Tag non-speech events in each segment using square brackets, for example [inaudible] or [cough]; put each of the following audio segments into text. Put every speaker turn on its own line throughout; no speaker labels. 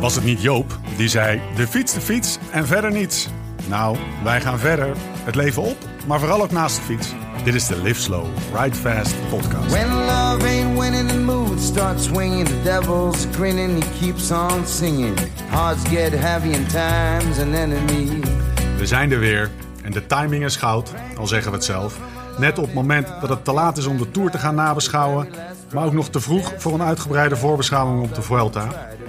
Was het niet Joop die zei: de fiets, de fiets en verder niets? Nou, wij gaan verder. Het leven op, maar vooral ook naast de fiets. Dit is de Live Slow, Ride Fast podcast.
When love ain't winning, the mood starts swinging. The devil's grinning, he keeps on singing. Hearts get heavy and time's an enemy.
We zijn er weer en de timing is goud, al zeggen we het zelf. Net op het moment dat het te laat is om de Tour te gaan nabeschouwen, maar ook nog te vroeg voor een uitgebreide voorbeschouwing op de Vuelta.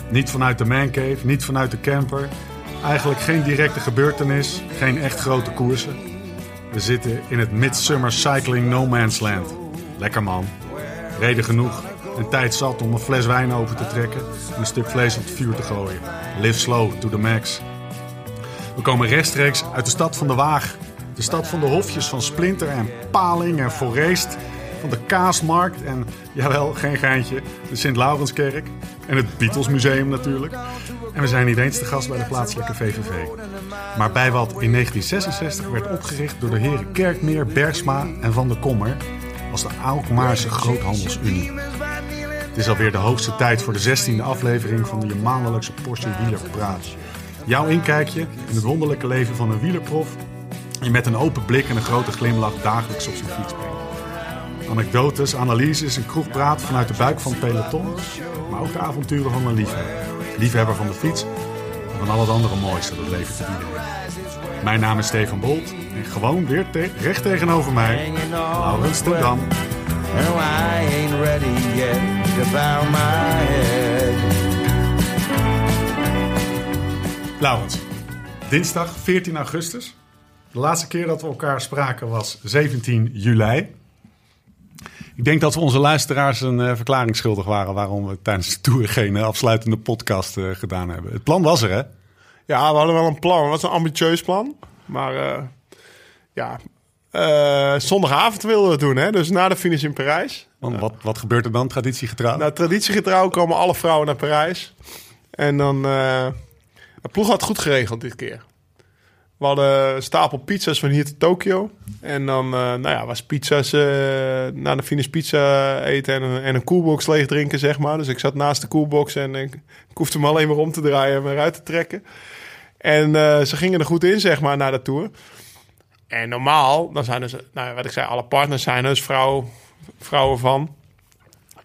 Niet vanuit de mancave, niet vanuit de camper. Eigenlijk geen directe gebeurtenis, geen echt grote koersen. We zitten in het Midsummer Cycling No Man's Land. Lekker man. Reden genoeg en tijd zat om een fles wijn open te trekken en een stuk vlees op het vuur te gooien. Live slow to the max. We komen rechtstreeks uit de stad van de Waag. De stad van de hofjes van Splinter en Paling en Forest. Van de Kaasmarkt en, jawel, geen geintje, de Sint-Laurenskerk. En het Beatles Museum natuurlijk. En we zijn niet eens te gast bij de plaatselijke VVV. Maar bij wat in 1966 werd opgericht door de heren Kerkmeer, Bergsma en Van der Kommer... als de Alkmaarse Groothandelsunie. Het is alweer de hoogste tijd voor de 16e aflevering van de maandelijkse portie wielerpraat. Jouw inkijkje in het wonderlijke leven van een wielerprof... die met een open blik en een grote glimlach dagelijks op zijn fiets brengt. Anekdotes, analyses en kroegpraat vanuit de buik van het peloton... maar ook de avonturen van een liefhebber. Liefhebber van de fiets en van al het andere mooiste dat het leven te bieden heeft. Mijn naam is Stefan Bolt en gewoon weer te- recht tegenover mij... Laurens ten Dam.
No, I ain't ready yet to bow my head.
Laurens, dinsdag 14 augustus. De laatste keer dat we elkaar spraken was 17 juli. Ik denk dat we onze luisteraars een eh, verklaring schuldig waren waarom we tijdens de tour geen eh, afsluitende podcast eh, gedaan hebben. Het plan was er, hè?
Ja, we hadden wel een plan. Het was een ambitieus plan. Maar eh, ja, zondagavond wilden we het doen. Hè? Dus na de finish in Parijs.
Want wat, wat gebeurt er dan, traditiegetrouw?
Nou, traditiegetrouw komen alle vrouwen naar Parijs. En dan... eh de ploeg had het goed geregeld dit keer. We hadden een stapel pizza's van hier tot Tokio. En dan eh, nou ja, was pizza's eh, na de finish pizza eten en een, en een koelbox leeg drinken, zeg maar. Dus ik zat naast de koelbox en ik, ik hoefde hem alleen maar om te draaien en eruit te trekken. En eh, ze gingen er goed in, zeg maar, naar de Tour. En normaal, dan zijn dus, nou, wat ik zei, alle partners zijn dus vrouw, vrouwen van.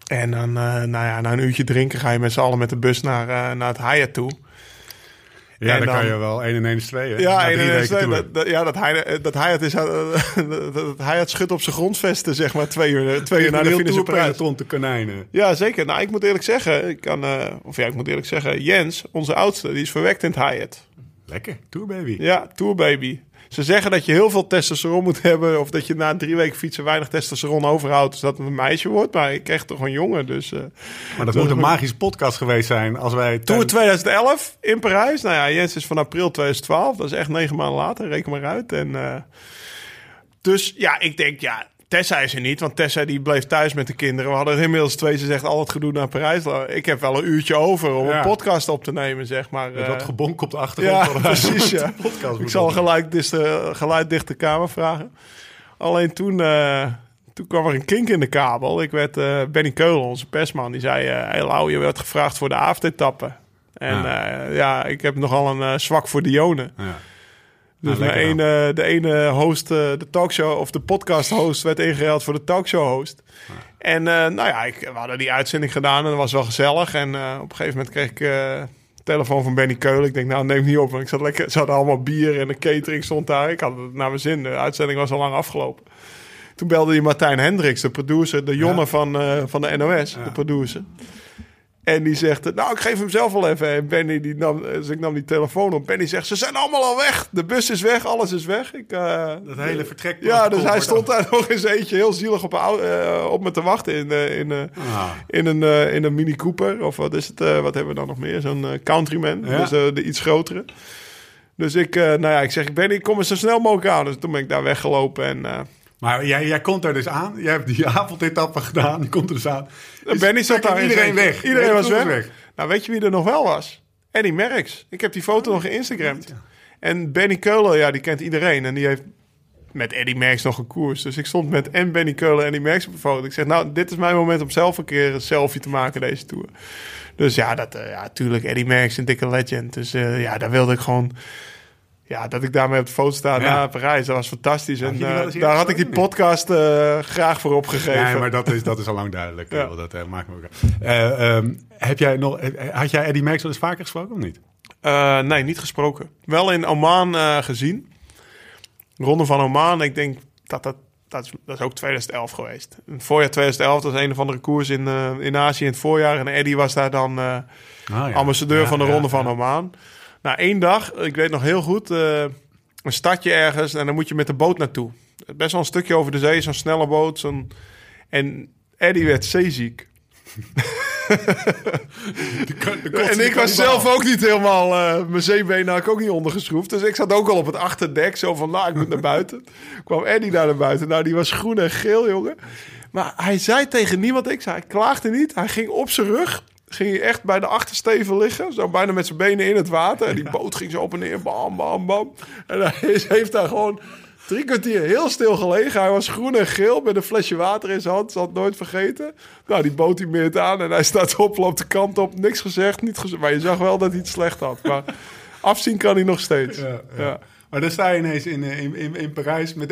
En dan, nou ja, na een uurtje drinken ga je met z'n allen met de bus naar, naar het Hyatt toe.
Ja,
en
dan, kan je wel 1 en 1 is 2, hè?
Ja,
Na
en,
drie
en-
weken
en-
tour.
dat, dat- ja dat, Hyatt, dat Hyatt is, eh, [laughs] dat, dat Hyatt schudt op zijn grondvesten, zeg maar, twee uur, twee uur na de finish op
te konijnen.
Ja, zeker. Nou, ik moet eerlijk zeggen, ik kan, eh, of ja, ik moet eerlijk zeggen, Jens, onze oudste, die is verwekt in het Hyatt.
Lekker, tourbaby.
Ja, tourbaby. Ze zeggen dat je heel veel testosteron moet hebben. Of dat je na drie weken fietsen weinig testosteron overhoudt. Dus dat het een meisje wordt. Maar ik kreeg toch een jongen. Dus eh
Maar dat moet een [laughs] magische podcast geweest zijn als wij...
Tour
tijdens-
2011 in Parijs. Nou ja, Jens is van april 2012. Dat is echt negen maanden later. Reken maar uit. En, eh, dus ja, ik denk ja... Tessa is er niet, want Tessa die bleef thuis met de kinderen. We hadden inmiddels twee, ze zegt al het gedoe naar Parijs. Ik heb wel een uurtje over om
Ja.
een podcast op te nemen, zeg maar.
Met
Eh,
dat gebonk op de achtergrond.
ja, precies. [laughs] Ja.
podcast
Ik zal gelijk dis de, geluid dicht de kamer vragen. Alleen toen, eh, toen kwam er een kink in de kabel. Ik werd eh, Benny Keulen, onze persman, die zei... eh hey Lau, je werd gevraagd voor de avondetappe. En
Ja.
ja. ik heb nogal een eh, zwak voor Dionne.
Ja.
Dus
Ah,
ene, de ene host, eh, de talkshow of de podcast host, werd ingeruild voor de talkshow host. En eh, nou ja, ik, we hadden die uitzending gedaan en dat was wel gezellig. En eh, op een gegeven moment kreeg ik telefoon van Benny Keulen. Ik denk, nou neem niet op, want ik zat lekker, ze hadden allemaal bier en de catering stond daar. Ik had het naar mijn zin, de uitzending was al lang afgelopen. Toen belde die Martijn Hendricks, de producer, de jongen
Ja.
van, van de NOS,
Ja.
de producer. En die zegt, nou, ik geef hem zelf wel even. En Benny, die nam, dus ik nam die telefoon op. Benny zegt, ze zijn allemaal al weg. De bus is weg, alles is weg. Ik, eh,
Dat hele vertrek.
ja, dus hij stond daar [laughs] nog eens eentje heel zielig op, eh, op me te wachten in, eh, in, eh,
Ah.
in, een, eh, in een Mini Cooper. Of wat is het? eh, wat hebben we dan nog meer? Zo'n eh, Countryman.
Ja.
Dus eh, de iets grotere. Dus ik, eh, nou ja, ik zeg, Benny, kom eens zo snel mogelijk aan. Dus toen ben ik daar weggelopen en...
Maar jij, jij komt er dus aan. Jij hebt die [laughs] avondetappe gedaan. Je komt er dus aan. Is
Benny zat daar.
Iedereen weg.
Iedereen
De
was weg. Nou, weet je wie er nog wel was? Eddie Merckx. Ik heb die foto nog geïnstagramd. En Benny Keulen, ja, die kent iedereen. En die heeft met Eddie Merckx nog een koers. Dus ik stond met en Benny Keulen en Eddie Merckx op een foto. Ik zeg, nou, dit is mijn moment om zelf een keer een selfie te maken deze Tour. Dus ja, dat, eh, ja, tuurlijk, Eddie Merckx, een dikke legend. Dus eh, ja, daar wilde ik gewoon... Ja, dat ik daarmee op de foto sta
Ja.
na Parijs, dat was fantastisch. En eh, daar had ik die podcast eh, graag voor opgegeven.
Nee, maar dat is, dat is al lang duidelijk.
Ja.
Dat eh, maakt me ook ehm, heb jij nog, Had jij Eddie Merckx wel eens vaker gesproken of niet?
Nee, niet gesproken. Wel in Oman gezien. Ronde van Oman, ik denk dat dat... Dat is, dat is ook 2011 geweest. In het voorjaar 2011, dat was een of andere koers in, in Azië in het voorjaar. En Eddie was daar dan
Ah, ja.
ambassadeur van de Ronde van Oman. Na één dag, ik weet nog heel goed, eh, een stadje ergens. En dan moet je met de boot naartoe. Best wel een stukje over de zee, zo'n snelle boot. Zo'n... En Eddie werd zeeziek. [laughs] En ik was zelf ook niet helemaal... eh, mijn zeebenen had ik ook niet ondergeschroefd. Dus ik zat ook al op het achterdek. Zo van, nou, ik moet naar buiten. [laughs] kwam Eddie daar naar buiten. Nou, die was groen en geel, jongen. Maar hij zei tegen niemand niks. Hij klaagde niet. Hij ging op zijn rug. Ging hij echt bij de achtersteven liggen. Zo bijna met zijn benen in het water. En die boot ging zo op en neer. Bam, bam, bam. En hij heeft daar gewoon drie kwartier heel stil gelegen. Hij was groen en geel met een flesje water in zijn hand. Zal het nooit vergeten. Nou, die boot die meert aan. En hij staat [laughs] op, loopt de kant op. Niks gezegd, niet gezegd. Maar je zag wel dat hij het slecht had. Maar afzien kan hij nog steeds.
Ja,
Ja.
Maar dan sta je ineens in, eh, in, in, in Parijs met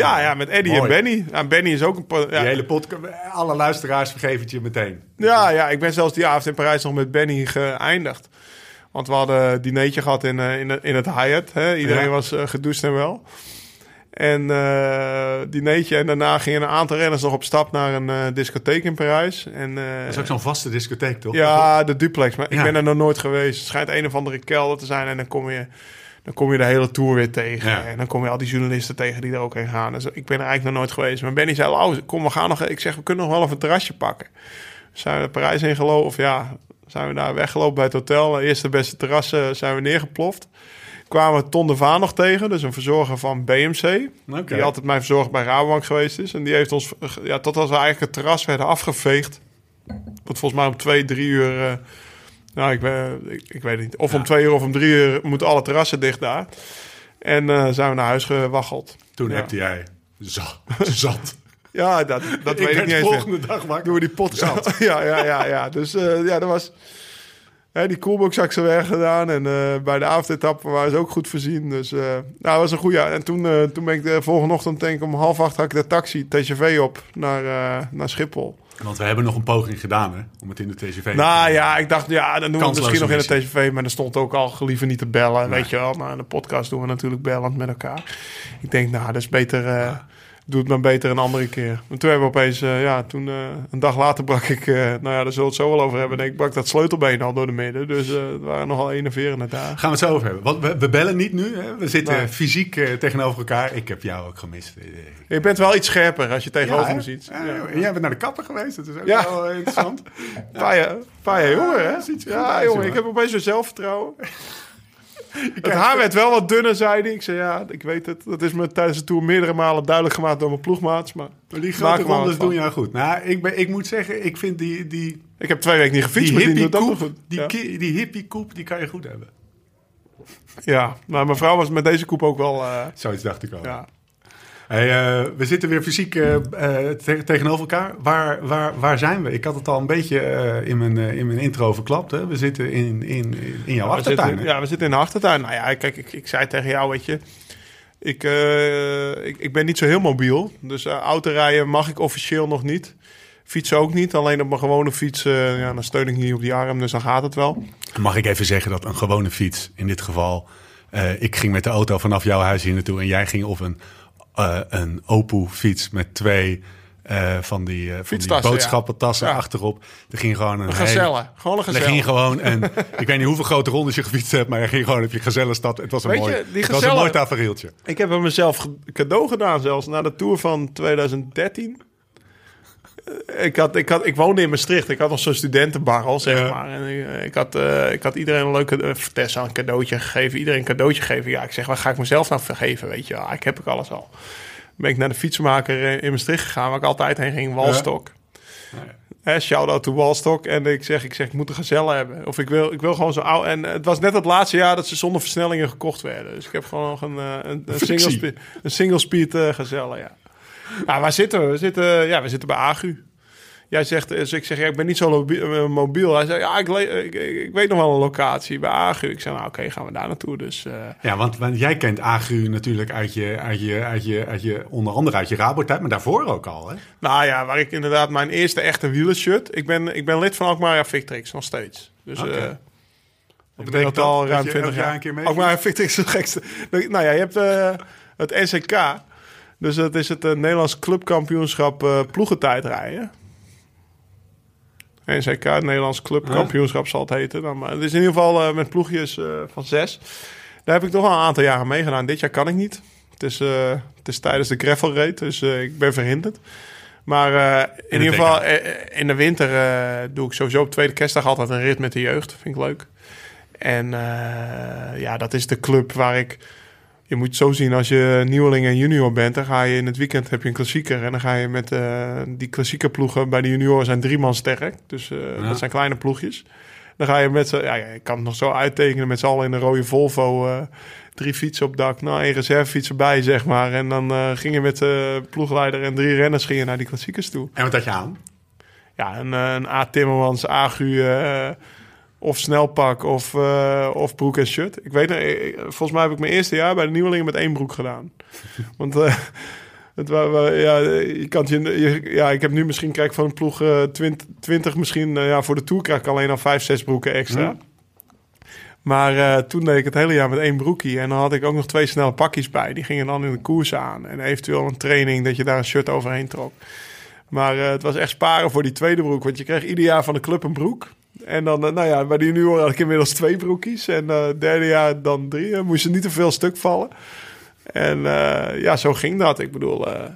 Eddie.
Ja, met Eddie
Mooi.
en Benny. Ja, Benny is ook een... Ja,
Die hele podcast, alle luisteraars vergeven het je meteen.
Ja, ja, ik ben zelfs die avond in Parijs nog met Benny geëindigd. Want we hadden een dinertje gehad in, eh, in, het- in het Hyatt. Hè? Iedereen
Ja.
was uh, gedoucht en wel. En eh dinertje. En daarna gingen een aantal renners nog op stap naar een eh, discotheek in Parijs. En, eh,
Dat is ook zo'n vaste discotheek, toch?
ja, de duplex. Maar
Ja.
ik ben er nog nooit geweest. Het schijnt een of andere kelder te zijn. En dan kom je, dan kom je de hele tour weer tegen.
Ja.
En dan kom je al die journalisten tegen die er ook heen gaan. Dus ik ben er eigenlijk nog nooit geweest. Maar Benny zei, oh, kom, we gaan nog... Ik zeg, we kunnen nog wel even een terrasje pakken. Zijn we Parijs ingelopen? Of ja, zijn we daar weggelopen bij het hotel. Eerste beste terrassen zijn we neergeploft. Kwamen we Ton de Vaan nog tegen. Dus een verzorger van BMC. Die altijd mijn verzorger bij Rabobank geweest is. En die heeft ons, ja, totdat we eigenlijk het terras werden afgeveegd. Want volgens mij om twee, drie uur. eh, nou, ik, ben, ik, ik weet het niet. Of om twee uur of om drie uur moeten alle terrassen dicht daar. En eh, zijn we naar huis gewaggeld.
Toen
Ja.
heb jij zat. [laughs] zat.
Ja, dat, dat [laughs] weet ik niet eens.
de
meer.
volgende dag wakker.
Doen we die pot [laughs] ja, ja, ja, ja. Dus eh, ja, dat was. Hè, die coolbox had ik zo weg gedaan. En eh, bij de avondetappe waren ze ook goed voorzien. Dus eh, nou, dat was een goede. En toen, eh, toen ben ik de volgende ochtend, denk ik om half acht, had ik de taxi TGV op naar, eh, naar Schiphol.
Want we hebben nog een poging gedaan, hè? Om het in de TGV
Nou ja, ik dacht, ja, dan doen we het misschien nog in de. TGV. Maar er stond ook al liever niet te bellen,
Nee.
weet je wel. Maar in de podcast doen we natuurlijk bellend met elkaar. Ik denk, nou, dat is beter... eh, Doe het maar beter een andere keer. Maar toen hebben we opeens, eh, ja, toen eh, een dag later brak ik, eh, nou ja, daar zullen we het zo wel over hebben. Ik, brak dat sleutelbeen al door de midden. Dus het waren nogal enerverende dagen.
Gaan we het zo over hebben. Want we, we bellen niet nu. Hè? We zitten
Nee.
fysiek tegenover elkaar. Ik heb jou ook gemist.
Je bent wel iets scherper als je tegenover me ziet.
Ja,
Ja.
Jij bent naar de kapper geweest. Dat is ook
Ja.
wel interessant. [laughs]
Paar jaar, jaar jonger, hè? Ja, jongen,
jongen.
ik heb opeens weer zelfvertrouwen. [laughs] Het haar werd wel wat dunner, zei hij. Ik zei, ja, ik weet het. Dat is me tijdens de Tour meerdere malen duidelijk gemaakt door mijn ploegmaats. Maar
Maar die grote rondes doen jou goed. Nou, ik, ben, ik moet zeggen, ik vind die, die,
ik heb twee weken niet gefietst,
die
maar die
hippie koep, die,
ja.
ki- die hippie koep, die kan je goed hebben.
ja, maar mijn vrouw was met deze koep ook wel... eh,
Zoiets dacht ik al.
ja.
Hey, eh, we zitten weer fysiek eh, eh, te- tegenover elkaar. Waar, waar, waar zijn we? Ik had het al een beetje in, mijn, in mijn intro verklapt. Hè? We zitten in, in, in jouw achtertuin.
zitten, ja, we zitten in de achtertuin. Nou ja, kijk, ik, ik zei tegen jou, weet je... Ik, ik, ik ben niet zo heel mobiel. Dus uh, autorijden mag ik officieel nog niet. Fietsen ook niet. Alleen op mijn gewone fiets, ja, dan steun ik niet op die arm. Dus dan gaat het wel.
Mag ik even zeggen dat een gewone fiets, in dit geval... ik ging met de auto vanaf jouw huis hier naartoe... en jij ging op een, eh een Opel-fiets met twee... eh, van die, eh, van die boodschappentassen
ja.
achterop. Er ging gewoon een,
Een
hele-.
Gewoon een
Er ging gewoon een, [laughs] ik weet niet hoeveel grote rondes je gefietst hebt, maar er ging gewoon op je gezellenstad. Het was een
Weet
mooi,
je, die
was een mooi tafereeltje.
Ik heb hem mezelf cadeau gedaan zelfs. Na de Tour van 2013. Eh, Ik, had, ik, had, ik woonde in Maastricht. Ik had nog zo'n studentenbarrel, zeg
Ja.
maar. En ik, ik, had, eh, ik had iedereen een leuke... Uh, Tessa een cadeautje gegeven. Iedereen een cadeautje gegeven. Ja, ik zeg, wat ga ik mezelf nou vergeven, weet je wel. Ik heb ik alles al. Ben ik naar de fietsenmaker eh, in Maastricht gegaan... waar ik altijd heen ging, Walstok. Hè, shout-out to Walstok. En ik zeg, ik zeg, ik moet een gazelle hebben. Of ik wil, ik wil gewoon zo oud. En het was net het laatste jaar dat ze zonder versnellingen gekocht werden. Dus ik heb gewoon nog een, eh, een, een, single, speed, een single speed eh, gazelle, ja. Nou, waar zitten we? We zitten, ja, we zitten bij Agu. jij zegt, dus ik zeg, ja, ik ben niet zo eh, mobiel. Hij zei, ja, ik, ik, ik- weet nog wel een locatie bij Agu. Ik zei, nou oké, gaan we daar naartoe. Dus eh,
Ja, want, want jij kent Agru natuurlijk uit je, uit je, uit je, uit je, onder andere uit je Rabo-tijd, maar daarvoor ook al, hè?
nou ja, waar ik inderdaad mijn eerste echte wielershirt. Ik ben, ik ben lid van Alkmaar Victrix, nog steeds. Dus eh,
Wat
ik ben dat al ruim
je
20
elk jaar
jaar.
een keer mee?
Alkmaar Victrix is de gekste. Nou ja, je hebt eh, het NCK. Dus dat is het eh, Nederlands clubkampioenschap eh ploegentijdrijden. NCK, het Nederlands clubkampioenschap zal het heten. Dan, maar het is in ieder geval eh, met ploegjes van zes. Daar heb ik toch al een aantal jaren meegedaan. Dit jaar kan ik niet. Het is, het is tijdens de gravel dus ik ben verhinderd. Maar in
de
ieder geval, in de winter doe ik sowieso op tweede kerstdag altijd een rit met de jeugd. Vind ik leuk. En ja, dat is de club waar ik... Je moet het zo zien, als je nieuweling en junior bent... dan ga je in het weekend heb je een klassieker... en dan ga je met eh, die klassieke ploegen... bij de junioren zijn drie man sterk. Dus eh,
Ja.
dat zijn kleine ploegjes. Dan ga je met z'n... Ja, ik kan het nog zo uittekenen met z'n allen in een rode Volvo... eh, drie fietsen op dak, nou één reservefiets erbij, zeg maar. En dan ging je met de ploegleider en drie renners ging je naar die klassiekers toe.
En wat had je aan?
Ja, een, een A. Timmermans, Agu of snelpak of, eh, of broek en shirt. Ik weet nog, eh, volgens mij heb ik mijn eerste jaar bij de nieuwelingen met één broek gedaan. [laughs] Want eh, het ja, je kan het je, je- ja, ik heb nu misschien krijg ik van een ploeg eh 20, 20 misschien, ja, voor de Tour krijg ik alleen al vijf, zes broeken extra. Maar toen deed ik het hele jaar met één broekie. En dan had ik ook nog twee snelle pakjes bij. Die gingen dan in de koers aan. En eventueel een training dat je daar een shirt overheen trok. Maar het was echt sparen voor die tweede broek. Want je kreeg ieder jaar van de club een broek. En dan, eh, nou ja, bij de junioren had ik inmiddels twee broekjes. En eh derde jaar dan drie. Dan moest er niet te veel stuk vallen. En eh, ja, zo ging dat. Ik bedoel, eh,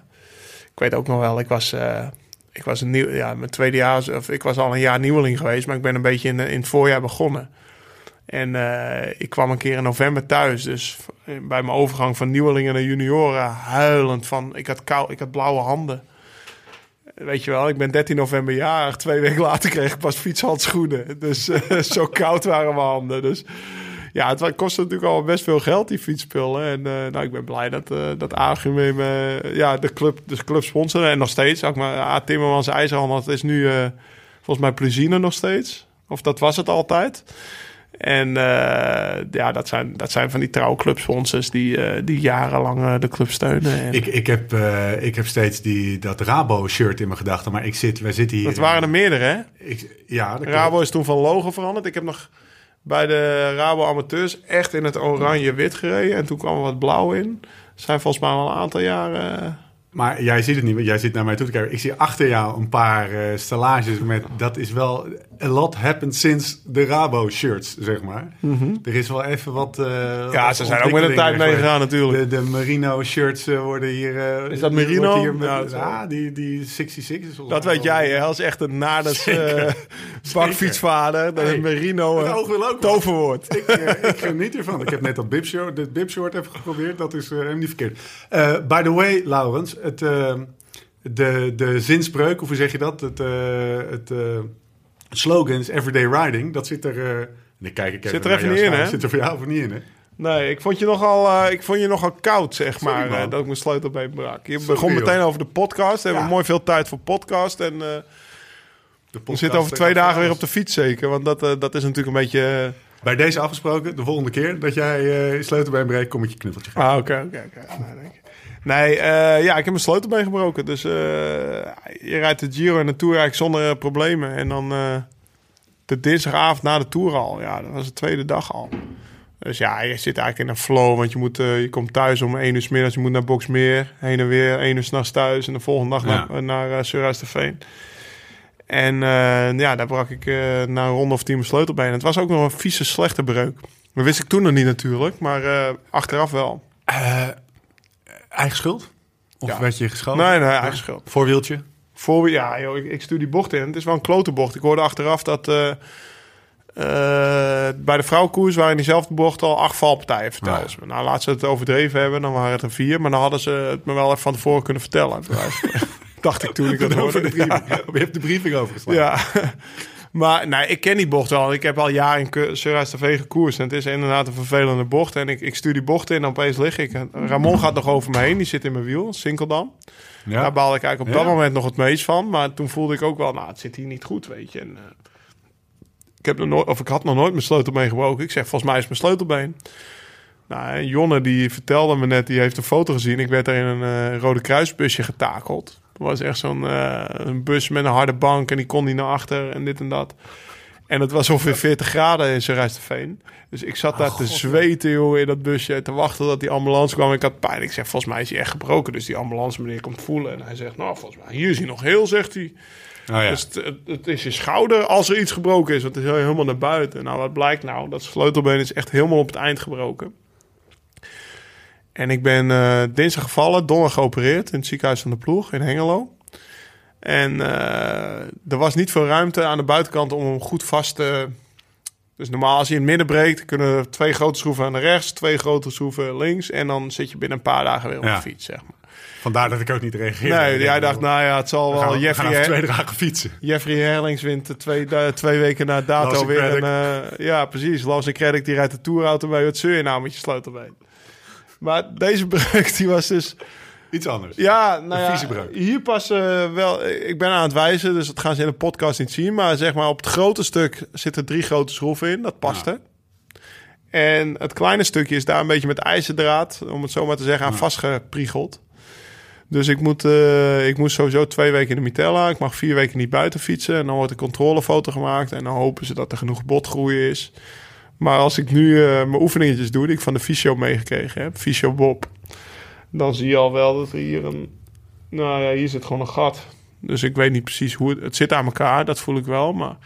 ik weet ook nog wel, ik was, eh, ik was een nieuw, ja, mijn tweede jaar, of ik was al een jaar nieuweling geweest, maar ik ben een beetje in, in het voorjaar begonnen. En eh, ik kwam een keer in november thuis, dus bij mijn overgang van nieuwelingen naar junioren, huilend van, ik had kou, ik had blauwe handen. Weet je wel, ik ben 13 november jarig. Twee weken later kreeg ik pas fietshandschoenen. Dus eh, [laughs] zo koud waren mijn handen. Dus ja, het kostte natuurlijk al best veel geld, die fietsspullen. En eh, nou, ik ben blij dat, eh dat ja, de club, de club sponsoren. En nog steeds, ook maar A. Timmermans IJzerhandel, dat is nu volgens mij Plezine nog steeds. Of dat was het altijd. En eh, ja, dat zijn, dat zijn van die trouwe clubsponsors die, eh, die jarenlang eh, de club steunen. En
Ik, ik, heb, ik heb steeds die, dat Rabo-shirt in mijn gedachten, maar ik zit, wij zitten hier...
dat waren er meerdere, hè?
Ik, ja.
Rabo is toen van logo veranderd. Ik heb nog bij de Rabo amateurs echt in het oranje-wit gereden. En toen kwam er wat blauw in. Zijn volgens mij al een aantal jaren...
Maar jij ziet het niet, want jij zit naar mij toe te kijken. Ik zie achter jou een paar stellages met... Dat is wel... A lot happened since de Rabo-shirts, zeg maar. Er is wel even wat... eh,
Mhm. Ja,
wat
ze zijn ook met de tijd meegegaan natuurlijk.
De, de merino-shirts eh, worden hier... eh,
Is dat merino?
wordt Hier met,
Ja, wel-
die, die 66 is
dat weet
wel-
jij, hè? Als echt een naders eh bakfietsvader. Dat
Hey,
is Merino
Het
een
oog wil ook
toverwoord.
Ik, ik geniet ervan. Ik heb net dat bibshort, dit bibshort even geprobeerd. Dat is eh, helemaal niet verkeerd. Eh, by the way, Laurens, het, de, de zinspreuk, of hoe zeg je dat? Het, eh, het eh, slogan is Everyday Riding. Dat zit er... eh, en ik kijk ik
Zit er
jou
niet in, hè?
Zit er voor jou of niet in, hè?
Nee, ik vond je nogal, eh, ik vond je nogal koud, zeg
Sorry,
maar. eh, dat ik mijn sleutelbeen brak. Je
Sorry,
begon meteen
joh.
over de podcast. We hebben mooi veel tijd voor podcast. En eh
De
we zitten over twee dagen weer op de fiets zeker. Want dat, eh, dat is natuurlijk een beetje... eh,
Bij deze afgesproken, de volgende keer dat jij eh sleutelbeen breekt, kom ik je knuffeltje geven.
Ah, oké, oké, oké. Nee, eh, ja, ik heb mijn sleutelbeen gebroken. Dus eh, je rijdt de Giro en de Tour eigenlijk zonder eh, problemen. En dan de dinsdagavond na de Tour al. Ja, dat was de tweede dag al. Dus ja, je zit eigenlijk in een flow. Want je, moet, je komt thuis om 1 uur s middags. Je moet naar Boksmeer. Heen en weer. 1 uur s'nachts thuis. En de volgende dag
Ja.
naar, naar uh, Surhuis-de-Veen. En ja, daar brak ik na een ronde of tien mijn sleutelbeen. Het was ook nog een vieze, slechte breuk. Dat wist ik toen nog niet natuurlijk. Maar achteraf wel.
Eigen schuld? Of
Ja.
werd je geschoten?
Nee, nee, eigen schuld.
Voorwieltje?
Voor, ja, joh, ik, ik stuur die bocht in. Het is wel een klote bocht. Ik hoorde achteraf dat eh, eh, bij de vrouwenkoers waren in diezelfde bocht al acht valpartijen verteld.
Ja.
Nou, laat ze het overdreven hebben, dan waren het er vier. Maar dan hadden ze het me wel even van tevoren kunnen vertellen. [laughs] Dacht ik toen ik dat hoorde. Ja. [laughs]
Je hebt de briefing overgeslagen.
Ja. Maar nee, ik ken die bocht wel. Ik heb al jaren in Surhuis TV gekoerst. En het is inderdaad een vervelende bocht. En ik, ik stuur die bocht in en opeens lig ik. Ramon gaat nog over me heen. Die zit in mijn wiel, Sinkeldam.
Ja.
Daar baalde ik eigenlijk op
Ja.
dat moment nog het meest van. Maar toen voelde ik ook wel, nou, het zit hier niet goed, weet je. En, eh, ik, heb nog nooit, of ik had nog nooit mijn sleutelbeen gebroken. Ik zeg, volgens mij is mijn sleutelbeen. Nou, Jonne die vertelde me net, die heeft een foto gezien. Ik werd er in een eh, Rode Kruisbusje getakeld. Was echt zo'n eh, een bus met een harde bank en die kon niet naar achter en dit en dat. En het was ongeveer 40 graden in Veen. Dus ik zat daar te zweten, joh, in dat busje. Te wachten dat die ambulance kwam. Ik had pijn. Ik zeg, volgens mij is hij echt gebroken. Dus die ambulance meneer komt voelen. En hij zegt, nou, volgens mij, hier is hij nog heel, zegt hij.
Oh, ja.
Dus het, het- het is je schouder als er iets gebroken is. Want het is helemaal naar buiten. Nou, wat blijkt nou? Dat sleutelbeen is echt helemaal op het eind gebroken. En ik ben eh, dinsdag gevallen, donderdag geopereerd in het ziekenhuis van de ploeg in Hengelo. En eh, er was niet veel ruimte aan de buitenkant om hem goed vast te... Dus normaal als hij in het midden breekt, kunnen er twee grote schroeven aan de rechts, twee grote schroeven links. En dan zit je binnen een paar dagen weer op
Ja.
de fiets, zeg maar.
Vandaar dat ik ook niet reageerde.
Nee, jij dacht, nou ja, het zal
we
wel
we gaan
Jeffrey, Her-
twee dagen fietsen.
Jeffrey Herlings wint de twee, twee weken na dato weer een... Eh, ja, precies. Lars Credit die rijdt de tourauto bij. Wat zeur je nou met je sleutelbeen? Maar deze breuk, die was dus...
Iets anders.
Ja, nou ja, hier pas wel... Ik ben aan het wijzen, dus dat gaan ze in de podcast niet zien. Maar zeg maar, op het grote stuk zitten drie grote schroeven in. Dat past
Ja.
En het kleine stukje is daar een beetje met ijzerdraad, om het zo maar te zeggen, aan vastgepriegeld. Dus ik moet, eh, ik moet sowieso twee weken in de Mitella. Ik mag vier weken niet buiten fietsen. En dan wordt een controlefoto gemaakt. En dan hopen ze dat er genoeg botgroei is. Maar als ik nu eh, mijn oefeningetjes doe, die ik van de fysio meegekregen heb, fysio Bob, dan zie je al wel dat er hier een, nou ja, hier zit gewoon een gat. Dus ik weet niet precies hoe het, het zit aan elkaar, dat voel ik wel, maar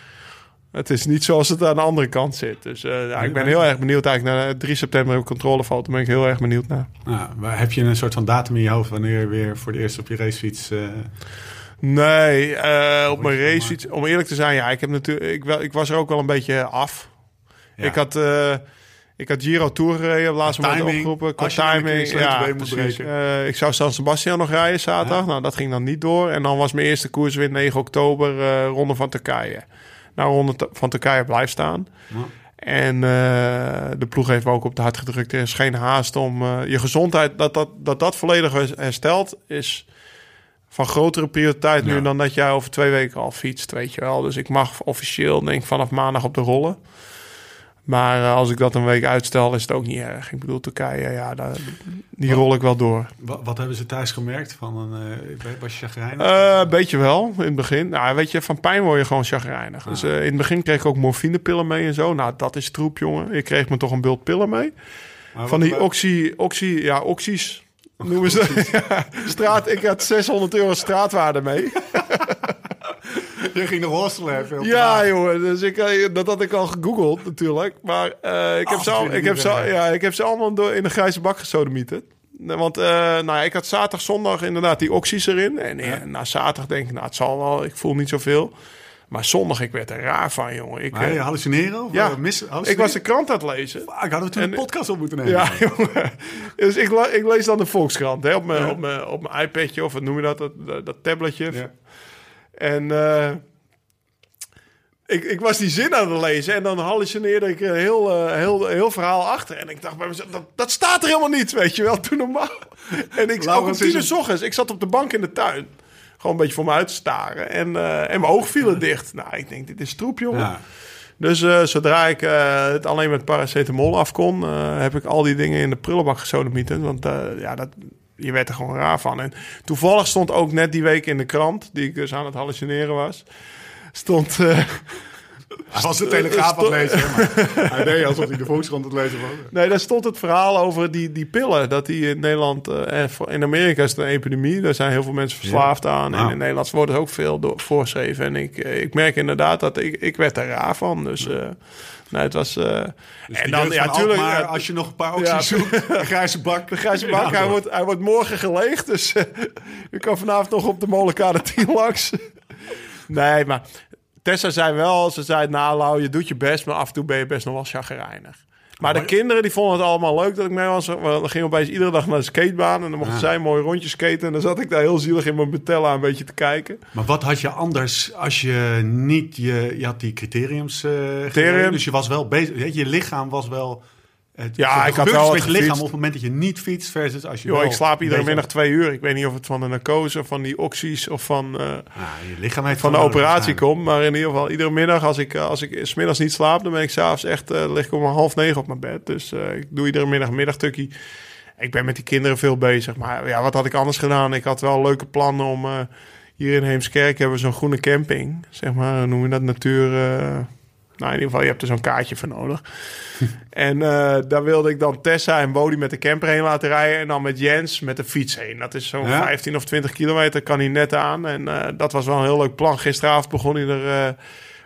het is niet zoals het aan de andere kant zit. Dus eh, ja, ik ben heel erg benieuwd eigenlijk naar 3 september een controlefoto, ben ik heel erg benieuwd naar.
Nou, maar heb je een soort van datum in je hoofd wanneer je weer voor het eerst op je racefiets... eh,
Nee, eh, op mijn racefiets. Om eerlijk te zijn, ja, ik, heb natuurlijk, ik, wel, ik was er ook wel een beetje af.
Ja.
Ik, had, eh, ik had Giro Tour gereden op laatste moment opgeroepen. Qua timing, ja. Eh, ik zou San Sebastian nog rijden zaterdag.
Ja.
Nou, dat ging dan niet door. En dan was mijn eerste koers weer 9 oktober, eh, Ronde van Turkije. Nou, Ronde van Turkije blijft staan.
Ja.
En de ploeg heeft me ook op de hart gedrukt. Er is geen haast om je gezondheid, dat dat, dat dat volledig her- herstelt, is van grotere prioriteit nu
Ja.
dan dat jij over twee weken al fietst, weet je wel. Dus ik mag officieel, denk vanaf maandag op de rollen. Maar eh, als ik dat een week uitstel, is het ook niet erg. Ik bedoel, Turkije, ja, daar, die rol ik wel door.
Wat, wat hebben ze thuis gemerkt? Van een, eh, was je chagrijnig?
Eh, een beetje wel, in het begin. Nou, weet je, van pijn word je gewoon chagrijnig. Dus eh, in het begin kreeg ik ook morfinepillen mee en zo. Nou, dat is troep, jongen. Ik kreeg me toch een bult pillen mee.
Maar
Van die oxy, oxy, ja, oxys. Noemen ze [laughs] ja, straat. Ik had 600 euro straatwaarde mee. [laughs] [laughs]
Je ging nog de
Ja, jongen. Dus ik, eh, dat had ik al gegoogeld natuurlijk. Maar eh, ik, heb ze, al-
28
ik, heb ze, ja, ik heb ze allemaal door in de grijze bak gesodemieten. Want eh, nou ja, ik had zaterdag, zondag inderdaad die oxys erin. En na zaterdag denk ik, nou het zal wel, ik voel niet zoveel. Maar zondag, ik werd er raar van, jongen. Ik,
Maar je hallucineren? Of
Ja.
mis,
ik was de krant aan het lezen.
Fuck, hadden we toen
En-
een podcast op moeten nemen?
Ja, jongen. Dus ik, ik lees dan de Volkskrant hè, op, mijn,
Ja.
op, mijn, op mijn iPadje of wat noem je dat, dat, dat, dat tabletje.
Ja.
En eh, ik, ik was die zin aan het lezen en dan hallucineerde ik een heel, eh, heel, heel verhaal achter. En ik dacht bij mezelf, dat, dat staat er helemaal niet, weet je wel, toen normaal. En ik ook om tien uur ochtends, ik zat op de bank in de tuin. Gewoon een beetje voor me uit te staren. En, eh, en mijn ogen vielen dicht. Nou, ik denk, dit is troep, jongen.
Ja.
Dus eh, zodra ik eh, het alleen met paracetamol af kon, eh, heb ik al die dingen in de prullenbak gesodemieten. Want eh, ja, dat, je werd er gewoon raar van. En toevallig stond ook net die week in de krant, die ik dus aan het hallucineren was, stond... eh, [laughs]
Hij was de Telegraaf aan het lezen. Maar [laughs] hij deed alsof hij de Volkskrant aan het lezen was.
nee, daar stond het verhaal over die, die pillen. Dat die in Nederland eh, en voor- in Amerika is het een epidemie. Daar zijn heel veel mensen verslaafd aan. En in Nederland worden er ook veel door, voorgeschreven. En ik, eh, ik merk inderdaad dat ik, ik werd er raar van. Dus eh, nee, het was... eh, en dan, ja, tuurlijk...
Maar als je nog een paar opties
Ja. [laughs]
zoekt, een grijze bak.
De grijze bank,
Ja,
hij, wordt, hij wordt morgen geleegd. Dus eh, je kan vanavond nog op de molenkade 10 langs. nee, maar Tessa zei wel, ze zei, nou Lau, je doet je best, maar af en toe ben je best nog wel chagrijnig. Maar de kinderen die vonden het allemaal leuk dat ik mee was. We gingen opeens iedere dag naar de skatebaan. En dan mochten
Ja.
zij mooi rondjes skaten. En dan zat ik daar heel zielig in mijn Betella een beetje te kijken.
Maar wat had je anders als je niet... Je, je had die criteriums
Criterium.
gereden, dus je was wel bezig. je lichaam was wel... Het,
Ja, ik had wel
iets
wat
met je lichaam op het moment dat je niet fietst versus als je wel
ik slaap iedere middag twee uur. Ik weet niet of het van de narcose of van die oxys of van, eh,
je lichaam heeft
van de operatie komt. Maar in ieder geval, iedere middag als ik, als ik smiddags niet slaap, dan ben ik s'avonds echt, eh lig ik om half negen op mijn bed. Dus eh, ik doe iedere middag een middagtukkie. Ik ben met die kinderen veel bezig. Maar ja, wat had ik anders gedaan? Ik had wel leuke plannen om... eh, hier in Heemskerk hebben we zo'n groene camping. Zeg maar, noem je dat? Natuur... nou, in ieder geval, je hebt er zo'n kaartje voor nodig. [laughs] en eh, daar wilde ik dan Tessa en Bodie met de camper heen laten rijden. En dan met Jens met de fiets heen. Dat is zo'n
Ja.
15 of 20 kilometer, kan hij net aan. En eh, dat was wel een heel leuk plan. Gisteravond begon hij er eh,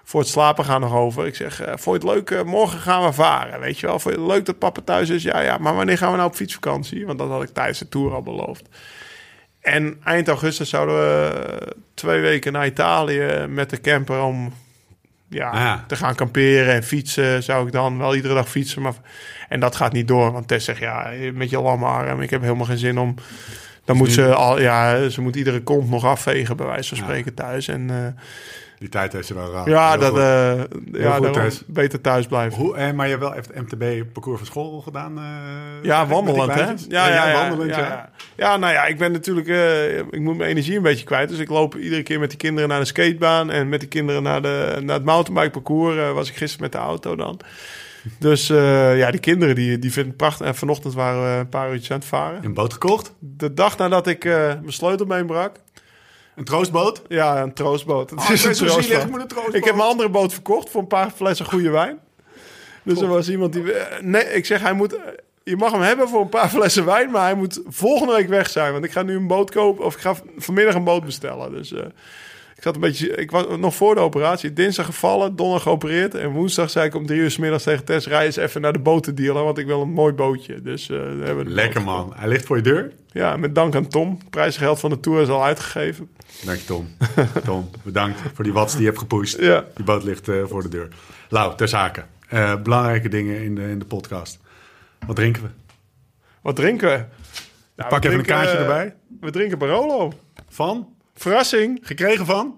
voor het slapen gaan nog over. Ik zeg, eh vond je het leuk? Morgen gaan we varen, weet je wel. Vond je het leuk dat papa thuis is? Ja, ja. Maar wanneer gaan we nou op fietsvakantie? Want dat had ik tijdens de tour al beloofd. En eind augustus zouden we twee weken naar Italië met de camper om ja, te gaan kamperen en fietsen. Zou ik dan wel iedere dag fietsen. Maar, en dat gaat niet door. Want Tess zegt, ja, met je lamme arm. Ik heb helemaal geen zin om... Dan moet ze al, ja, ze moet iedere kont nog afvegen, bij wijze van spreken thuis. En eh,
Die tijd heeft ze wel raar.
ja, dat, eh, ja
goed
beter thuis blijven.
Hoe, eh, maar je hebt wel even het MTB-parcours van school gedaan? eh,
Ja, wandelend, hè?
kleintjes?
Ja, ja, ja,
wandelend,
ja,
ja.
ja. Ja, nou ja, ik ben natuurlijk... ik moet mijn energie een beetje kwijt. Dus ik loop iedere keer met die kinderen naar de skatebaan... en met die kinderen naar, de, naar het mountainbike parcours... eh, was ik gisteren met de auto dan. Dus ja, die kinderen die, die vinden het prachtig. En vanochtend waren we een paar uurtjes aan het varen.
Een boot gekocht?
De dag nadat ik mijn sleutel beenbrak...
Een troostboot?
Ja, een troostboot. Het
Oh, ben zo
troostboot.
zielig, ik moet een troostboot.
Ik heb mijn andere boot verkocht voor een paar flessen goede wijn. Dus er was iemand die... eh, Nee, ik zeg, hij moet... Je mag hem hebben voor een paar [laughs] flessen wijn, maar hij moet volgende week weg zijn. Want ik ga nu een boot kopen, of ik ga vanmiddag een boot bestellen. Dus eh, ik zat een beetje... Ik was nog voor de operatie. Dinsdag gevallen, donderdag geopereerd. En woensdag zei ik om drie uur 's middags tegen Tess... Rij eens even naar de botendealer, want ik wil een mooi bootje. Dus eh, hebben
Lekker
boot
man. Hij ligt voor je deur?
Ja, met dank aan Tom. Prijsgeld van de Tour is al uitgegeven.
Dank je Tom. [laughs] Tom, bedankt voor die watts die je hebt gepusht.
Ja.
Die boot ligt eh, voor de deur. Lau, ter zake. Eh, belangrijke dingen in de, in de podcast. Wat drinken we?
Wat drinken we? Nou,
Pak
we
even een kaartje erbij.
We drinken Barolo.
Van?
Verrassing
Gekregen van?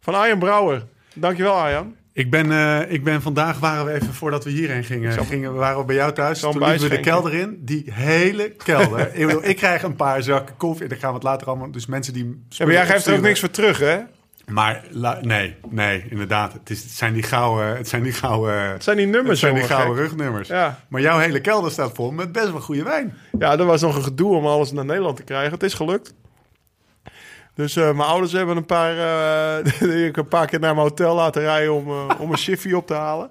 van Arjan Brouwer. Dankjewel Arjan.
Ik ben, eh, ik ben vandaag, waren we even voordat we hierheen gingen,
Zal-
gingen waren we bij jou thuis. Toen liepen we de kelder in. Die hele kelder. [laughs] ik, bedoel, ik krijg een paar zakken koffie. Daar gaan we het later allemaal... Dus mensen die...
Ja, maar jij geeft er ook niks voor terug, hè?
Maar la- nee, nee, inderdaad. Het, is, het zijn die gouden... Het zijn die gouden...
Het zijn die nummers,
het zijn die gouden rugnummers.
Ja.
Maar jouw hele kelder staat vol met best wel goede wijn.
Ja, er was nog een gedoe om alles naar Nederland te krijgen. Het is gelukt. Dus eh, mijn ouders hebben een paar, eh, [laughs] ik een paar keer naar mijn hotel laten rijden om, eh, om een [laughs] shiffy op te halen.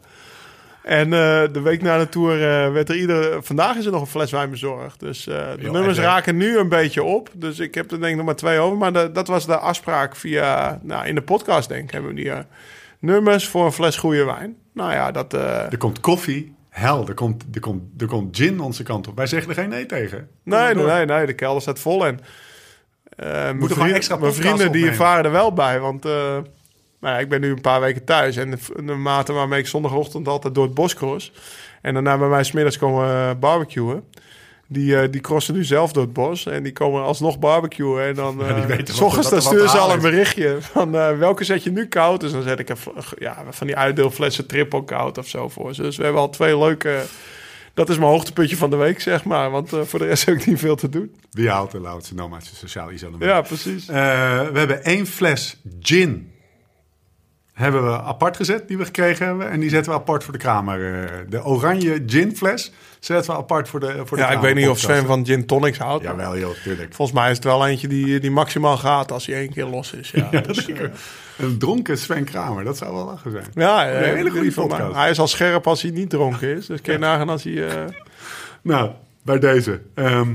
En de week na de tour werd er ieder... Vandaag is er nog een fles wijn bezorgd. Dus de nummers
en,
raken nu een beetje op. Dus ik heb er denk ik nog maar twee over. Maar de- dat was de afspraak via... Nou, in de podcast denk ik hebben we die... nummers voor een fles goede wijn. Nou ja, dat...
Er komt koffie. Hel, er komt, er, komt, er komt gin onze kant op. Wij zeggen er geen nee tegen.
Nee, nee, nee, de kelder staat vol. En eh, mijn, vrienden,
extra
mijn die
opnemen.
varen er wel bij. Want eh, nou ja, ik ben nu een paar weken thuis. En de, de mate waarmee ik zondagochtend altijd door het bos cross. En daarna bij mij smiddags komen eh, barbecuen. Die, die crossen nu zelf door het bos. En die komen alsnog barbecuen. En dan...
Ja,
s ochtends dan sturen ze al een berichtje. Van welke zet je nu koud? Dus dan zet ik een, ja, van die uitdeelflessen triple koud of zo voor ze. Dus we hebben al twee leuke... Dat is mijn hoogtepuntje van de week, zeg maar. Want eh, voor de rest heb ik niet veel te doen.
Wie haalt de Loudse Nom uit zijn sociaal isolement?
Ja, precies.
Eh, we hebben één fles gin. Hebben we apart gezet, die we gekregen hebben. En die zetten we apart voor de kamer. eh, de oranje ginfles zetten we apart voor de voor de
Ja, ik weet niet of Sven van gin tonics houdt. maar
Jawel, joh, tuurlijk.
Volgens mij is het wel eentje die, die maximaal gaat als hij één keer los is. Ja, [laughs]
Ja,
dus,
dat Een dronken Sven Kramer, dat zou wel lachen zijn.
ja,
Een hele goede podcast.
Hij is al scherp als hij niet dronken is. Dus kun je nagaan als hij... eh,
Nou, bij deze. Ehm,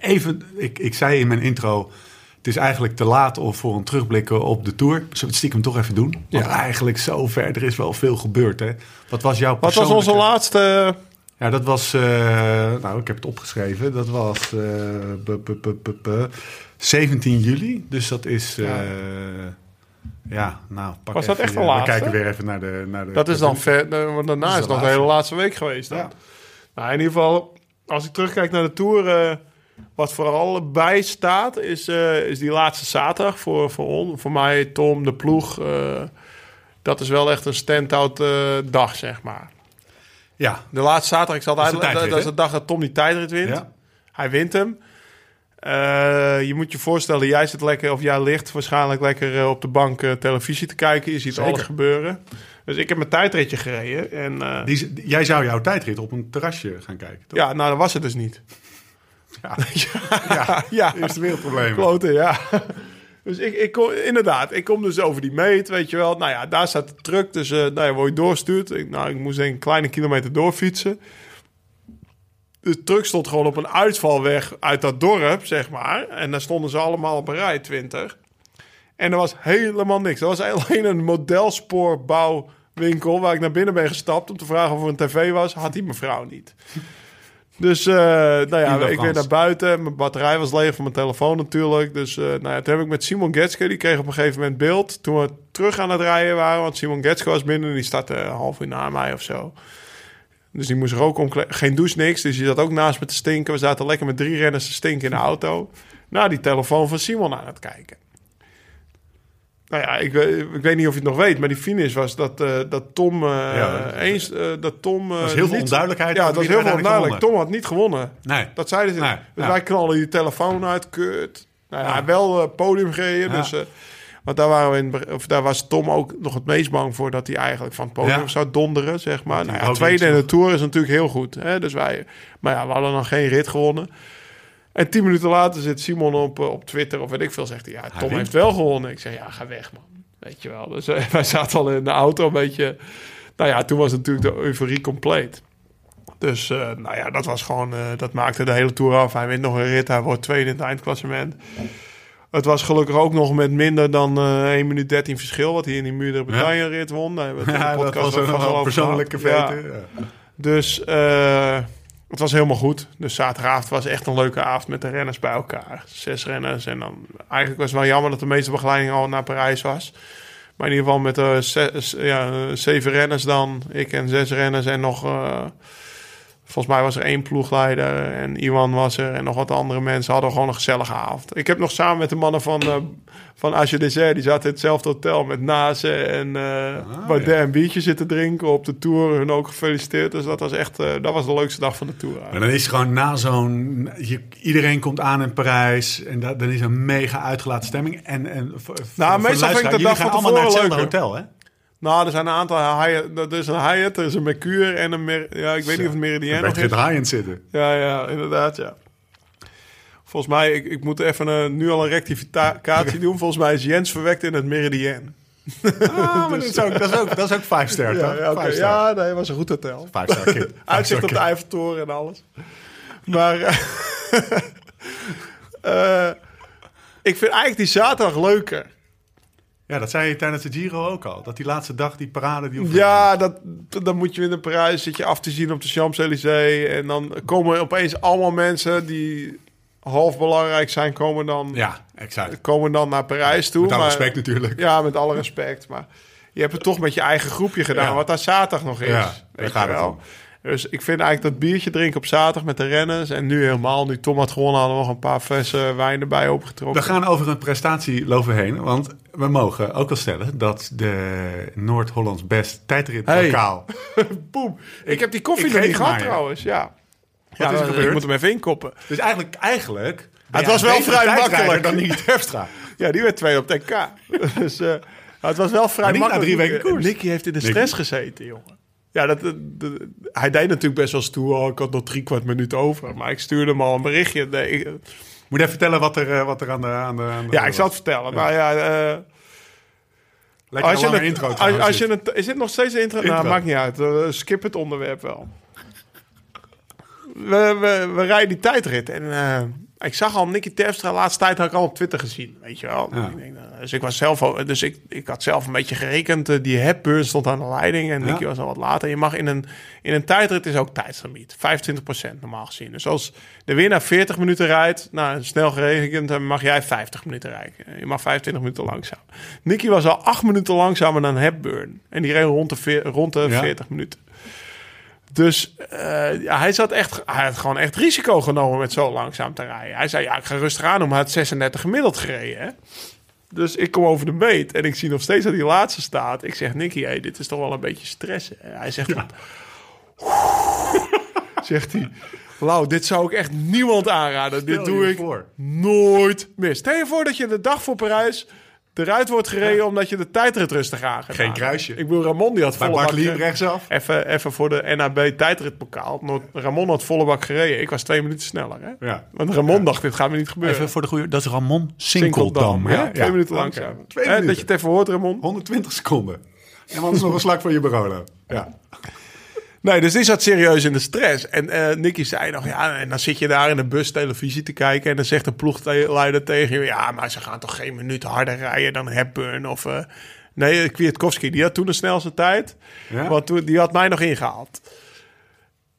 even, ik, ik zei in mijn intro, het is eigenlijk te laat om voor een terugblikken op de Tour. Zullen we het stiekem toch even doen? Want
Ja.
eigenlijk zo ver, er is wel veel gebeurd. Hè? Wat was jouw
Wat was
persoonlijke...
onze laatste...
Ja, dat was, eh, nou ik heb het opgeschreven, dat was eh, bu- bu- bu- bu- bu- 17 juli. Dus dat is, Ja, nou, pak
Was dat
even
echt de
We
laatste?
kijken weer even naar de... Naar de
Dat is dan ver, eh, want daarna
Dat
is het nog de hele laatste week geweest. Dan.
Ja.
Nou, in ieder geval, als ik terugkijk naar de Tour... eh, wat vooral bij staat, is, eh, is die laatste zaterdag voor, voor, on, voor mij, Tom, de ploeg. eh, dat is wel echt een stand-out eh, dag, zeg maar.
Ja,
De laatste zaterdag, ik zal het
Dat is de
dat,
tijdrit,
dat is de dag dat Tom die tijdrit wint.
ja.
Hij wint hem. Eh, je moet je voorstellen, jij zit lekker, of jij ligt waarschijnlijk lekker eh, op de bank eh, televisie te kijken. Je ziet
Zeker.
alles gebeuren. Dus ik heb mijn tijdritje gereden. En
Die, jij zou jouw tijdrit op een terrasje gaan kijken, toch?
ja, nou dat was het dus niet. [laughs] [laughs]
Ja.
Ja, ja.
Eerste wereldprobleem.
Kloten, ja. [laughs] Dus ik, ik kom, inderdaad, ik kom dus over die meet, weet je wel. Nou ja, daar staat de truck, dus eh nou ja, word je doorstuurt. Ik, nou, ik moest denk een kleine kilometer doorfietsen. De truck stond gewoon op een uitvalweg uit dat dorp, zeg maar. En daar stonden ze allemaal op een rij, 20. En er was helemaal niks. Er was alleen een modelspoorbouwwinkel waar ik naar binnen ben gestapt om te vragen of er een tv was. Had die mevrouw niet. Dus eh, nou ja, ik weer naar buiten. Mijn batterij was leeg van mijn telefoon natuurlijk. Dus eh, nou ja, toen heb ik met Simon Getske, die kreeg op een gegeven moment beeld. Toen we terug aan het rijden waren, want Simon Getske was binnen. Die startte een half uur na mij of zo. Dus die moest er ook omkleden. Geen douche, niks. Dus die zat ook naast me te stinken. We zaten lekker met drie renners te stinken in de auto. Naar die telefoon van Simon aan het kijken. Nou ja, ik, weet- ik weet niet of je het nog weet, maar die finish was dat, eh, dat Tom eh,
Ja.
eens eh, dat Tom.
was heel veel onduidelijkheid
Ja, het was heel veel onduidelijk. Tom had niet gewonnen.
Nee.
Dat zeiden ze.
Nee.
Dus
ja.
wij knallen die telefoon uit, kut. Nou ja,
Ja.
wel podium gereden. Dus, want daar, waren we in, of daar was Tom ook nog het meest bang voor dat hij eigenlijk van het podium
Ja.
zou donderen, zeg maar. Nou ja, tweede in de. Tour is natuurlijk heel goed. Hè? Dus wij, maar ja, we hadden nog geen rit gewonnen. En tien minuten later zit Simon op, eh, op Twitter of weet ik veel, zegt hij, ja, Tom heeft wel gewonnen. Ik zeg, ja, ga weg, man. Weet je wel. Dus eh, [laughs] wij zaten al in de auto een beetje... Nou ja, toen was natuurlijk de euforie compleet. Dus eh, nou ja, dat was gewoon, dat maakte de hele tour af. Hij wint nog een rit, hij wordt tweede in het eindklassement. Het was gelukkig ook nog met minder dan eh 1 minuut 13 verschil, wat hij in die muur [laughs] de Bretagne rit won. Daar hebben we
Ja, dat was een persoonlijke veten.
Ja. Dus eh, het was helemaal goed. Dus zaterdagavond was echt een leuke avond met de renners bij elkaar. Zes renners. En dan eigenlijk was het wel jammer dat de meeste begeleiding al naar Parijs was. Maar in ieder geval met de zes, ja, eh, zeven renners dan. Ik en zes renners en nog... volgens mij was er één ploegleider en Iwan was er. En nog wat andere mensen hadden gewoon een gezellige avond. Ik heb nog samen met de mannen van, eh van Asje Dessert... die zaten in hetzelfde hotel met Nazen en eh Baudet
ja.
een biertje zitten drinken op de Tour. Hun ook gefeliciteerd. Dus dat was echt eh, dat was de leukste dag van de Tour.
Maar dan is het gewoon na zo'n... Iedereen komt aan in Parijs. En dat, dan is een mega uitgelaten stemming. En, en voor,
Nou,
voor
meestal vind ik de dag van
allemaal naar
tevoren
hetzelfde
leuker.
hotel, hè?
Nou, er zijn een aantal Hyatt. Er is een Hyatt, er is een Mercure en een... Mer ja, ik weet niet of het Meridian nog is.
high-end zitten.
Ja, ja, inderdaad, ja. Volgens mij, ik, ik moet even een, nu al een rectificatie doen. Volgens mij is Jens verwekt in het Meridian.
Ah, [laughs] maar dat, is ook, dat, is ook, dat is ook vijf ster,
Ja, ja,
ster.
ja nee, was een goed hotel.
Vijf ster kid. Vijf [laughs]
Uitzicht op de. Eiffeltoren en alles. Maar eh, [laughs] eh, ik vind eigenlijk die zaterdag leuker.
Ja, dat zei je tijdens de Giro ook al. Dat die laatste dag, die parade... Die
Ja, dat, dan moet je in de Parijs, zit je af te zien op de Champs-Élysées. En dan komen opeens allemaal mensen die half belangrijk zijn, komen dan,
Ja, exact.
komen dan naar Parijs toe.
Met alle
Maar-
respect natuurlijk.
Ja, met alle respect. Maar je hebt het toch met je eigen groepje gedaan,
Ja.
wat daar zaterdag nog is.
Ja,
weet
gaat
je
het
wel. Dus ik vind eigenlijk dat biertje drinken op zaterdag met de renners. En nu helemaal, nu Tom had gewonnen, hadden we nog een paar flessen wijn erbij opengetrokken.
We gaan over een prestatie lopen heen. Want we mogen ook wel stellen dat de Noord-Hollands best tijdritlokaal... [laughs]
Boem. Ik, heb die koffie
ik
nog niet gehad trouwens, ja. ja,
is er
ik
gebeurd?
moet hem even inkoppen.
Dus eigenlijk, eigenlijk...
Het was wel vrij
tijdrijder
makkelijk.
dan Nicky Terpstra. [laughs]
Ja, die werd twee op NK. [laughs] dus eh, het was wel vrij
niet na
makkelijk.
drie weken koers.
Nicky heeft in de
Nicky.
stress gezeten, jongen. Ja, dat, dat- dat- hij deed natuurlijk best wel stoer. Oh, ik had nog drie kwart minuut over. Maar ik stuurde hem al een berichtje. Nee, ik-
Moet even vertellen wat er, eh, wat er aan de... Aan de, aan de
ja, ik zal het vertellen. Maar ja, eh,
Lekker
als je, het,
intro
als, je het, is dit nog steeds de intro? Nou, maakt niet uit. Skip het onderwerp wel. We, we, we rijden die tijdrit. En eh, Ik zag al Nicky Terpstra, de laatste tijd had ik al op Twitter gezien, weet je wel.
Ja.
Ik denk, nou, dus ik was zelf, dus ik, ik had zelf een beetje gerekend. eh, die Hepburn stond aan de leiding en
Ja.
Nicky was al wat later. Je mag in een, in een tijdrit is ook tijdslimiet, 25% normaal gezien. Dus als de winnaar 40 minuten rijdt, nou snel gerekend, dan mag jij 50 minuten rijden. Je mag 25 minuten langzaam. Nicky was al 8 minuten langzamer dan Hepburn. En die reed rond de, rond de
Ja.
40 minuten. Dus eh, ja, hij, zat echt, hij had gewoon echt risico genomen met zo langzaam te rijden. Hij zei, ja, ik ga rustig aan doen, maar hij had 36 gemiddeld gereden. Hè? Dus ik kom over de meet en ik zie nog steeds dat hij laatste staat. Ik zeg, Nicky, hey, dit is toch wel een beetje stressen. En hij zegt, [laughs] zegt hij, Lau, dit zou ik echt niemand aanraden. dit doe ik
voor.
nooit meer. Stel je voor dat je de dag voor Parijs eruit wordt gereden omdat je de tijdrit rustig aan gaat.
Geen kruisje.
Ik bedoel, Ramon die had
Bij
volle
Bart
bak gereden.
rechtsaf.
Even, even voor de NAB tijdritpokaal. Ramon had volle bak gereden. Ik was twee minuten sneller. Hè?
Ja.
Want Ramon dacht, dit gaat me niet gebeuren.
Even voor de goede, dat is Ramon
Sinkeldam,
Sinkeldam.
ja.
hè?
Twee
Ja.
minuten
Langzaam.
langzaam.
Twee
Hè,
minuten.
Dat je het even hoort, Ramon.
120 seconden. En wat is nog een slag van je Barolo. Ja.
Nee, dus die zat serieus in de stress. En eh Nicky zei nog, ja, en dan zit je daar in de bus televisie te kijken... en dan zegt de ploegleider tegen je... ja, maar ze gaan toch geen minuut harder rijden dan Hepburn of... eh, nee, Kwiatkowski, die had toen de snelste tijd.
Ja?
Want toen, die had mij nog ingehaald.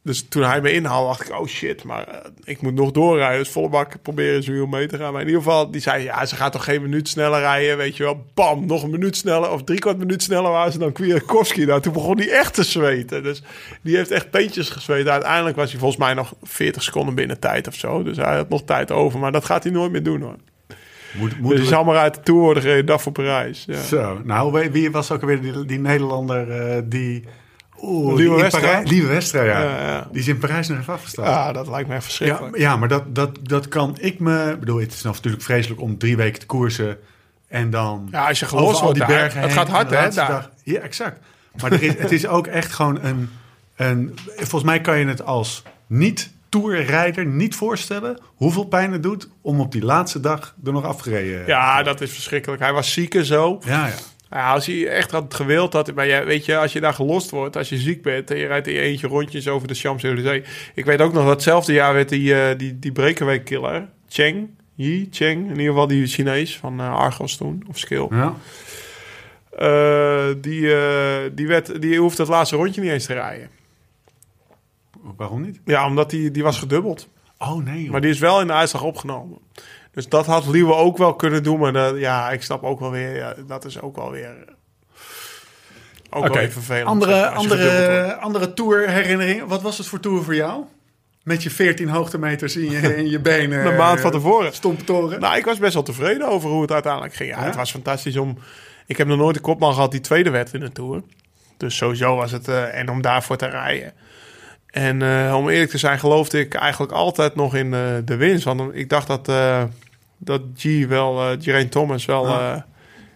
Dus toen hij me inhaalde, dacht ik, oh shit, maar eh, ik moet nog doorrijden. Dus volle bak proberen ze weer mee te gaan. Maar in ieder geval, die zei, ja, ze gaat toch geen minuut sneller rijden, weet je wel. Bam, nog een minuut sneller, of drie kwart minuut sneller waren ze dan Kwiatkowski. Nou, toen begon hij echt te zweten. Dus die heeft echt peentjes gezweten. Uiteindelijk was hij volgens mij nog 40 seconden binnen tijd of zo. Dus hij had nog tijd over, maar dat gaat hij nooit meer doen hoor.
Moet,
Dus
moeten
hij zal maar uit de Tour worden gereden, dag voor Parijs. Ja.
Zo, nou, wie- was ook alweer die, die Nederlander eh, die... Oeh,
Lieve Westra?
Lieve Westra, ja.
Ja, ja.
Die is in Parijs nog even afgestaan.
Ja, dat lijkt me echt
Ja,
verschrikkelijk.
ja, maar dat, dat, dat kan ik me... Ik bedoel, het is natuurlijk vreselijk om drie weken te koersen en dan...
Ja, als je gelost wordt
die
daar,
bergen
het
heen
gaat hard hè, daar.
dag- Ja, exact. Maar er is, het is ook echt gewoon een, een... Volgens mij kan je het als niet-tourrijder niet voorstellen... hoeveel pijn het doet om op die laatste dag er nog afgereden
Ja, dat is verschrikkelijk. Hij was ziek en zo.
Ja, ja.
Ja, als hij echt had gewild had, maar ja, weet je, als je daar gelost wordt, als je ziek bent en je rijdt in je eentje rondjes over de Champs-Élysées. Ik weet ook nog dat hetzelfde jaar werd die, eh, die, die breakaway killer, Cheng, Yi, Cheng, in ieder geval die Chinees van eh, Argos toen, of Skill.
ja.
Eh, die, die, werd, die hoefde het laatste rondje niet eens te rijden.
Waarom niet?
Ja, omdat die, die was gedubbeld.
Oh nee, joh.
Maar die is wel in de uitslag opgenomen. Dus dat had Liewe ook wel kunnen doen. Maar dat, ja, ik snap ook wel weer, ja, dat is ook wel weer... Ook wel weer vervelend. zeg
Andere,
gedubbeld
andere, andere tour-herinneringen. Wat was het voor tour voor jou? Met je 14 hoogtemeters in je, in je benen. [laughs]
Een maand van tevoren.
Stomptoren.
Nou, ik was best wel tevreden over hoe het uiteindelijk ging. Ja,
Ja?
Het was fantastisch om... Ik heb nog nooit een kopman gehad die tweede werd in de Tour. Dus sowieso was het... eh, en om daarvoor te rijden. En eh, om eerlijk te zijn geloofde ik eigenlijk altijd nog in eh, de winst. Want ik dacht dat, eh, dat G wel, Geraint Thomas wel,
Ja.
eh,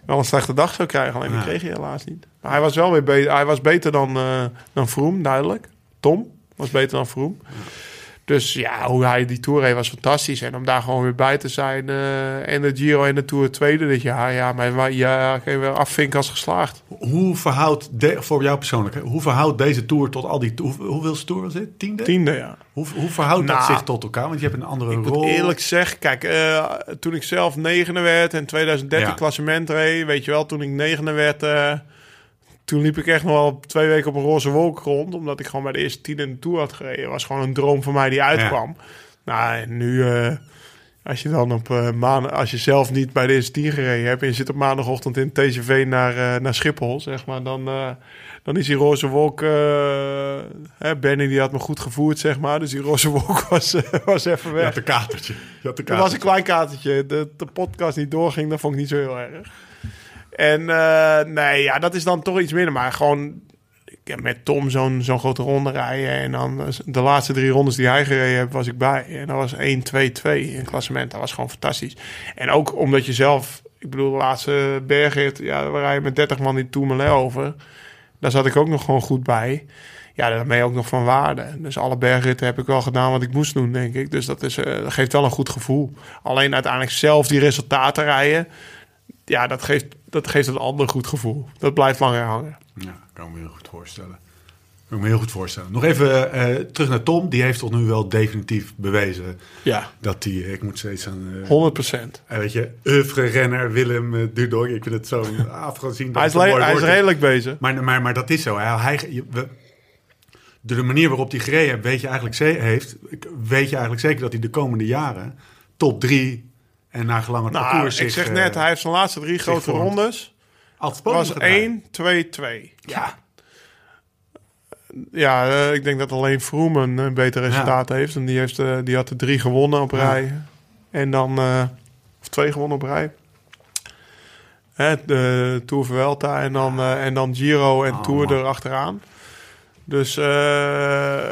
wel een slechte dag zou krijgen. Alleen
Ja.
die kreeg hij helaas niet. Maar hij was wel weer beter, hij was beter dan, eh dan Vroom, duidelijk. Tom was beter dan Vroom. Dus ja, hoe hij die Tour reed was fantastisch. En om daar gewoon weer bij te zijn. eh, en de Giro en de Tour tweede dit jaar. Ja, maar ja, je weer afvinken als geslaagd.
Hoe verhoudt, de, voor jou persoonlijk, hè, hoe verhoudt deze tour tot al die... Hoe, hoeveelste tour was dit? Tiende?
Tiende, ja.
Hoe, hoe verhoudt dat
Nou,
zich tot elkaar? Want je hebt een andere
Ik
rol.
moet eerlijk zeggen, kijk, eh, toen ik zelf negende werd en 2013
Ja.
klassement reed, weet je wel, toen ik negende werd, eh, toen liep ik echt nog wel twee weken op een roze wolk rond, omdat ik gewoon bij de eerste tien in de Tour had gereden. Was gewoon een droom voor mij die uitkwam. Nou, en nu, eh, als je dan op eh maandag, als je zelf niet bij de eerste tien gereden hebt en je zit op maandagochtend in TCV naar, eh, naar Schiphol, zeg maar, dan, dan is die roze wolk, hè, Benny die had me goed gevoerd, zeg maar, dus die roze wolk [laughs] was, was even
Je
weg.
had een katertje. Je had een
Er was een
katertje.
klein katertje. De, de podcast niet doorging, dat vond ik niet zo heel erg. En eh, nee, ja, dat is dan toch iets minder. Maar gewoon met Tom zo'n zo'n grote ronde rijden. En dan eh, de laatste drie rondes die hij gereden heeft, was ik bij. En dat was 1, 2, 2 in klassement. Dat was gewoon fantastisch. En ook omdat je zelf... Ik bedoel, de laatste bergrit, ja, we rijden met 30 man die Tourmalet over. Daar zat ik ook nog gewoon goed bij. Ja, daar ben je ook nog van waarde. Dus alle bergritten heb ik wel gedaan wat ik moest doen, denk ik. Dus dat, is, eh, dat geeft wel een goed gevoel. Alleen uiteindelijk zelf die resultaten rijden... Ja, dat geeft, dat geeft een ander goed gevoel. Dat blijft langer hangen.
Ja, kan me heel goed voorstellen. ik me heel goed voorstellen. Nog even eh, terug naar Tom. Die heeft toch nu wel definitief bewezen
Ja,
dat hij... Ik moet steeds aan... eh,
100 procent.
eh, weet je, oeuvre-renner Willem uh, Dudok. Ik vind het zo afgezien. dat
Hij, is
mooi
hij is redelijk bezig.
Maar, maar, maar dat is zo. Hij, hij, je- we- de manier waarop hij gereden heeft, weet je eigenlijk, heeft, weet je eigenlijk zeker dat hij de komende jaren top drie en naar gelang het
Nou,
parcours
ik zeg
eh,
net, hij heeft zijn laatste drie grote
vormt.
rondes.
podium
was
gaat rijden.
1, 2, 2. Ja. Ja, eh, ik denk dat alleen Froome een, eh, beter resultaat heeft. En die, heeft, die had er drie gewonnen op
Ja.
rij. En dan... of twee gewonnen op rij. Hè, de Tour Vuelta en dan, en dan Giro en
Oh,
Tour erachteraan. Dus... eh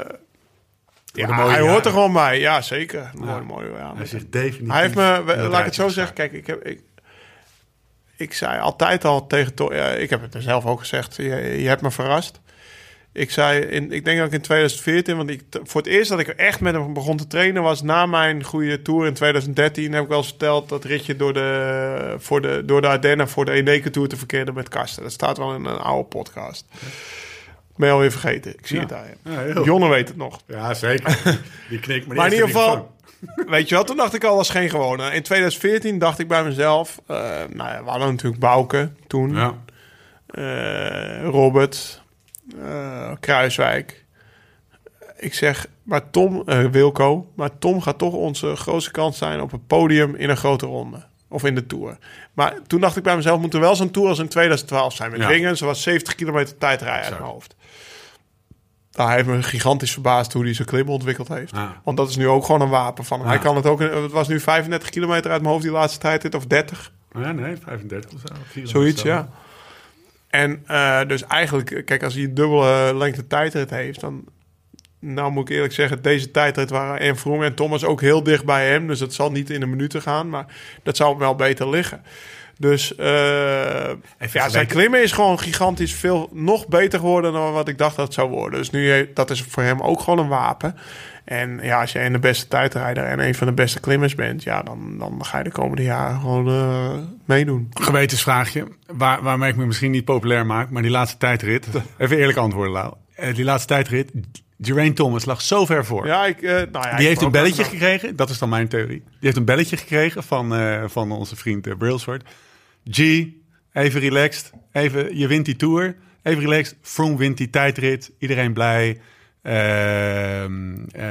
ja, hij hoort er gewoon bij. Ja, zeker. Mooi,
Ja.
mooi. Ja.
Hij zit definitief.
Hij heeft me, laat ik het zo zeggen, kijk, ik heb, ik, ik zei altijd al tegen ja, ik heb het er zelf ook gezegd, je, je hebt me verrast. Ik zei, in, ik denk dat ik in 2014, want ik, voor het eerst dat ik echt met hem begon te trainen was na mijn goede tour in 2013. Heb ik wel eens verteld dat ritje door de, voor de, door de Ardennen voor de Eneco Tour te verkeerde met Karsten. Dat staat wel in een oude podcast. Ben je alweer vergeten? Ik zie het daar.
Heel.
Jonne weet het nog.
Ja, zeker. Die knikt, maar,
in ieder
er
geval, weet je wel, toen dacht ik al, dat is geen gewone. In 2014 dacht ik bij mezelf, eh, nou ja, we hadden natuurlijk Bouke toen.
Ja.
eh, Robert, eh, Kruiswijk. Ik zeg, maar Tom, eh, Wilco, maar Tom gaat toch onze grootste kans zijn op een podium in een grote ronde. Of in de Tour. Maar toen dacht ik bij mezelf, moet er wel zo'n Tour als in 2012 zijn. Met
Ja.
Wingen, ze was 70 kilometer tijdrijden uit
Zo.
mijn hoofd. Nou, hij heeft me gigantisch verbaasd hoe hij zijn klim ontwikkeld heeft.
Ja.
Want dat is nu ook gewoon een wapen van.
Ja.
Hij kan het ook, het was nu 35 kilometer uit mijn hoofd die laatste tijd, of 30.
Ja, nee, 35 of zo. 34
Zoiets, ja. En eh, dus eigenlijk, kijk, als hij een dubbele lengte tijdrit heeft, dan... Nou moet ik eerlijk zeggen, deze tijdrit waren en Vroom en Thomas ook heel dicht bij hem. Dus het zal niet in de minuten gaan, maar dat zou wel beter liggen. Dus eh, ja, zijn klimmen is gewoon gigantisch veel nog beter geworden dan wat ik dacht dat het zou worden. Dus nu, he- dat is voor hem ook gewoon een wapen. En ja, als je een de beste tijdrijder en een van de beste klimmers bent, ja, dan, dan ga je de komende jaren gewoon eh, meedoen.
Gewetensvraagje, waar, waarmee ik me misschien niet populair maak, maar die laatste tijdrit. [laughs] Even eerlijk antwoorden, Lau. Eh, die laatste tijdrit, Geraint Thomas lag zo ver voor.
Ja, ik, eh, nou ja,
die heeft een belletje gekregen, dat is dan mijn theorie. Die heeft een belletje gekregen van, eh, van onze vriend eh, Brailsford. G, even relaxed, even, je wint die Tour, even relaxed. Froome wint die tijdrit, iedereen blij. Ehm eh,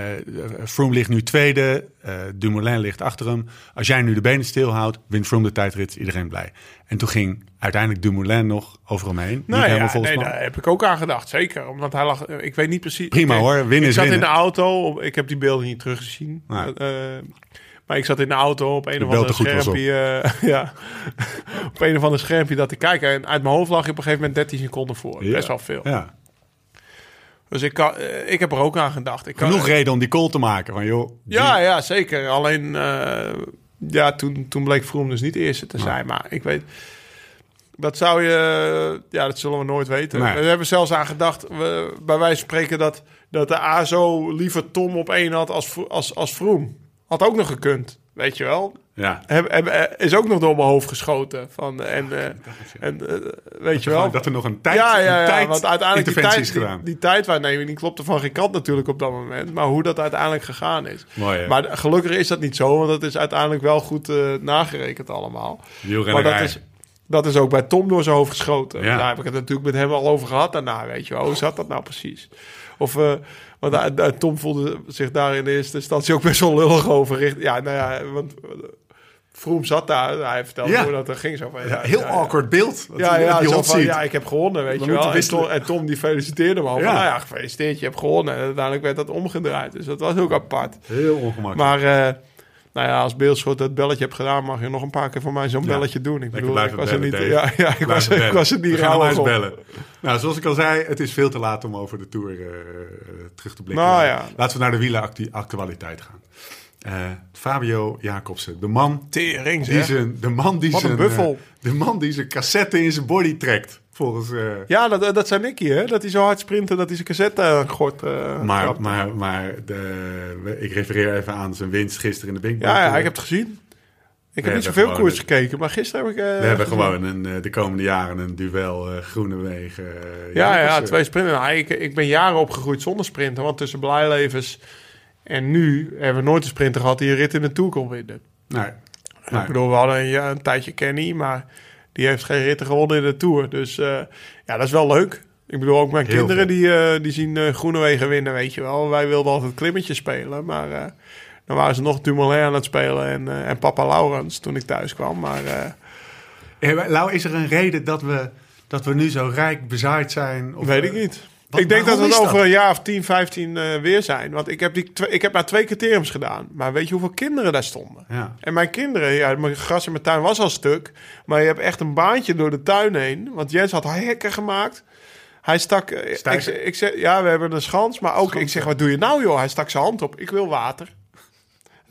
Froome ligt nu tweede, eh, Dumoulin ligt achter hem. Als jij nu de benen stilhoudt, wint Froome de tijdrit, iedereen blij. En toen ging uiteindelijk Dumoulin nog over hem heen.
Nou ja, nee, daar heb ik ook aan gedacht. Zeker, omdat hij lag... Ik weet niet precies...
Prima,
ik,
hoor. Winnen
Ik
is
zat
winnen.
in de auto. Ik heb die beelden niet teruggezien. Eh, maar ik zat in de auto op een
De
of ander
er
schermpje. eh, [laughs] ja, op een of ander schermpje dat te kijken. En uit mijn hoofd lag je op een gegeven moment 13 seconden voor.
Ja.
Best wel veel.
Ja.
Dus ik, kan, eh, ik heb er ook aan gedacht. Ik kan,
Genoeg reden om die call te maken. Van, joh,
Ja, ja, zeker. Alleen, eh, ja, toen, toen bleek Vroom dus niet de eerste te zijn. Maar ik weet, dat zou je, ja, dat zullen we nooit weten.
Nee.
We hebben zelfs aan gedacht, we, bij wijze van spreken, dat, dat de ASO liever Tom op één had als, als, als Vroom. Had ook nog gekund, weet je wel.
Ja.
Heb, heb, eh, is ook nog door mijn hoofd geschoten. Van, en eh, en eh, weet je wel.
Dat er nog een tijd,
ja, ja,
tijd
want uiteindelijk die tijd,
is
die,
gedaan.
die tijdwaarneming die klopte van geen kant natuurlijk op dat moment. Maar hoe dat uiteindelijk gegaan is.
Mooi, hè?
maar gelukkig is dat niet zo, want dat is uiteindelijk wel goed eh, nagerekend allemaal. Maar dat is, dat is ook bij Tom door zijn hoofd geschoten.
Ja.
Daar heb ik het natuurlijk met hem al over gehad daarna, weet je wel. Hoe zat dat nou precies? Of, want daar- daar- Tom voelde zich daar in de eerste instantie ook best wel lullig over. Ja, nou ja, want eh, Vroom zat daar. Hij vertelde
Ja.
hoe dat er ging. Zo van,
Ja, heel
ja,
awkward beeld.
Ja, ja,
die
zo
hot
van,
seat.
ja, ik heb gewonnen, weet
We
je wel. En. Tom, en Tom die feliciteerde me al.
Ja.
Van, nou ja, gefeliciteerd, je hebt gewonnen. En uiteindelijk werd dat omgedraaid. Dus dat was ook apart.
Heel ongemakkelijk.
Maar eh, nou ja, als Beeldschot dat belletje hebt gedaan... mag je nog een paar keer voor mij zo'n belletje doen. Ik bedoel, ik was er niet... Ja, ja ik, was, ik was er niet
eens
op.
bellen. Nou, zoals ik al zei, het is veel te laat om over de Tour eh, terug te blikken.
Nou ja.
Laten we naar de wielenactualiteit gaan. Eh, Fabio Jacobsen, de man
Tering,
die zijn, de man die
Wat een
zijn,
buffel.
eh, de man die zijn cassette in zijn body trekt, volgens. eh,
Ja, dat, dat zei Nicky, hè? Dat hij zo hard sprintte dat hij zijn cassette aan gort eh,
maar
trapte.
maar, maar de, ik refereer even aan zijn winst gisteren in de Big
Ja, ja, ik heb het gezien. Ik heb niet zoveel koers gekeken, maar gisteren heb ik... eh,
We hebben
gezien.
gewoon een, eh, de komende jaren een duel eh Groenewegen. eh,
Ja, ja,
Jacobsen.
twee sprinten. Nou, ik, ik ben jaren opgegroeid zonder sprinten. Want tussen Blijlevens en nu hebben we nooit een sprinter gehad die een rit in de Tour kon winnen.
Nee. Nee.
Ik bedoel, we hadden een, ja, een tijdje Kenny, maar die heeft geen ritten gewonnen in de Tour. Dus eh, ja, dat is wel leuk. Ik bedoel, ook mijn
Heel
kinderen die, eh, die zien eh Groenewegen winnen, weet je wel. Wij wilden altijd klimmetjes spelen, maar eh, dan waren ze nog Dumoulin aan het spelen en, en papa Laurens toen ik thuis kwam. Maar
maar Lau, is er een reden dat we, dat we nu zo rijk bezaaid zijn? Of,
weet ik niet.
Wat-
ik denk dat we het over
dat?
een jaar of 10, 15 eh, weer zijn. Want ik heb, die twee, ik heb maar twee criteriums gedaan. Maar weet je hoeveel kinderen daar stonden?
Ja.
En mijn kinderen, ja, mijn gras in mijn tuin was al stuk. Maar je hebt echt een baantje door de tuin heen. Want Jens had hekken gemaakt. Hij stak... eh, Ik, ik zeg, ja, we hebben een schans. Maar ook,
Schans,
ik zeg, wat doe je nou, joh? Hij stak zijn hand op. Ik wil water.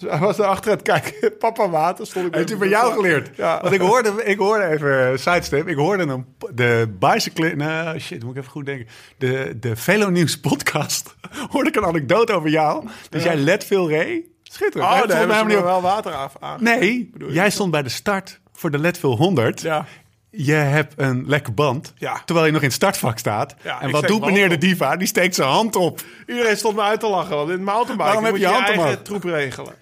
Dus hij was daar achter het kijken. [laughs] Papa water. Stond ik
Heeft hij van jou geleerd?
Ja.
Want ik hoorde, ik hoorde even, sidestep, ik hoorde een, de bicycle, nou shit, moet ik even goed denken. De, de Velo Nieuws podcast, [laughs] hoorde ik een anekdote over jou. Dus jij let veel ree. Schitterend.
Oh, daar hebben
op-
wel water af aan.
Nee,
je?
jij stond bij de start voor de Leadville 100.
Ja.
Je hebt een lekke band,
Ja.
terwijl je nog in het startvak staat.
Ja,
en wat doet
mijn
meneer de diva? Die steekt zijn hand op.
Iedereen stond me uit te lachen. Want in het mountainbike
Waarom heb je
je,
hand
eigen troep regelen.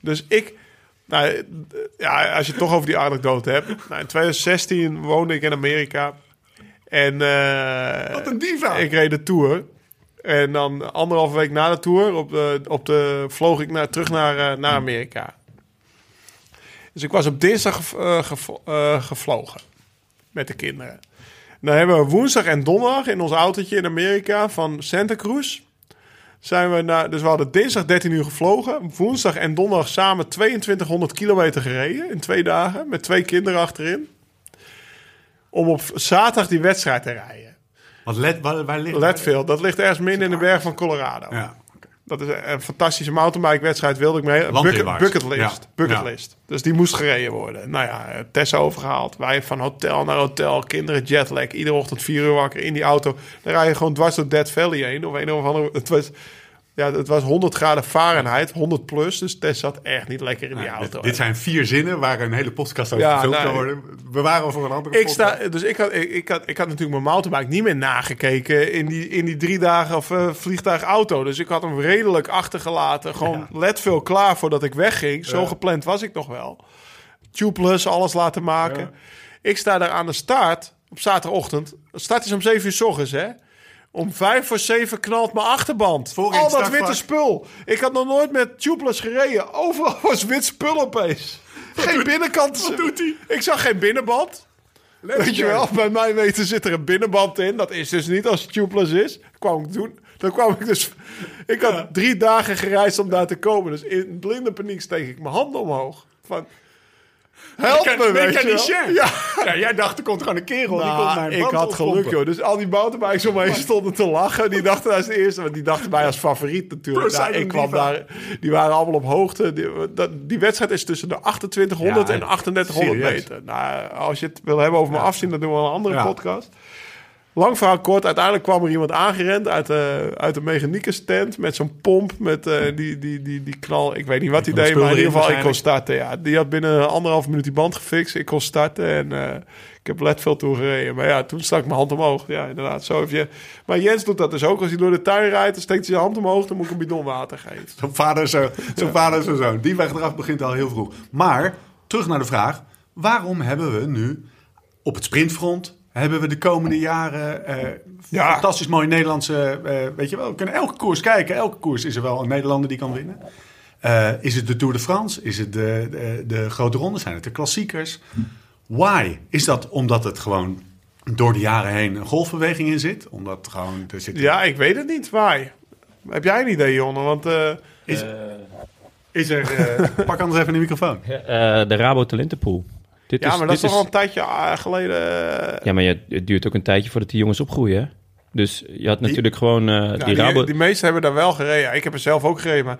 Dus ik... Nou, ja, als je het toch over die anekdote hebt. Nou, in 2016 woonde ik in Amerika. En eh,
Wat een diva.
ik reed de Tour. En dan anderhalve week na de Tour op de, op de, vloog ik naar, terug naar, eh, naar Amerika. Dus ik was op dinsdag gev- gev- eh, gevlogen met de kinderen. Dan hebben we woensdag en donderdag in ons autootje in Amerika van Santa Cruz. Zijn we naar, dus we hadden dinsdag 13 uur gevlogen. Woensdag en donderdag samen 2200 kilometer gereden in twee dagen. Met twee kinderen achterin. Om op zaterdag die wedstrijd te rijden.
Want let, waar, waar ligt
Leadville, dat ligt ergens midden in de berg van Colorado.
Ja.
Dat is een, fantastische mountainbike-wedstrijd, wilde ik mee. Bucket, bucketlist.
Ja.
Bucketlist. Dus die moest gereden worden. Nou ja, eh, Tessa overgehaald. Wij van hotel naar hotel. Kinderen jetlag. Iedere ochtend vier uur wakker in die auto. Dan rij je gewoon dwars door Dead Valley heen. Of een of andere... Het was, ja, het was 100 graden Fahrenheit. 100 plus. Dus Tess zat echt niet lekker in die
Ja,
auto.
dit, dit zijn vier zinnen waar een hele podcast over
Ja,
gefilmd kan worden. We waren voor een andere
Ik,
podcast.
sta, dus ik, had, ik, ik, had, ik had natuurlijk mijn mountainbike niet meer nagekeken in die, in die drie dagen of eh, vliegtuig auto. Dus ik had hem redelijk achtergelaten. Gewoon let veel klaar voordat ik wegging. Zo
Ja.
gepland was ik nog wel. Tubeless, alles laten maken. Ik sta daar aan de start op zaterdagochtend. De start is om 7 uur s ochtends, hè. Om vijf voor zeven knalt mijn achterband.
Voor
Al dat witte spul. Ik had nog nooit met tubeless gereden. Overal [laughs] was wit spul opeens. Geen binnenkant.
wat doet hij?
Ik zag geen binnenband. Weet je wel, bij mij weten zit er een binnenband in. Dat is dus niet als het tubeless is. Kwam ik doen. Dan kwam ik dus... Ik had drie dagen gereisd om daar te komen. Dus in blinde paniek steek ik mijn handen omhoog. Van, help me, weet je wel.
Ja. ja, jij dacht er komt gewoon een kerel. die komt
Nou,
mijn
ik had geluk, joh. Dus al die mountainbikes om me heen stonden te lachen. Die dachten als eerste, want die dachten mij als favoriet natuurlijk. Nou, ik kwam daar, die waren allemaal op hoogte. Die, die wedstrijd is tussen de 2800
Ja,
en 3800
serieus.
meter. Nou, als je het wil hebben over mijn afzien, dan doen we een andere podcast. Lang verhaal kort, uiteindelijk kwam er iemand aangerend uit de, uit de tent met zo'n pomp, met eh, die, die, die, die knal. Ik weet niet wat hij deed, maar in ieder geval, ik kon starten. Ja. Die had binnen anderhalf minuut die band gefixt. Ik kon starten en eh, ik heb Leadville toe gereden. Maar ja, toen stak ik mijn hand omhoog. Ja, inderdaad, zo heb je... Maar Jens doet dat dus ook. Als hij door de tuin rijdt, dan steekt hij zijn hand omhoog. Dan moet ik een bidon water geven. [laughs]
Zo'n vader, zo, zo'n vader, zo'n zoon. Die weg eraf begint al heel vroeg. Maar, terug naar de vraag. Waarom hebben we nu op het sprintfront... hebben we de komende jaren eh,
Ja.
fantastisch mooie Nederlandse... eh, weet je wel, we kunnen elke koers kijken. Elke koers is er wel een Nederlander die kan winnen. Eh, is het de Tour de France? Is het de, de, de grote rondes? Zijn het de klassiekers? Why? Is dat omdat het gewoon door de jaren heen een golfbeweging in zit? Omdat gewoon... Er zit
Ja, ik weet het niet. Waar? Heb jij een idee, Jonne? Want eh,
Is, is er... eh, [laughs] pak anders even de microfoon.
Eh, de Rabo Talentenpool. Dit
ja,
is,
maar dat is toch al een tijdje geleden...
Ja, maar je, het duurt ook een tijdje voordat die jongens opgroeien, hè? Dus je had natuurlijk gewoon eh, die
die,
Rabo...
die meesten hebben daar wel gereden. Ja, ik heb er zelf ook gereden, maar...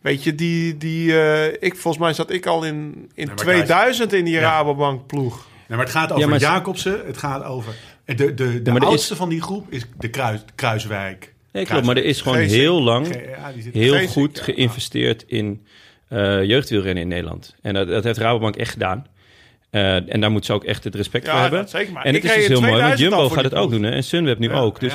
Weet je, die, die, eh, ik, volgens mij zat ik al in, in
maar
2000 in die
Ja.
Rabobank ploeg.
Nee, maar het gaat over
Ja, maar-
Jacobsen. Het gaat over... De, de, de oudste
is-
van die groep is de Kruis, Kruiswijk.
Nee, klopt, maar er is gewoon
Geesink.
heel lang
Ge-
heel
Geesink,
goed
ja.
geïnvesteerd in eh jeugdwielrennen in Nederland. En dat, dat heeft Rabobank echt gedaan. Eh, en daar moet ze ook echt het respect
Ja,
voor hebben.
dat zeker, maar
en
ik
het is dus heel mooi, want
2000 al
Jumbo gaat het ook doen. Hè? En Sunweb nu ook. Dus,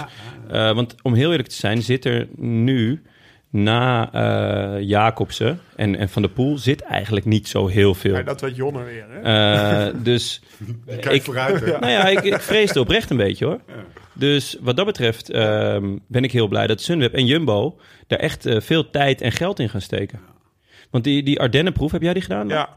ja,
eh, want om heel eerlijk te zijn, zit er nu na eh Jacobsen en, en Van der Poel... zit eigenlijk niet zo heel veel.
Ja, dat werd Jonne weer, hè?
Eh, dus [laughs]
Kijk
ik,
vooruit. hè. [laughs]
nou ja, ik, ik vreesde oprecht een beetje hoor. Dus wat dat betreft ehm, ben ik heel blij dat Sunweb en Jumbo daar echt veel tijd en geld in gaan steken. Want die, die Ardennenproef, heb jij die gedaan?
Ja.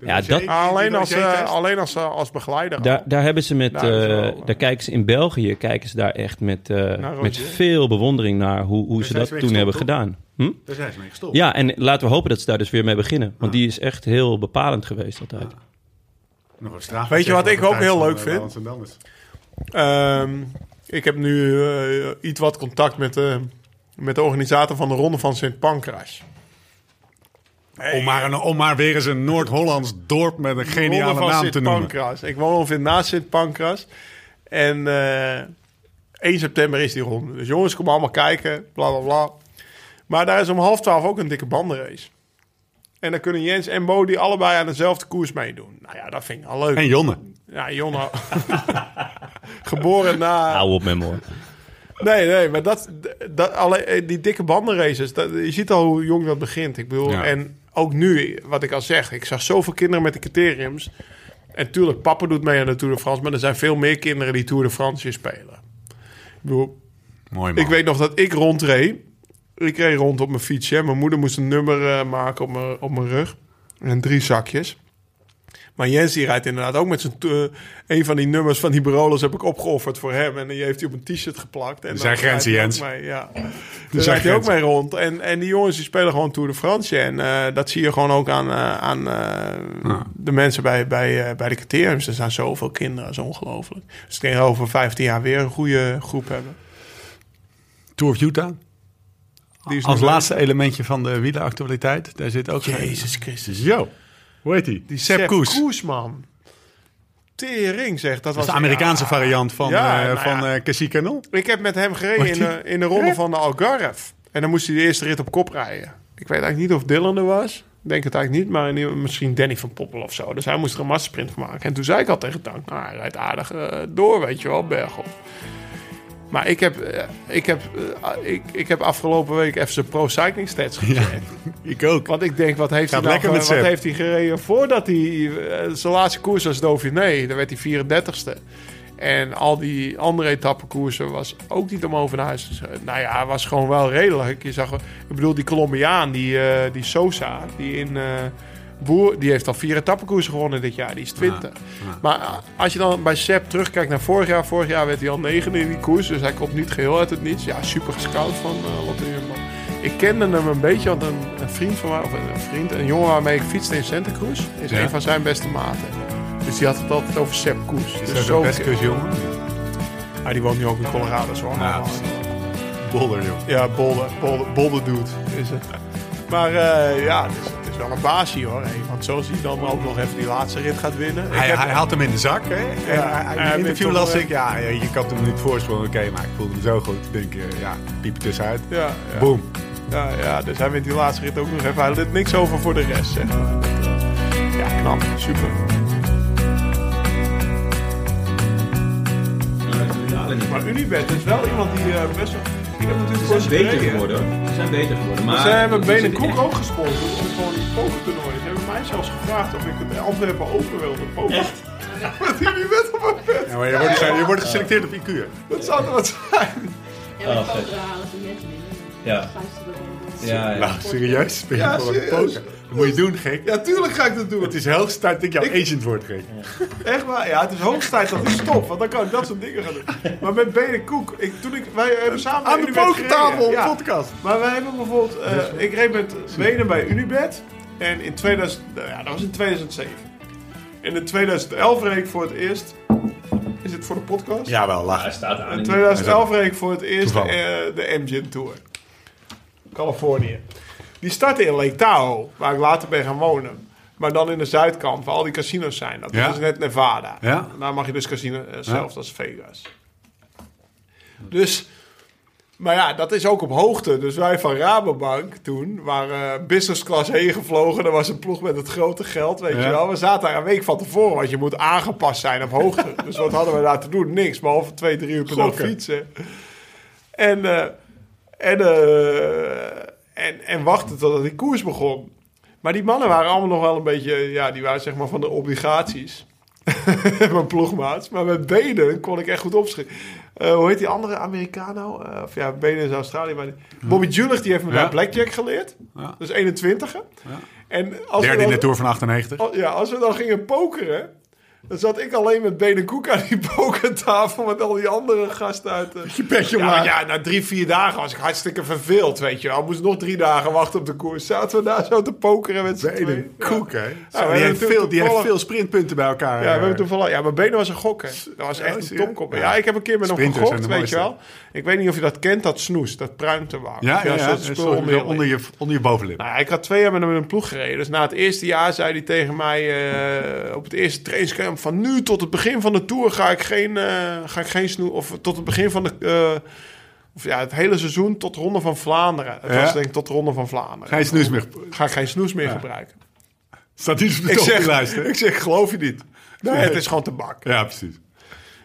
Ja dat,
alleen als, eh, alleen als, eh, als begeleider.
daar, daar hebben ze met,
Daar
eh,
wel,
daar kijken ze in België, kijken ze daar echt met, eh, met veel bewondering naar hoe, hoe ze dat toen hebben gedaan. Hm?
Daar zijn ze mee gestopt.
Ja, en laten we hopen dat ze daar dus weer mee beginnen. Want die is echt heel bepalend geweest altijd.
Nog een Strava
Weet je wat ik ook heel leuk vind?
eh.
Ehm, ik heb nu iets wat contact met de, met de organisator van de Ronde van Sint Pancras.
Om, maar een, om maar weer eens een Noord-Hollands dorp met een geniale naam
Sint
te noemen.
Pancras. Ik woon ongeveer naast Sint Pancras. En eh 1 september is die ronde. Dus jongens, kom allemaal kijken. Bla bla bla. Maar daar is om half twaalf ook een dikke bandenrace. En dan kunnen Jens en Bo die allebei aan dezelfde koers meedoen. Nou ja, dat vind ik al leuk.
En Jonne.
Ja, Jonne. [laughs] Geboren na...
Hou op met hoor.
Nee, nee, maar dat, dat alle, eh, die dikke bandenraces, dat, je ziet al hoe jong dat begint. Ik bedoel,
Ja.
en ook nu, wat ik al zeg, ik zag zoveel kinderen met de criteriums. En tuurlijk, papa doet mee aan de Tour de France, maar er zijn veel meer kinderen die Tour de France hier spelen. Ik bedoel,
Mooi man.
ik weet nog dat ik rondreed. Ik reed rond op mijn fietsje. Mijn moeder moest een nummer eh, maken op mijn, op mijn rug. En drie zakjes. Maar Jens die rijdt inderdaad ook met zijn... eh, een van die nummers van die Barolos heb ik opgeofferd voor hem. En die heeft hij op een t-shirt geplakt. En
Er zijn grenzen, Jens.
Mee, ja. Daar rijdt hij ook mee rond. En, en die jongens die spelen gewoon Tour de France. En eh, dat zie je gewoon ook aan, eh, aan de mensen bij, bij, bij de criteriums. Er zijn zoveel kinderen, dat is ongelooflijk. Dus ik denk over 15 jaar weer een goede groep hebben.
Tour of Utah.
Die is
Als laatste elementje van de wieleractualiteit. Daar zit ook...
Jezus Christus.
Yo. Hoe heet die? Die Sepp Koes.
man. Tering zeg. Dat
Dat
was
de Amerikaanse
ja.
variant van,
Ja,
eh
nou
van
ja.
eh Cassie.
Ik heb met hem gereden in de, in de ronde van de Algarve. En dan moest hij de eerste rit op kop rijden. Ik weet eigenlijk niet of Dylan er was. Ik denk het eigenlijk niet, maar misschien Danny van Poppel of zo. Dus hij moest er een massasprint van maken. En toen zei ik al tegen Dank, nou, hij rijdt aardig eh, door, weet je wel, bergop. Maar ik heb, eh, ik, heb, eh, ik, ik heb afgelopen week even zijn pro cycling stats gecheckt. [laughs]
Ik ook.
Want ik denk, wat heeft, hij, nou, wat heeft hij gereden voordat hij... eh, zijn laatste koers was Dauphiné. Dan werd hij 34ste. En al die andere etappekoersen was ook niet om over naar huis te schrijven. Nou ja, was gewoon wel redelijk. Je zag, ik bedoel, die Colombiaan, die, die Sosa, die in... Boer, die heeft al vier etappekoersen gewonnen dit jaar. Die is 20. Maar eh, als je dan bij Sepp terugkijkt naar vorig jaar. Vorig jaar werd hij al negende in die koers. Dus hij komt niet geheel uit het niets. Ja, super gescout van uh, Lotte Jumbo. Ik kende hem een beetje, want een, een vriend van mij, of een vriend, een jongen waarmee ik fietste in Santa Cruz, is
Ja.
een van zijn beste maten. Dus die had het altijd over Sepp Koes.
Is
Dus
dat een?
Ah, die woont nu ook in Colorado, zo.
Ja, Bolder joh.
Ja, Bolde, Bolde, Bolde doet is het. Maar eh, ja, is wel een baasje hoor. Hey, want zoals hij dan ook nog even die laatste rit gaat winnen. Ik
Hij,
heb-
hij had hem in de zak, hè? En
Ja,
hij- in interview las ik, ja, ja, je kan hem niet voorspellen. Oké, maar ik voelde hem zo goed. Ik denk, eh, ja, piep er tussenuit.
ja, ja.
Boom.
Ja, ja, dus hij wint die laatste rit ook nog even. Hij let niks over voor de rest, zeg ja, knap. Super. Maar Unibet is wel iemand die eh, best wel... Ik heb natuurlijk voor ze.
Ze zijn beter geworden.
Maar ze hebben Benen Koek ook gesponsord om gewoon die pokertoernooi. Ze hebben mij zelfs gevraagd of ik het Antwerpen open wilde. Poker. Echt? Met die Unibet op mijn bed.
Ja, maar je wordt, je wordt geselecteerd op IQ.
Dat zou er wat zijn.
Ja, maar
Oh,
halen ze mensen in.
Ja.
Wel-
Ja, ja.
Nou, serieus? Ben je
Ja,
voor een
serieus.
poker? Dat moet je doen, gek.
Ja, tuurlijk ga ik dat doen.
Het is heel tijd dat ik jouw agent word, gek.
Echt waar? Ja, het is hoogst tijd dat hij stopt, want dan kan ik dat soort dingen gaan doen. Maar met Benen Koek, ik, toen ik, wij hebben samen
Aan de
Unibet
pokertafel.
Ja.
podcast.
Maar wij hebben bijvoorbeeld, eh, ik reed met Benen bij Unibet en in 2000, nou ja, dat was in 2007. En in 2011 reed ik voor het eerst, is het voor de podcast?
Jawel, lach.
Hij staat aan.
In 2011 reed ik voor het eerst eh, de MGN Tour. Californië. Die startte in Lake Tahoe, waar ik later ben gaan wonen. Maar dan in de zuidkant, waar al die casinos zijn. Dat
Ja.
is net Nevada.
Ja.
Daar mag je dus casino, eh, zelfs als Vegas. Dus Maar ja, dat is ook op hoogte. Dus wij van Rabobank toen waren business class heen gevlogen. Er was een ploeg met het grote geld, weet
Ja.
je wel. We zaten daar een week van tevoren, want je moet aangepast zijn op hoogte. [laughs] dus wat hadden we daar te doen? Niks, behalve twee, drie uur per dag fietsen. En, eh, en, eh, en, en wachten totdat die koers begon. Maar die mannen waren allemaal nog wel een beetje, ja, die waren zeg maar van de obligaties. [laughs] Mijn ploegmaats. Maar met benen kon ik echt goed opschieten. Eh, hoe heet die andere Amerikaan nou? Eh, of ja, benen is Australië. Maar Bobby Julich, die heeft me
Ja.
daar blackjack geleerd.
Ja.
Dus 21 e
Ja.
En als
Derde
we
in de Tour van 98.
al- ja, als we dan gingen pokeren... Dan zat ik alleen met benen koek aan die [laughs] pokertafel met al die andere gasten uit. de-
Je petje
ja, ja, na drie, vier dagen was ik hartstikke verveeld, weet je wel. Moest nog drie dagen wachten op de koers. Zaten we daar zo te pokeren met z'n tweeën.
Koek, hè?
we
die, heeft veel, die heeft
toevallig-
veel sprintpunten bij elkaar.
Ja, we hebben
eh.
toevallig... Ja, mijn benen was een gok, hè. Dat was
Ja,
echt een tomkop.
Ja.
Ja, ik heb een keer met hem gegokt, weet je wel. Ik weet niet of je dat kent, dat snoes. Dat pruimtewaar.
Ja, ja, ja.
onder je
onder, je, onder je bovenlip.
nou ja, ik had twee jaar met hem in een ploeg gereden. Dus na het eerste jaar zei hij tegen mij eh, op het eerste trainingskamp... van nu tot het begin van de Tour ga ik geen, eh, ga ik geen snoe... of tot het begin van de... eh, of ja, het hele seizoen tot de Ronde van Vlaanderen. Het
Ja.
was denk ik tot de Ronde van Vlaanderen.
Geen snoes meer.
Ga ik geen snoes meer gebruiken.
Staat op de
Ik zeg,
lijst,
ik zeg, geloof je niet? Nee,
Nee.
het is gewoon tabak.
Ja, precies.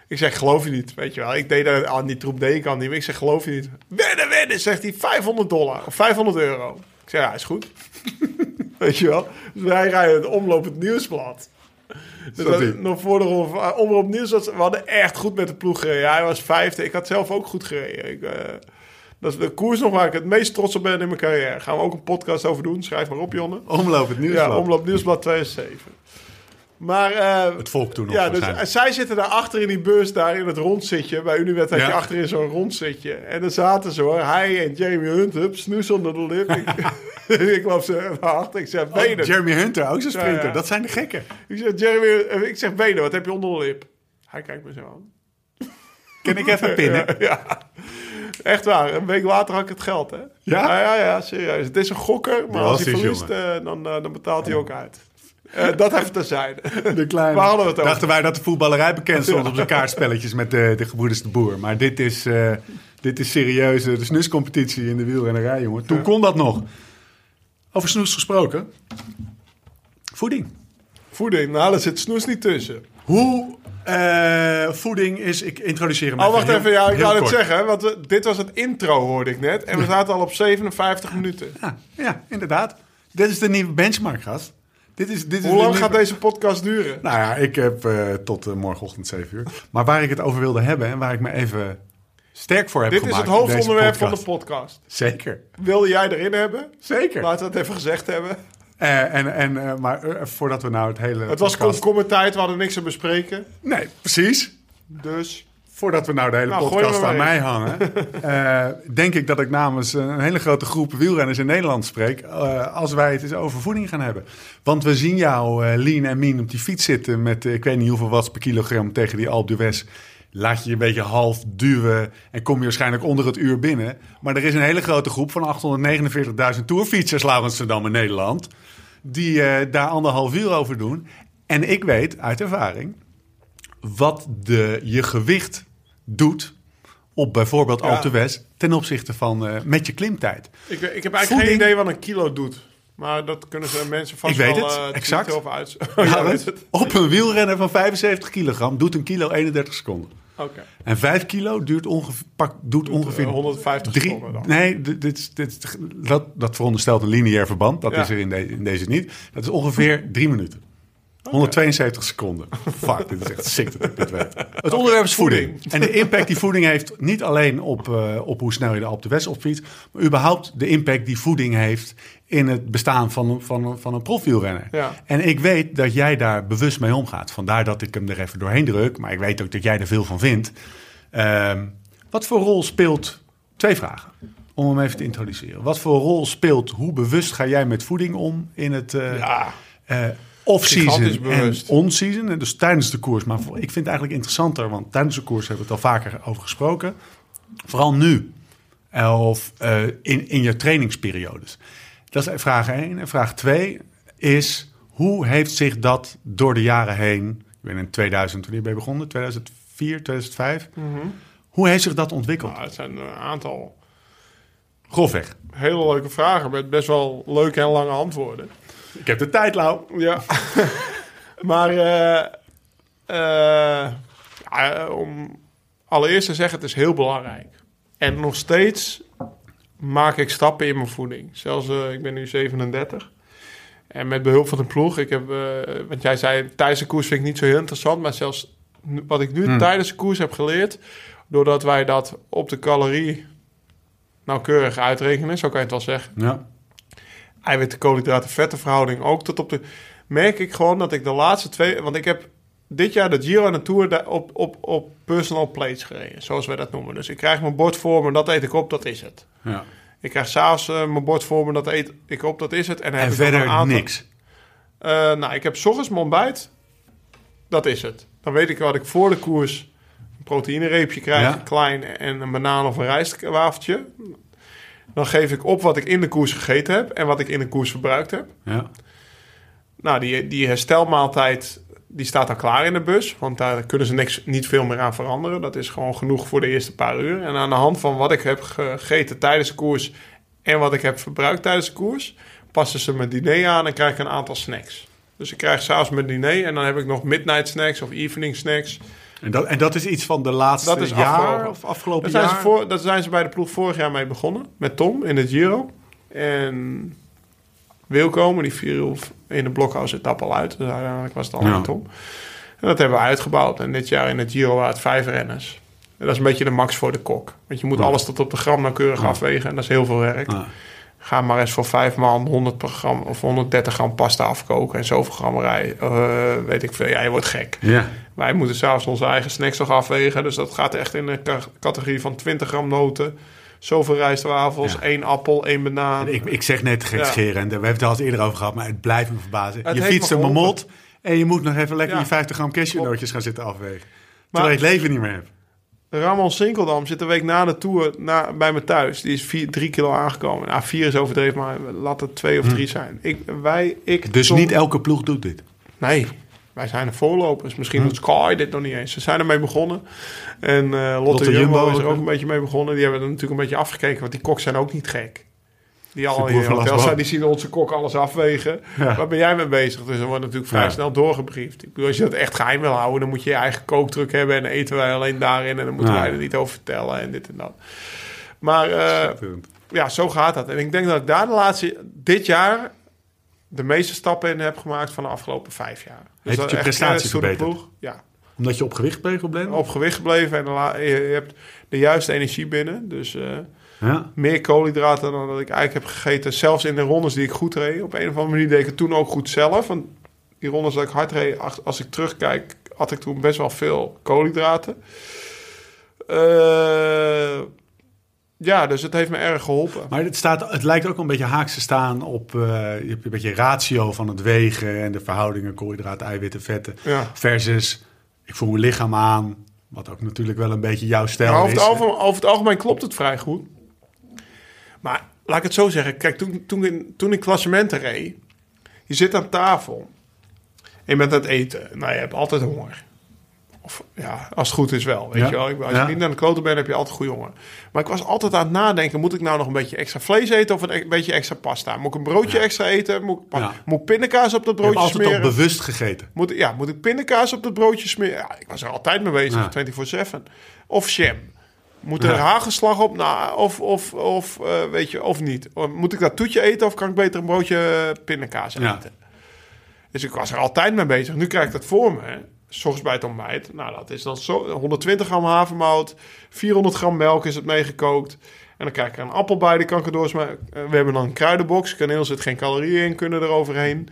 Ik zeg, geloof je niet? Weet je wel, ik deed dat aan die troep, deed ik al niet. Ik zeg, geloof je niet? Wedden, wedden, zegt hij, 500 dollar of 500 euro. Ik zeg, ja, is goed. [laughs] Weet je wel? Dus wij rijden het omloop het nieuwsblad. [laughs] Dus nog voor de ronde van- omloop nieuws, was- we hadden echt goed met de ploeg gereden. Hij was vijfde, ik had zelf ook goed gereden. Ik, eh, dat is de koers nog waar ik het meest trots op ben in mijn carrière. Gaan we ook een podcast over doen, schrijf maar op, Jonne.
Omloop het nieuwsblad.
Ja, omloop nieuwsblad 2007. Maar... eh,
Het volk toen nog
ja, dus
waarschijnlijk.
zij zitten daar achter in die bus, daar in het rondzitje. Bij Uniwet had je
Ja.
achterin zo'n rondzitje. En dan zaten ze hoor, hij en Jamie Hunt, hup, snoes onder de lip. [laughs] ik, [laughs] ik loop ze naar achter, ik zeg, benen.
Oh, Jeremy Hunter, ook zo'n sprinter.
Ja, ja.
Dat zijn de gekken.
ik zeg, Jeremy, eh, ik zeg, benen, wat heb je onder de lip? Hij kijkt me zo aan. [laughs]
Ken ik even pinnen?
ja, echt waar. Een week later had ik het geld, hè?
Ja?
Ja, ja, ja, serieus. Het is een gokker, maar als hij verliest, eh, dan, eh, dan betaalt hij ook uit. Eh, dat even terzijde. [laughs]
De kleine.
Waar hadden we het over?
Dachten wij dat de voetballerij bekend stond op zijn [laughs] kaartspelletjes met de, de gebroeders de Boer. Maar dit is, eh, dit is serieus eh, de snuscompetitie in de wielrennerij, jongen. Toen kon dat nog. Over snoes gesproken. Voeding.
Voeding, nou, daar zit snoes niet tussen.
Hoe eh, voeding is... Ik introduceer hem
Oh, wacht
heel-
even. Ja, ik wou het zeggen. Want we- dit was het intro, hoorde ik net. En we zaten al op 57 minuten.
Ja, ja, inderdaad. Dit is de nieuwe benchmark, gast. Dit is, dit is
Hoe lang gaat deze podcast duren?
Nou ja, ik heb eh, tot eh, morgenochtend 7 uur. Maar waar ik het over wilde hebben en waar ik me even sterk voor heb
Dit is
gemaakt
het
in deze
hoofdonderwerp van de
podcast. Zeker,
Wilde jij erin hebben?
zeker.
Laten we het even gezegd hebben.
Eh, en, en, maar voordat we nou het hele
Het was
podcast...
komkommertijd, we hadden niks te bespreken.
Nee, precies.
Dus
Voordat we nou de hele
Nou,
podcast aan mij hangen... [laughs] eh, denk ik dat ik namens een hele grote groep wielrenners in Nederland spreek... eh, als wij het eens over voeding gaan hebben. Want we zien jou eh, lean en mean op die fiets zitten... met ik weet niet hoeveel watts per kilogram tegen die Alpe d'Huez... Laat je je een beetje half duwen en kom je waarschijnlijk onder het uur binnen. Maar er is een hele grote groep van 849.000 tourfietsers, Laurens Dam in Nederland... die daar anderhalf uur over doen. En ik weet uit ervaring wat de, je gewicht doet op bijvoorbeeld
Ja.
Alpe d'Huez ten opzichte van eh, met je klimtijd.
ik, ik heb eigenlijk
Voeding-
geen idee wat een kilo doet. Maar dat kunnen ze mensen vast
Ik weet
wel
het,
eh,
exact.
uit. [laughs] Oh, weet het.
Op een wielrenner van 75 kilogram doet een kilo 31 seconden.
Oké.
En 5 kilo duurt ongeveer, pak, doet ongeveer
eh, 150
drie-
seconden dan.
Nee, dit, dit, dit- dat, dat veronderstelt een lineair verband. Dat
Ja.
is er in, de- in deze niet. Dat is ongeveer drie minuten. 172 seconden. Fuck, dit is echt sick dat ik dit weet. Het onderwerp is voeding. En de impact die voeding heeft, niet alleen op, eh, op hoe snel je de Alpe d'Huez opfietst, maar überhaupt de impact die voeding heeft in het bestaan van, een- van, een- van een profielrenner.
Ja.
En ik weet dat jij daar bewust mee omgaat. Vandaar dat ik hem er even doorheen druk. Maar ik weet ook dat jij er veel van vindt. Ehm, wat voor rol speelt... Twee vragen, om hem even te introduceren. Wat voor rol speelt, hoe bewust ga jij met voeding om in het... eh,
Ja,
eh, off-season en
bewust.
on-season. En dus tijdens de koers. Maar ik vind het eigenlijk interessanter, want tijdens de koers hebben we het al vaker over gesproken. Vooral nu. Eh, Of eh, in, in je trainingsperiodes. Dat is vraag 1. En vraag 2 is, hoe heeft zich dat door de jaren heen... Ik ben in 2000, wanneer ben je begonnen? 2004, 2005? Hoe heeft zich dat ontwikkeld?
nou, het zijn een aantal
Grofweg.
Hele leuke vragen met best wel leuke en lange antwoorden.
Ik heb de tijd, Lau.
Ja. [laughs] maar eh, eh, om allereerst te zeggen, het is heel belangrijk. En nog steeds maak ik stappen in mijn voeding. Zelfs, eh, ik ben nu 37. En met behulp van de ploeg, ik heb, eh, want jij zei tijdens de koers vind ik niet zo heel interessant, maar zelfs wat ik nu tijdens de koers heb geleerd, doordat wij dat op de calorie nauwkeurig uitrekenen, zo kan je het wel zeggen
Ja.
Eiwitten, koolhydraten, vetten verhouding ook tot op de... Merk ik gewoon dat ik de laatste twee... Want ik heb dit jaar de Giro en de Tour op, op, op personal plates gereden. Zoals wij dat noemen. Dus ik krijg mijn bord voor me, dat eet ik op, dat is het.
ja.
Ik krijg s'avonds eh, mijn bord voor me, dat eet ik op, dat is het. En, dan heb
En
ik
verder
een aantal-
niks.
Eh, nou, ik heb 's ochtends mijn ontbijt. Dat is het. Dan weet ik wat ik voor de koers... een proteïnereepje krijg,
Ja.
klein... en een banaan of een rijstwafeltje. Dan geef ik op wat ik in de koers gegeten heb... en wat ik in de koers verbruikt heb.
Ja.
Nou, die, die herstelmaaltijd die staat dan klaar in de bus. Want daar kunnen ze niks, niet veel meer aan veranderen. Dat is gewoon genoeg voor de eerste paar uur. En aan de hand van wat ik heb gegeten tijdens de koers... en wat ik heb verbruikt tijdens de koers... passen ze mijn diner aan en krijg ik een aantal snacks. Dus ik krijg s'avonds mijn diner en dan heb ik nog midnight snacks of evening snacks.
En, dat, en dat is iets van de laatste
Dat is
jaar
afgelopen.
of afgelopen
zijn,
jaar?
ze voor, daar zijn ze bij de ploeg vorig jaar mee begonnen. Met Tom in de Giro. En Wilco, maar die viel in de blokhouse etappe al uit. Dus uiteindelijk was het al
Ja.
met Tom. En dat hebben we uitgebouwd. En dit jaar in de Giro waren het vijf renners. En dat is een beetje de max voor de kok. Want je moet
Ja.
alles tot op de gram nauwkeurig
Ja.
afwegen. En dat is heel veel werk. Ga maar eens voor vijf man 100 per gram of 130 gram pasta afkoken. En zoveel gram rij. eh, weet ik veel. Ja, je wordt gek.
Ja.
Wij moeten s'avonds onze eigen snacks nog afwegen. Dus dat gaat echt in de ca- categorie van 20 gram noten. Zoveel rijstwafels,
Ja.
één appel, één banaan.
Ik, ik zeg net gekscherend, en we hebben het er al eens eerder over gehad, maar het blijft me verbazen.
Het
je fietst een mamot en je moet nog even lekker
Ja.
die 50 gram cashewnootjes gaan zitten afwegen. Terwijl je het leven niet meer hebt.
Ramon Sinkeldam zit een week na de Tour na, bij me thuis. Die is vier, drie kilo aangekomen. Nou, vier is overdreven, maar laat het twee of drie zijn. Ik, wij, ik,
Hm. Dus
Tom-
niet elke ploeg doet dit.
Nee, wij zijn de voorlopers. Misschien
Hm.
doet Sky dit nog niet eens. Ze zijn ermee begonnen. En eh, Lotte,
Lotte
Jumbo,
Jumbo
is er
ook,
ook een beetje mee begonnen. Die hebben er natuurlijk een beetje afgekeken. Want die koks zijn ook niet gek. Die al in hotels
Lasbo.
zijn, die zien onze kok alles afwegen.
Ja.
Waar ben jij mee bezig? Dus dan wordt natuurlijk vrij
Ja.
snel doorgebriefd. Ik bedoel, als je dat echt geheim wil houden, dan moet je je eigen kooktruck hebben. En dan eten wij alleen daarin. En dan moeten wij er niet over vertellen en dit en dat. Maar eh, ja, zo gaat dat. En ik denk dat ik daar de laatste, dit jaar, de meeste stappen in heb gemaakt van de afgelopen vijf jaar.
Heeft
dat
het je prestatie verbeterd?
Ja,
Omdat je op gewicht bleef bent?
op gewicht gebleven en je hebt de juiste energie binnen. Dus eh,
Ja.
meer koolhydraten dan dat ik eigenlijk heb gegeten. Zelfs in de rondes die ik goed reed. Op een of andere manier deed ik het toen ook goed zelf. Want die rondes dat ik hard reed, als ik terugkijk, had ik toen best wel veel koolhydraten. Eh, ja, dus het heeft me erg geholpen.
Maar het, staat, het lijkt ook een beetje haaks te staan op eh, je hebt een beetje ratio van het wegen en de verhoudingen koolhydraten, eiwitten, vetten.
Ja.
Versus ik voel mijn lichaam aan, wat ook natuurlijk wel een beetje jouw stijl
over,
is.
het algemeen, over het algemeen klopt het vrij goed. Maar laat ik het zo zeggen. Kijk, toen, toen, in, toen ik klassementen reed... Je zit aan tafel. En je bent aan het eten. Nou, je hebt altijd honger. Of ja, als het goed is wel. Weet
Ja.
je wel. Als
Ja.
je niet aan de kloten bent, heb je altijd goede honger. Maar ik was altijd aan het nadenken. Moet ik nou nog een beetje extra vlees eten of een e- beetje extra pasta? Moet ik een broodje extra eten? Moet ik,
Ja.
moet pindakaas op dat broodje
altijd
smeren?
al bewust gegeten.
Moet, ja, moet ik pindakaas op dat broodje smeren? Ja, ik was er altijd mee bezig,
Ja.
24-7. Of jam. Moet er hagelslag op? Nou, of, of, of, eh, weet je, of niet. Moet ik dat toetje eten of kan ik beter een broodje pindakaas eten? Dus ik was er altijd mee bezig. Nu krijg ik dat voor me. hè. S ochtends bij het ontbijt. Nou, dat is dan zo, 120 gram havermout. 400 gram melk is het meegekookt. En dan krijg ik er een appel bij. Die kan ik er doorsmaken. Eh, We hebben dan een kruidenbox. Kaneel zit geen calorieën in. Kunnen er overheen.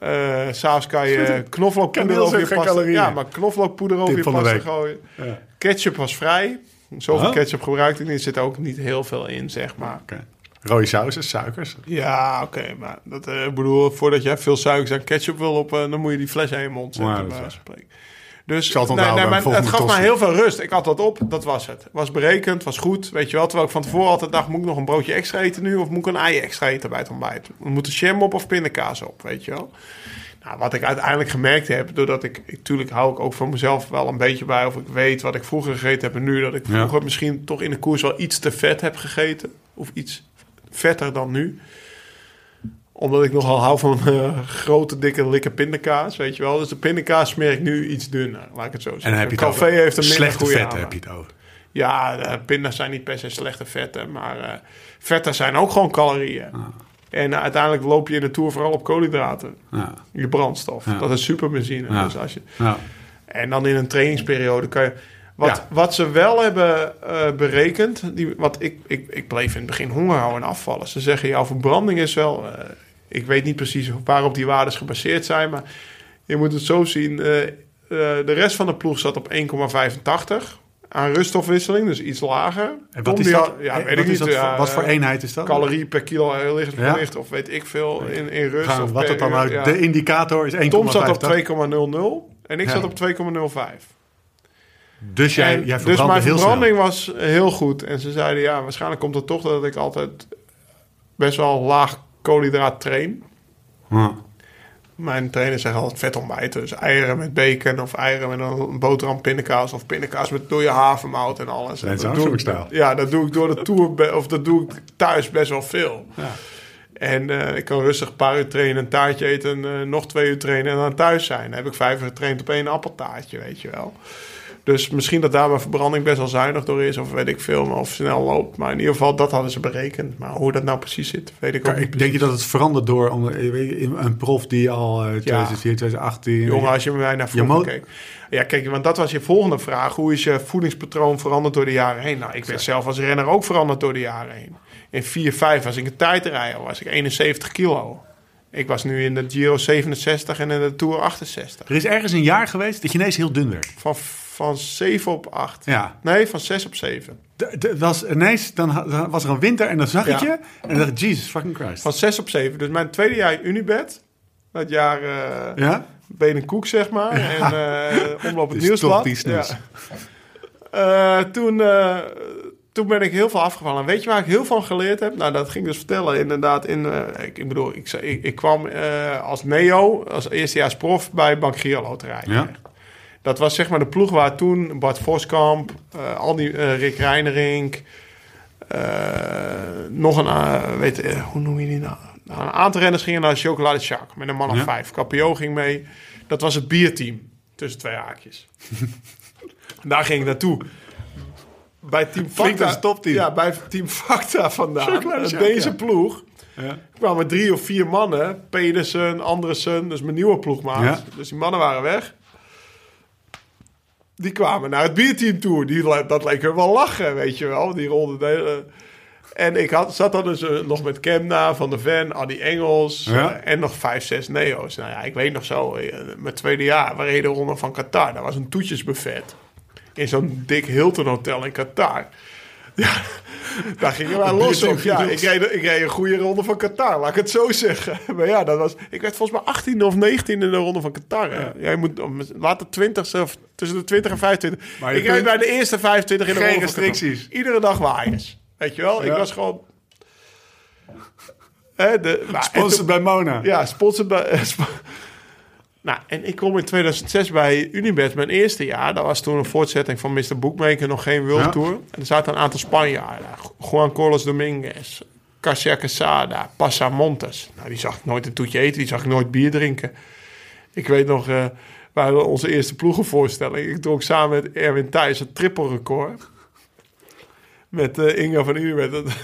Eh S'avonds kan je [laughs] knoflookpoeder over je pasta... Ja, maar knoflookpoeder over
Tip
je pasta gooien.
Ja.
Ketchup was vrij. Zoveel
Oh.
ketchup gebruikte ik niet. Er zit ook niet heel veel in, zeg maar.
Oké. Rode sausen, suikers.
Ja, oké, maar dat ik bedoel, voordat je veel suikers en ketchup wil op, eh, dan moet je die fles in je mond zetten.
Ja.
Dus nee, nee, maar het gaf mij heel veel rust. Ik had dat op, dat was het. Was berekend, was goed, weet je wel. Terwijl ik van tevoren altijd dacht, moet ik nog een broodje extra eten nu? Of moet ik een ei extra eten bij het ontbijt? Moet er jam op of pindakaas op, weet je wel? Nou, wat ik uiteindelijk gemerkt heb, doordat ik, natuurlijk hou ik ook voor mezelf wel een beetje bij of ik weet wat ik vroeger gegeten heb en nu, dat ik
Ja.
vroeger misschien toch in de koers wel iets te vet heb gegeten of iets vetter dan nu. Omdat ik nogal hou van eh, grote, dikke, likke pindakaas, weet je wel. Dus de pindakaas smeer ik nu iets dunner, laat ik het zo zeggen.
En heb je
café heeft een minder
slechte
goede
vetten. Heb je het over.
Ja, de pinda's zijn niet per se slechte vetten, maar eh, vetten zijn ook gewoon calorieën. En uiteindelijk loop je in de Tour vooral op koolhydraten.
Ja.
Je brandstof.
Ja.
Dat is superbenzine.
Ja.
Dus als je,
Ja.
en dan in een trainingsperiode kan je... Wat, wat ze wel hebben eh, berekend... Die, wat ik, ik, ik bleef in het begin honger houden en afvallen. Ze zeggen, jouw verbranding is wel... eh, ik weet niet precies waarop die waarden gebaseerd zijn... maar je moet het zo zien... eh, de rest van de ploeg zat op 1,85 aan ruststofwisseling, dus iets lager.
En wat is dat?
ja, weet
wat
ik
is
niet.
dat
ja,
voor- wat voor
eh,
eenheid is dat?
Calorie per kilo lichaamsgewicht
Ja?
of weet ik veel in, in rust.
Gaan,
of
wat het dan uit?
ja.
De indicator is 1,5.
Tom zat op 2,00 en ik zat op 2,05.
Dus jij,
En
jij
dus mijn
heel
verbranding
snel.
was heel goed. En ze zeiden, ja, waarschijnlijk komt het toch dat ik altijd best wel laag koolhydraat train.
Ja.
Mijn trainer zegt altijd vet ontbijten. Dus eieren met bacon of eieren met een boterham pindakaas of pindakaas met door je havermout en alles. Dat doe ik-. Ja, dat doe ik door de tour of dat doe ik thuis best wel veel.
Ja.
En eh, ik kan rustig een paar uur trainen, een taartje eten, eh, nog twee uur trainen en dan thuis zijn. Dan heb ik vijf uur getraind op één appeltaartje, weet je wel. Dus misschien dat daar mijn verbranding best wel zuinig door is, of weet ik veel, of snel loopt. Maar in ieder geval, dat hadden ze berekend. Maar hoe dat nou precies zit, weet ik ook niet
Ik denk je dat het verandert door eh, een prof die al eh 2004, 2018...
Jongen, als je met mij naar vroeger keek. Ja, kijk, want dat was je volgende vraag. Hoe is je voedingspatroon veranderd door de jaren heen? Nou, ik ben zelf als renner ook veranderd door de jaren heen. In 4, 5 was ik een tijdrijder, was ik 71 kilo. Ik was nu in de Giro 67 en in de Tour 68.
Er is ergens een jaar geweest dat je ineens heel dun werd.
Van, van 7 op 8.
Ja.
Nee, van 6 op 7.
D- d- was ineens, dan, dan was er een winter en dan zag ik
Ja.
je en dan dacht ik, Jesus fucking Christ.
Van 6 op 7. Dus mijn tweede jaar Unibed. Dat jaar eh
Ja?
Benen Koek, zeg maar. En eh omloop het [laughs]
Dus
nieuwsblad.
snoes.
Ja. Eh, toen, toen ben ik heel veel afgevallen. En weet je waar ik heel van geleerd heb? Nou, dat ging ik dus vertellen inderdaad. In, ik, ik bedoel, ik, ik, ik kwam als neo, als eerstejaars prof bij Bank Giro Loterij.
Ja.
Dat was zeg maar de ploeg waar toen Bart Voskamp, al die eh, Rick Reinerink, eh, nog een, weet, hoe noem je die nou? Nou, Een aantal renners gingen naar Chocolade Shark met een man of
Ja.
vijf. Capio ging mee. Dat was het bierteam tussen twee haakjes. [laughs] Daar ging ik naartoe. Bij Team Facta.
topteam.
Ja, bij Team Facta vandaan. Deze
ja.
ploeg
Ja.
kwamen drie of vier mannen. Pedersen, Andersen, dus mijn nieuwe ploegmaat.
Ja.
Dus die mannen waren weg. Die kwamen naar het bierteam toe. Die, dat leek er wel lachen, weet je wel. Die rolden de. En ik had, zat dan dus eh, nog met Kemna, Van der Ven, Adi Engels
Ja.
eh, en nog vijf, zes neo's. Nou ja, ik weet nog zo, eh, mijn tweede jaar, we reden ronde van Qatar. Dat was een toetjesbuffet. In zo'n dik Hilton hotel in Qatar. Ja, daar gingen wij los op. Ja, ik reed, ik reed een goede ronde van Qatar, laat ik het zo zeggen. [laughs] Maar ja, dat was, ik werd volgens mij 18 of 19 in de ronde van Qatar. Ja. je moet later 20 of tussen de 20 en 25.
Maar
ik reed bij de eerste 25 in de
Geen
ronde van Qatar.
restricties.
Iedere dag waaiers. Weet je wel,
Ja.
ik was gewoon... Hè, de, [laughs] en
Sponsored
toen-
bij Mona.
ja, sponsor bij. [laughs] sp- nou, en ik kom in 2006 bij Unibet, mijn eerste jaar. Dat was toen een voortzetting van Mr. Bookmaker, nog geen World
Ja.
Tour. En er zaten een aantal Spanjaarden. Juan Carlos Dominguez, Casia Quesada, Passa Montes. Nou, die zag ik nooit een toetje eten, die zag ik nooit bier drinken. Ik weet nog, eh we hadden onze eerste ploegenvoorstelling. Ik dronk samen met Erwin Thijs een triple record. Met eh Inga van Unibet. [laughs]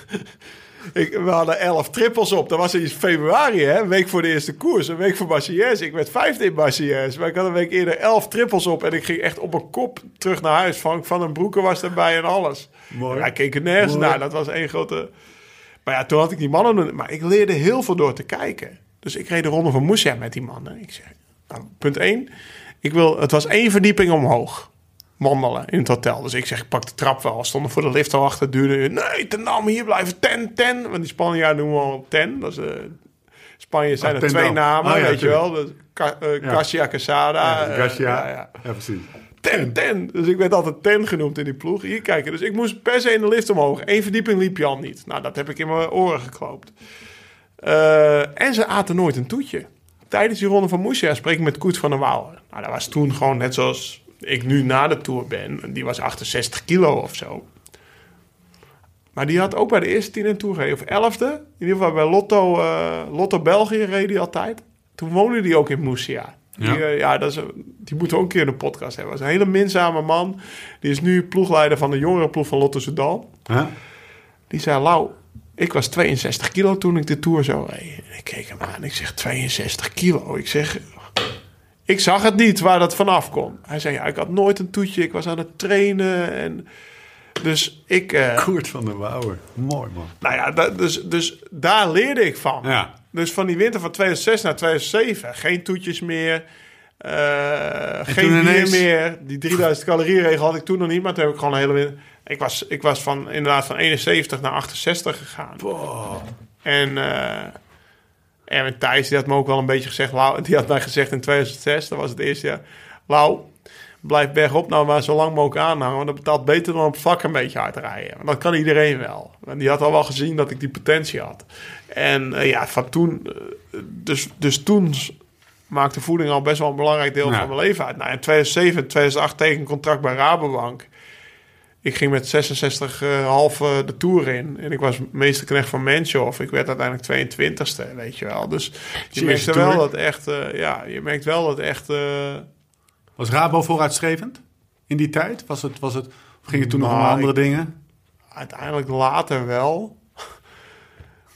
Ik, we hadden elf trippels op. Dat was in februari, hè? Een week voor de eerste koers. Een week voor Marseillaise. Ik werd vijfde in Marseillaise. Maar ik had een week eerder elf trippels op. En ik ging echt op mijn kop terug naar huis. Van, van een broeken was erbij en alles.
Mooi.
Hij keek er nergens
Mooi.
naar. Dat was één grote... Maar ja, toen had ik die mannen... Maar ik leerde heel veel door te kijken. Dus ik reed de ronde van Moesia met die mannen. Ik zeg, nou, punt één. Ik wil, het was één verdieping omhoog. Wandelen in het hotel. Dus ik zeg, ik pak de trap wel. Stonden voor de lift al achter. Duurde. Nee, ten Dam, hier blijven. Ten, ten. Want die Spanjaarden noemen we al ten. Dat is, eh Spanje zijn
Ah,
er twee namen,
Oh ja,
weet je wel. Dus, eh.
Ja,
eh, ja, ja.
ja, precies.
Ten, ten. Dus ik werd altijd ten genoemd in die ploeg. Hier kijken. Dus ik moest per se in de lift omhoog. Eén verdieping liep Jan niet. Nou, dat heb ik in mijn oren gekloopt. En ze aten nooit een toetje. Tijdens die ronde van Moesia spreek ik met Koet van der Wouwen. Nou, dat was toen gewoon net zoals ik nu na de Tour ben. Die was 68 kilo of zo. Maar die had ook bij de eerste tien in Tour gereden. Of elfde. In ieder geval bij Lotto, eh, Lotto België reed hij altijd. Toen woonde hij ook in Moesia. Die,
Ja.
eh, ja, dat is, een- die moeten we ook een keer in de podcast hebben. Dat is een hele minzame man. Die is nu ploegleider van de jongere ploeg van Lotto Soudal.
Ja?
Die zei, Lau, ik was 62 kilo toen ik de Tour zo reed. En ik keek hem aan. Ik zeg, 62 kilo? Ik zeg, ik zag het niet waar dat vanaf kwam. Hij zei, ja, ik had nooit een toetje. Ik was aan het trainen. En dus ik... eh,
Koert van der Wouwer. Mooi, man.
nou ja, da- dus, dus daar leerde ik van.
Ja.
Dus van die winter van 2006 naar 2007. Geen toetjes meer. eh, geen bier
ineens-
meer. Die 3000 calorieën regel had ik toen nog niet. Maar toen heb ik gewoon een hele winter... Ik was, ik was van, inderdaad van 71 naar 68 gegaan. En eh Erwin Thijs, die had me ook wel een beetje gezegd... Lau, die had mij gezegd in 2006, dat was het eerste jaar... Lau, blijf bergop nou maar zo lang mogelijk aanhangen. Want dat betaalt beter dan op het vlak een beetje hard rijden. Want dat kan iedereen wel. En die had al wel gezien dat ik die potentie had. En eh, ja, van toen... eh, dus, dus toen maakte voeding al best wel een belangrijk deel
Ja.
van mijn leven uit. Nou, in 2007, 2008 teken contract bij Rabobank. Ik ging met 66 eh, half de Tour in. En ik was meesterknecht van Menchoff. Ik werd uiteindelijk 22e, weet je wel. Dus je merkte wel dat echt... eh, ja, je merkt wel dat echt... eh,
Was Rabo vooruitstrevend in die tijd? Was het, was het, of ging het toen nog om
Nou,
andere
ik-
dingen?
uiteindelijk later wel.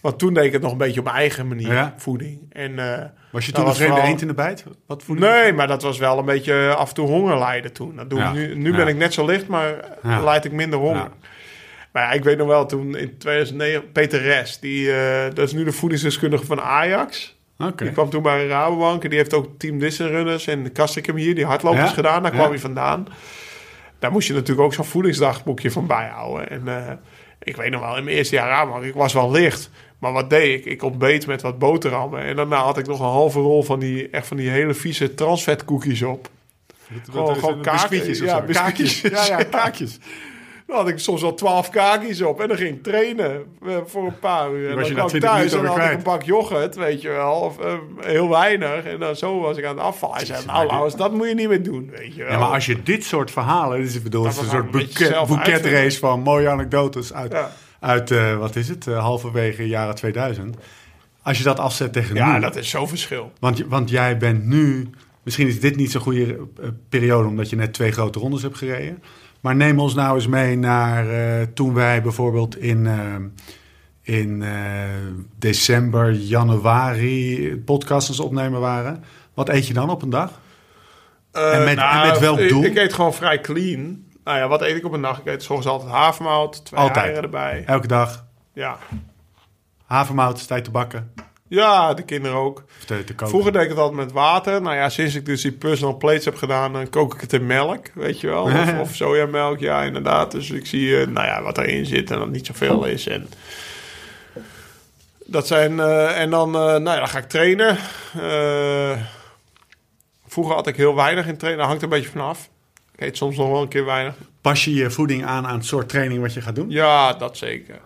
Want toen deed ik het nog een beetje op mijn eigen manier,
Ja.
voeding. En, eh,
Was je toen een vreemde
vooral-
eend in de bijt? Wat
Nee, maar dat was wel een beetje af en toe honger lijden toen. Dat doe
Ja.
ik nu nu
Ja.
ben ik net zo licht, maar leid ik minder honger.
Ja.
Maar ja, ik weet nog wel, toen in 2009, Peter Res, die, eh, dat is nu de voedingsdeskundige van Ajax.
Oké.
Die kwam toen bij Rabobank en die heeft ook Team Distant Runners en Kastrikum hier, die hardlopers gedaan. Daar kwam hij vandaan. Daar moest je natuurlijk ook zo'n voedingsdagboekje van bijhouden. En eh, ik weet nog wel, in mijn eerste jaar Rabobank, ik was wel licht. Maar wat deed ik? Ik ontbeet met wat boterhammen. En daarna had ik nog een halve rol van die, echt van die hele vieze transvetkoekjes op. Gewoon, gewoon kaak-
biscuitjes of
ja.
Kaakjes. [laughs]
Ja, ja, kaakjes. Dan had ik soms wel twaalf kaakjes op. En dan ging ik trainen eh, voor een paar uur. En dan kwam ik
20
thuis en dan had ik een bak yoghurt, weet je wel. Of eh, heel weinig. En dan zo was ik aan het afvallen. Hij zei, nou Laurens, dat moet je niet meer doen, weet je wel.
Ja, maar als je dit soort verhalen, dus ik bedoel, het is een soort boeket,
zelf
boeketrace van mooie anekdotes uit,
Ja.
Uit eh, wat is het, eh, halverwege jaren 2000. Als je dat afzet tegen
Ja,
nu,
dat is zo'n verschil.
want, want jij bent nu, misschien is dit niet zo'n goede eh, periode omdat je net twee grote rondes hebt gereden. Maar neem ons nou eens mee naar toen wij bijvoorbeeld in, in december, januari het opnemen waren. Wat eet je dan op een dag? En met- en met welk
ik-
doel?
Ik, eet gewoon vrij clean. Nou ja, wat eet ik op een dag? Ik eet soms altijd havermout, twee
Altijd.
eieren erbij.
Elke dag
Ja.
havermout, is tijd te bakken.
ja, de kinderen ook.
Te, te.
Vroeger deed ik het altijd met water. Nou ja, sinds ik dus die personal plates heb gedaan, dan kook ik het in melk, weet je wel. Of, [laughs] of sojamelk, ja, inderdaad. Dus ik zie, eh, nou ja, wat erin zit en dat niet zoveel is. En dat zijn, eh, en dan, eh, nou ja, dan ga ik trainen. Vroeger had ik heel weinig in trainen, dat hangt een beetje vanaf. Ik eet soms nog wel een keer weinig.
Pas je je voeding aan aan het soort training wat je gaat doen?
Ja, dat zeker.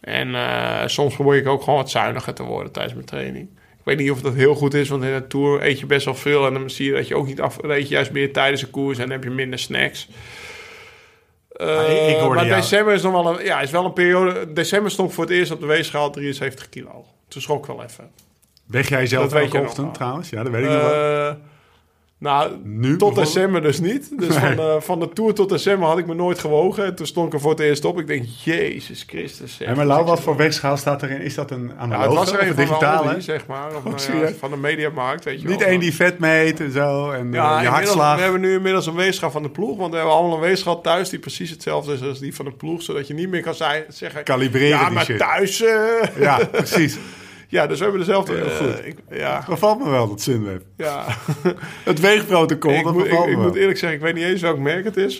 En eh, soms probeer ik ook gewoon wat zuiniger te worden tijdens mijn training. Ik weet niet of dat heel goed is, want in de Tour eet je best wel veel. En dan zie je dat je ook niet af... Eet je juist meer tijdens de koers en dan heb je minder snacks. Eh,
Ah, ik- hoorde
maar december is nog wel een, ja, is wel een periode... December stond voor het eerst op de weegschaal 73 kilo. Toen schrok wel even.
Weeg jij zelf
Dat
elke ochtend trouwens? Ja, dat weet ik nog wel.
Eh, nou,
Nu
tot december dus niet. Dus van, de, [laughs] van de Tour tot december had ik me nooit gewogen. En toen stond ik er voor het eerst op. Ik denk, Jezus Christus.
En maar Lau, wat voor weegschaal staat erin? Is dat een analoge
was er
of
een de
digitale?
Zeg maar. Of, nou ja, van de Mediamarkt, weet je
Niet één die vet meet en zo. En eh,
Ja,
je hartslag.
we hebben nu inmiddels een weegschaal van de ploeg. Want we hebben allemaal een weegschaal thuis die precies hetzelfde is als die van de ploeg. Zodat je niet meer kan zeggen...
Kalibreren
ja, maar
shit.
thuis... eh,
Ja, precies. [laughs]
ja, dus we hebben dezelfde... Eh,
goed.
ik- ja,
me wel, dat Sunweb.
ja. [laughs]
Het weegprotocol,
ik
dat
moet, ik,
me
ik moet eerlijk zeggen, ik weet niet eens welk merk het is.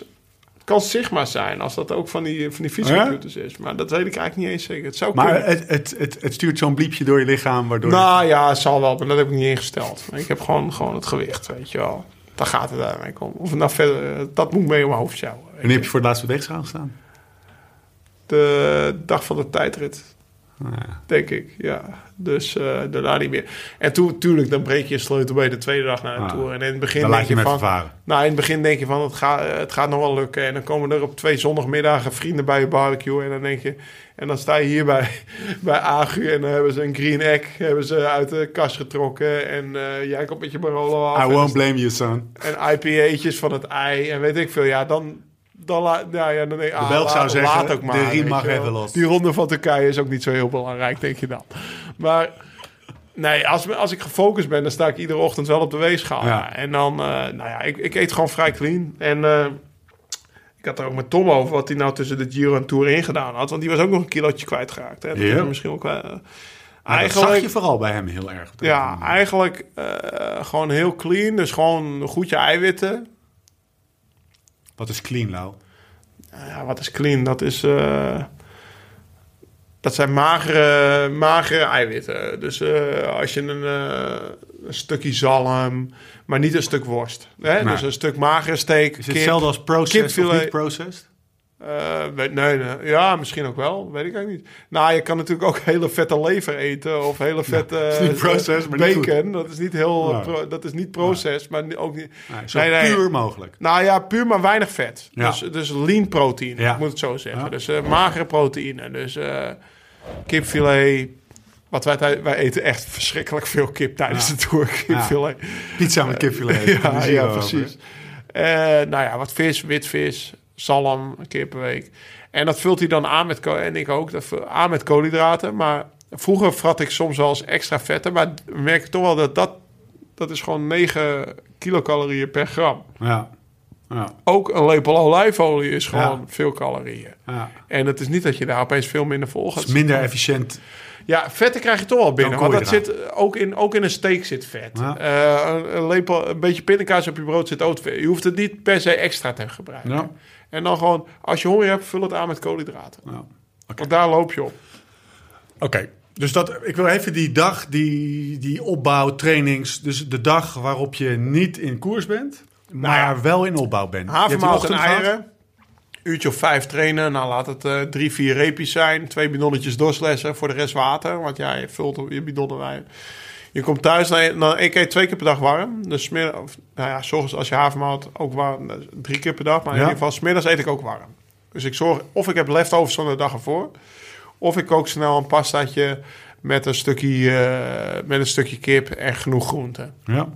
Het kan Sigma zijn, als dat ook van die, van die fietscomputers is. Maar dat weet ik eigenlijk niet eens zeker. Het zou
Maar
kunnen.
het, het, het, het stuurt zo'n bliepje door je lichaam, waardoor...
Nou ja, het zal wel, maar dat heb ik niet ingesteld. Ik heb gewoon, gewoon het gewicht, weet je wel. Daar gaat het eigenlijk om. Of nou verder, eh, dat moet mee om mijn hoofd sjouwen.
Wanneer heb
je.
voor het laatst op weegschaal gestaan?
De dag van de tijdrit. Denk ik, ja. Dus eh, daarna niet meer. En toen, tuurlijk, dan breek je een sleutel bij de tweede dag naar de
Ah.
tour. En in het begin
Dan
denk
je
van... Nou, in het begin denk je van, het gaat, het gaat nog wel lukken. En dan komen er op twee zondagmiddagen vrienden bij je barbecue. En dan denk je... En dan sta je hier bij, [laughs] bij Agu en dan hebben ze een green egg hebben ze uit de kast getrokken. En eh, jij komt met je Barolo af.
I won't blame you, son.
en IPA'tjes van het ei en weet ik veel. Ja, dan... Dan, la, ja, ja, dan denk ik, ah,
Belg zou zeggen,
laat ook maar.
de riem mag even los.
Die ronde van Turkije is ook niet zo heel belangrijk, denk je dan. Maar nee, als, als ik gefocust ben, dan sta ik iedere ochtend wel op de weegschaal.
Ja.
En dan, eh, nou ja, ik, ik eet gewoon vrij clean. En eh, ik had er ook met Tom over wat hij nou tussen de Giro en Tour ingedaan had. Want die was ook nog een kilootje kwijtgeraakt. Hè? Dat
Ja.
is misschien ook wel... eh,
Ah, dat zag je vooral bij hem heel erg.
ja, eigenlijk gewoon heel clean. Dus gewoon goed je eiwitten.
Wat is clean, Lau?
Ja, wat is clean? Dat is... eh, dat zijn magere, magere eiwitten. Dus eh, als je een, eh, een stukje zalm, maar niet een stuk worst. Hè? Dus een stuk magere steak,
Is het hetzelfde als processed of
kipfilet.
niet processed?
Eh, weet- nee, nee, ja, misschien ook wel. Weet ik eigenlijk niet. Nou, je kan natuurlijk ook [laughs] hele vette lever eten of hele vette
is niet processed, maar niet
bacon. dat is niet heel,
Ja.
pro- dat is niet processed, maar ook niet.
Nee, zo
Nee, nee.
puur mogelijk.
Nou ja, puur maar weinig vet.
Ja.
Dus, dus lean proteïne,
Ja.
ik moet het zo zeggen.
Ja.
Dus eh, magere proteïne. Dus eh, kipfilet. Wat wij, wij eten echt verschrikkelijk veel kip tijdens
Ja.
de tour. Kipfilet.
Pizza met kipfilet. [laughs]
Ja, ja, precies. Eh, nou ja, wat vis, wit zalm, een keer per week. En dat vult hij dan aan met, en ik ook, dat aan met koolhydraten. Maar vroeger vrat ik soms wel eens extra vetten. Maar we merken toch wel dat dat, dat is gewoon 9 kilocalorieën per gram.
Ja. Ja.
Ook een lepel olijfolie is gewoon
Ja.
veel calorieën.
ja.
En het is niet dat je daar opeens veel minder vol gaat
Het is minder efficiënt.
ja, vetten krijg je toch wel binnen. Want dat zit ook in, ook in een steak zit vet.
Ja.
Eh, een, een lepel, een beetje pindakaas op je brood zit ook vet. Je hoeft het niet per se extra te gebruiken. En dan gewoon, als je honger hebt, vul het aan met koolhydraten.
Ja.
Want daar loop je op.
Oké, dus dat, ik wil even die dag, die, die opbouw, trainings. Dus de dag waarop je niet in koers bent, maar
Nou ja.
wel in opbouw bent. Je hebt die
Havermout en
ochtend gehad.
eieren. Uurtje of vijf trainen. Nou, laat het eh, drie, vier reepjes zijn. Twee bidonnetjes doorslessen. Voor de rest water. Want ja, je vult je bidonnen wijn. Je komt thuis. Nou, nou, ik eet twee keer per dag warm. Dus smiddag, of, nou ja, 's ochtends als je havermout ook warm. Drie keer per dag. Maar in ieder geval, smiddags eet ik ook warm. Dus ik zorg, of ik heb leftovers van de dag ervoor. Of ik kook snel een pastaatje met een stukje, eh, met een stukje kip en genoeg groenten.
Ja.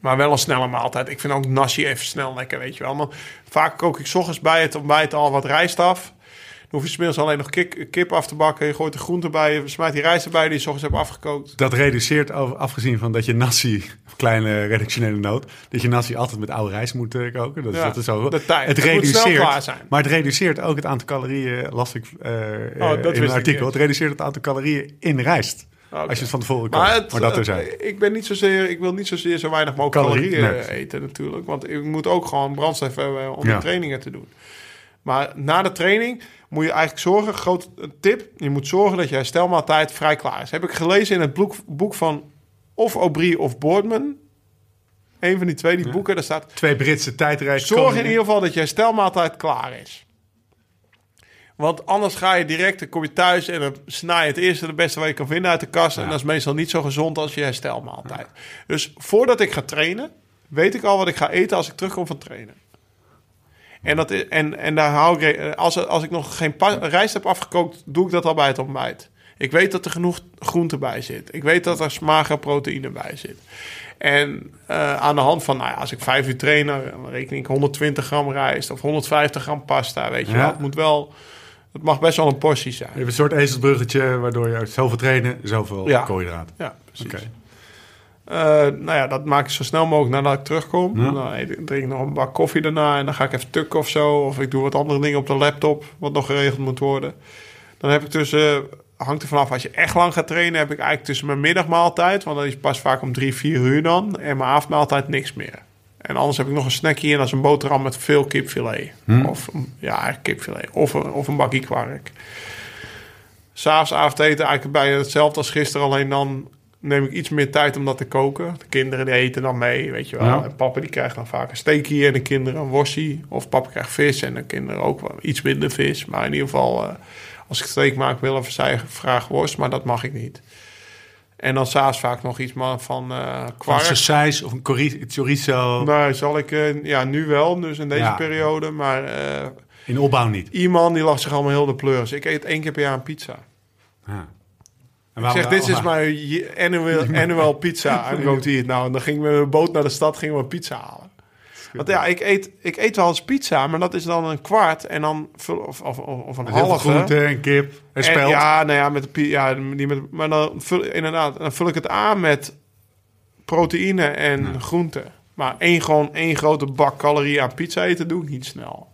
Maar wel een snelle maaltijd. Ik vind ook nasi even snel lekker, weet je wel. Maar vaak kook ik 's ochtends bij het ontbijt al wat rijst af. Hoef je 's middags alleen nog kip, kip af te bakken. Je gooit de groenten bij, je smijt die rijst erbij die je ochtends hebt afgekookt.
Dat reduceert, afgezien van dat je nasi, kleine redactionele noot, dat je nasi altijd met oude rijst moet eh, koken. Dat, is-
Ja,
dat is zo.
de tijd.
Het reduceert, maar het reduceert ook het aantal calorieën, las ik eh,
Oh, dat
in een
ik
artikel. Het reduceert het aantal calorieën in rijst. Als je het van tevoren kookt.
Maar,
Maar, dat
eh,
er zijn.
ik ben niet zozeer, ik wil niet zozeer zo weinig mogelijk
Calorie-
calorieën eh, eten natuurlijk. Want ik moet ook gewoon brandstof hebben om
Ja.
de trainingen te doen. Maar na de training moet je eigenlijk zorgen, groot tip, je moet zorgen dat je herstelmaaltijd vrij klaar is. Heb ik gelezen in het boek, boek van of Aubry of Boardman. Een van die twee, die boeken, daar staat...
Twee Britse tijdreis.
Zorg in ieder geval dat je herstelmaaltijd klaar is. Want anders ga je direct, dan kom je thuis en dan snij je het eerste de beste wat je kan vinden uit de kast. En dat is meestal niet zo gezond als je herstelmaaltijd. Dus voordat ik ga trainen, weet ik al wat ik ga eten als ik terugkom van trainen. En, dat en, en daar hou ik, als, als ik nog geen rijst heb afgekookt, doe ik dat al bij het ontbijt. Ik weet dat er genoeg groente bij zit. Ik weet dat er magere proteïne bij zit. En eh, aan de hand van, nou ja, als ik vijf uur train, dan reken ik 120 gram rijst of 150 gram pasta, weet je
Ja.
wel. Het moet wel, het mag best wel een portie zijn.
Je hebt een soort ezelsbruggetje waardoor je uit zoveel trainen, zoveel
Ja.
koolhydraten.
Ja, precies. Eh, nou ja, dat maak ik zo snel mogelijk nadat ik terugkom.
Ja.
Dan eet ik- drink ik nog een bak koffie daarna en dan ga ik even tukken of zo. Of ik doe wat andere dingen op de laptop, wat nog geregeld moet worden. Dan heb ik tussen, hangt er vanaf, als je echt lang gaat trainen, heb ik eigenlijk tussen mijn middagmaaltijd, want dat is pas vaak om drie, vier uur dan, en mijn avondmaaltijd niks meer. En anders heb ik nog een snackje en dat is een boterham met veel kipfilet. Of, ja, kipfilet. Of een, of een bakje kwark. S'avonds avondeten eigenlijk bijna hetzelfde als gisteren. Alleen dan neem ik iets meer tijd om dat te koken. De kinderen die eten dan mee, weet je wel.
Ja.
En papa die krijgt dan vaak een steekje en de kinderen een worstje. Of papa krijgt vis en de kinderen ook wel iets minder vis. Maar in ieder geval, eh, als ik steak maak, wil of zij vraag worst, maar dat mag ik niet. En dan s'avonds vaak nog iets van eh kwark.
Sausijs of een chori- chorizo.
Nou, zal ik, eh, ja, nu wel, dus in deze
Ja.
periode. Maar
In opbouw niet.
iemand die lag zich allemaal heel de pleurs. Ik eet één keer per jaar een pizza.
Ja. En
Ik zeg, dit is mijn je- annual, [laughs] annual pizza. I'm going to eat. Nou, en dan ging ik met mijn boot naar de stad, gingen we pizza halen. Want ja, ik eet, ik eet wel eens pizza, maar dat is dan een kwart en dan vul, of, of, of een
Met
halve.
groente en kip en
En-
spelt.
ja, nou ja, met de ja, die met, maar dan vul, inderdaad, dan vul ik het aan met proteïne en groente. Maar één, gewoon één grote bak calorieën aan pizza eten doe ik niet snel.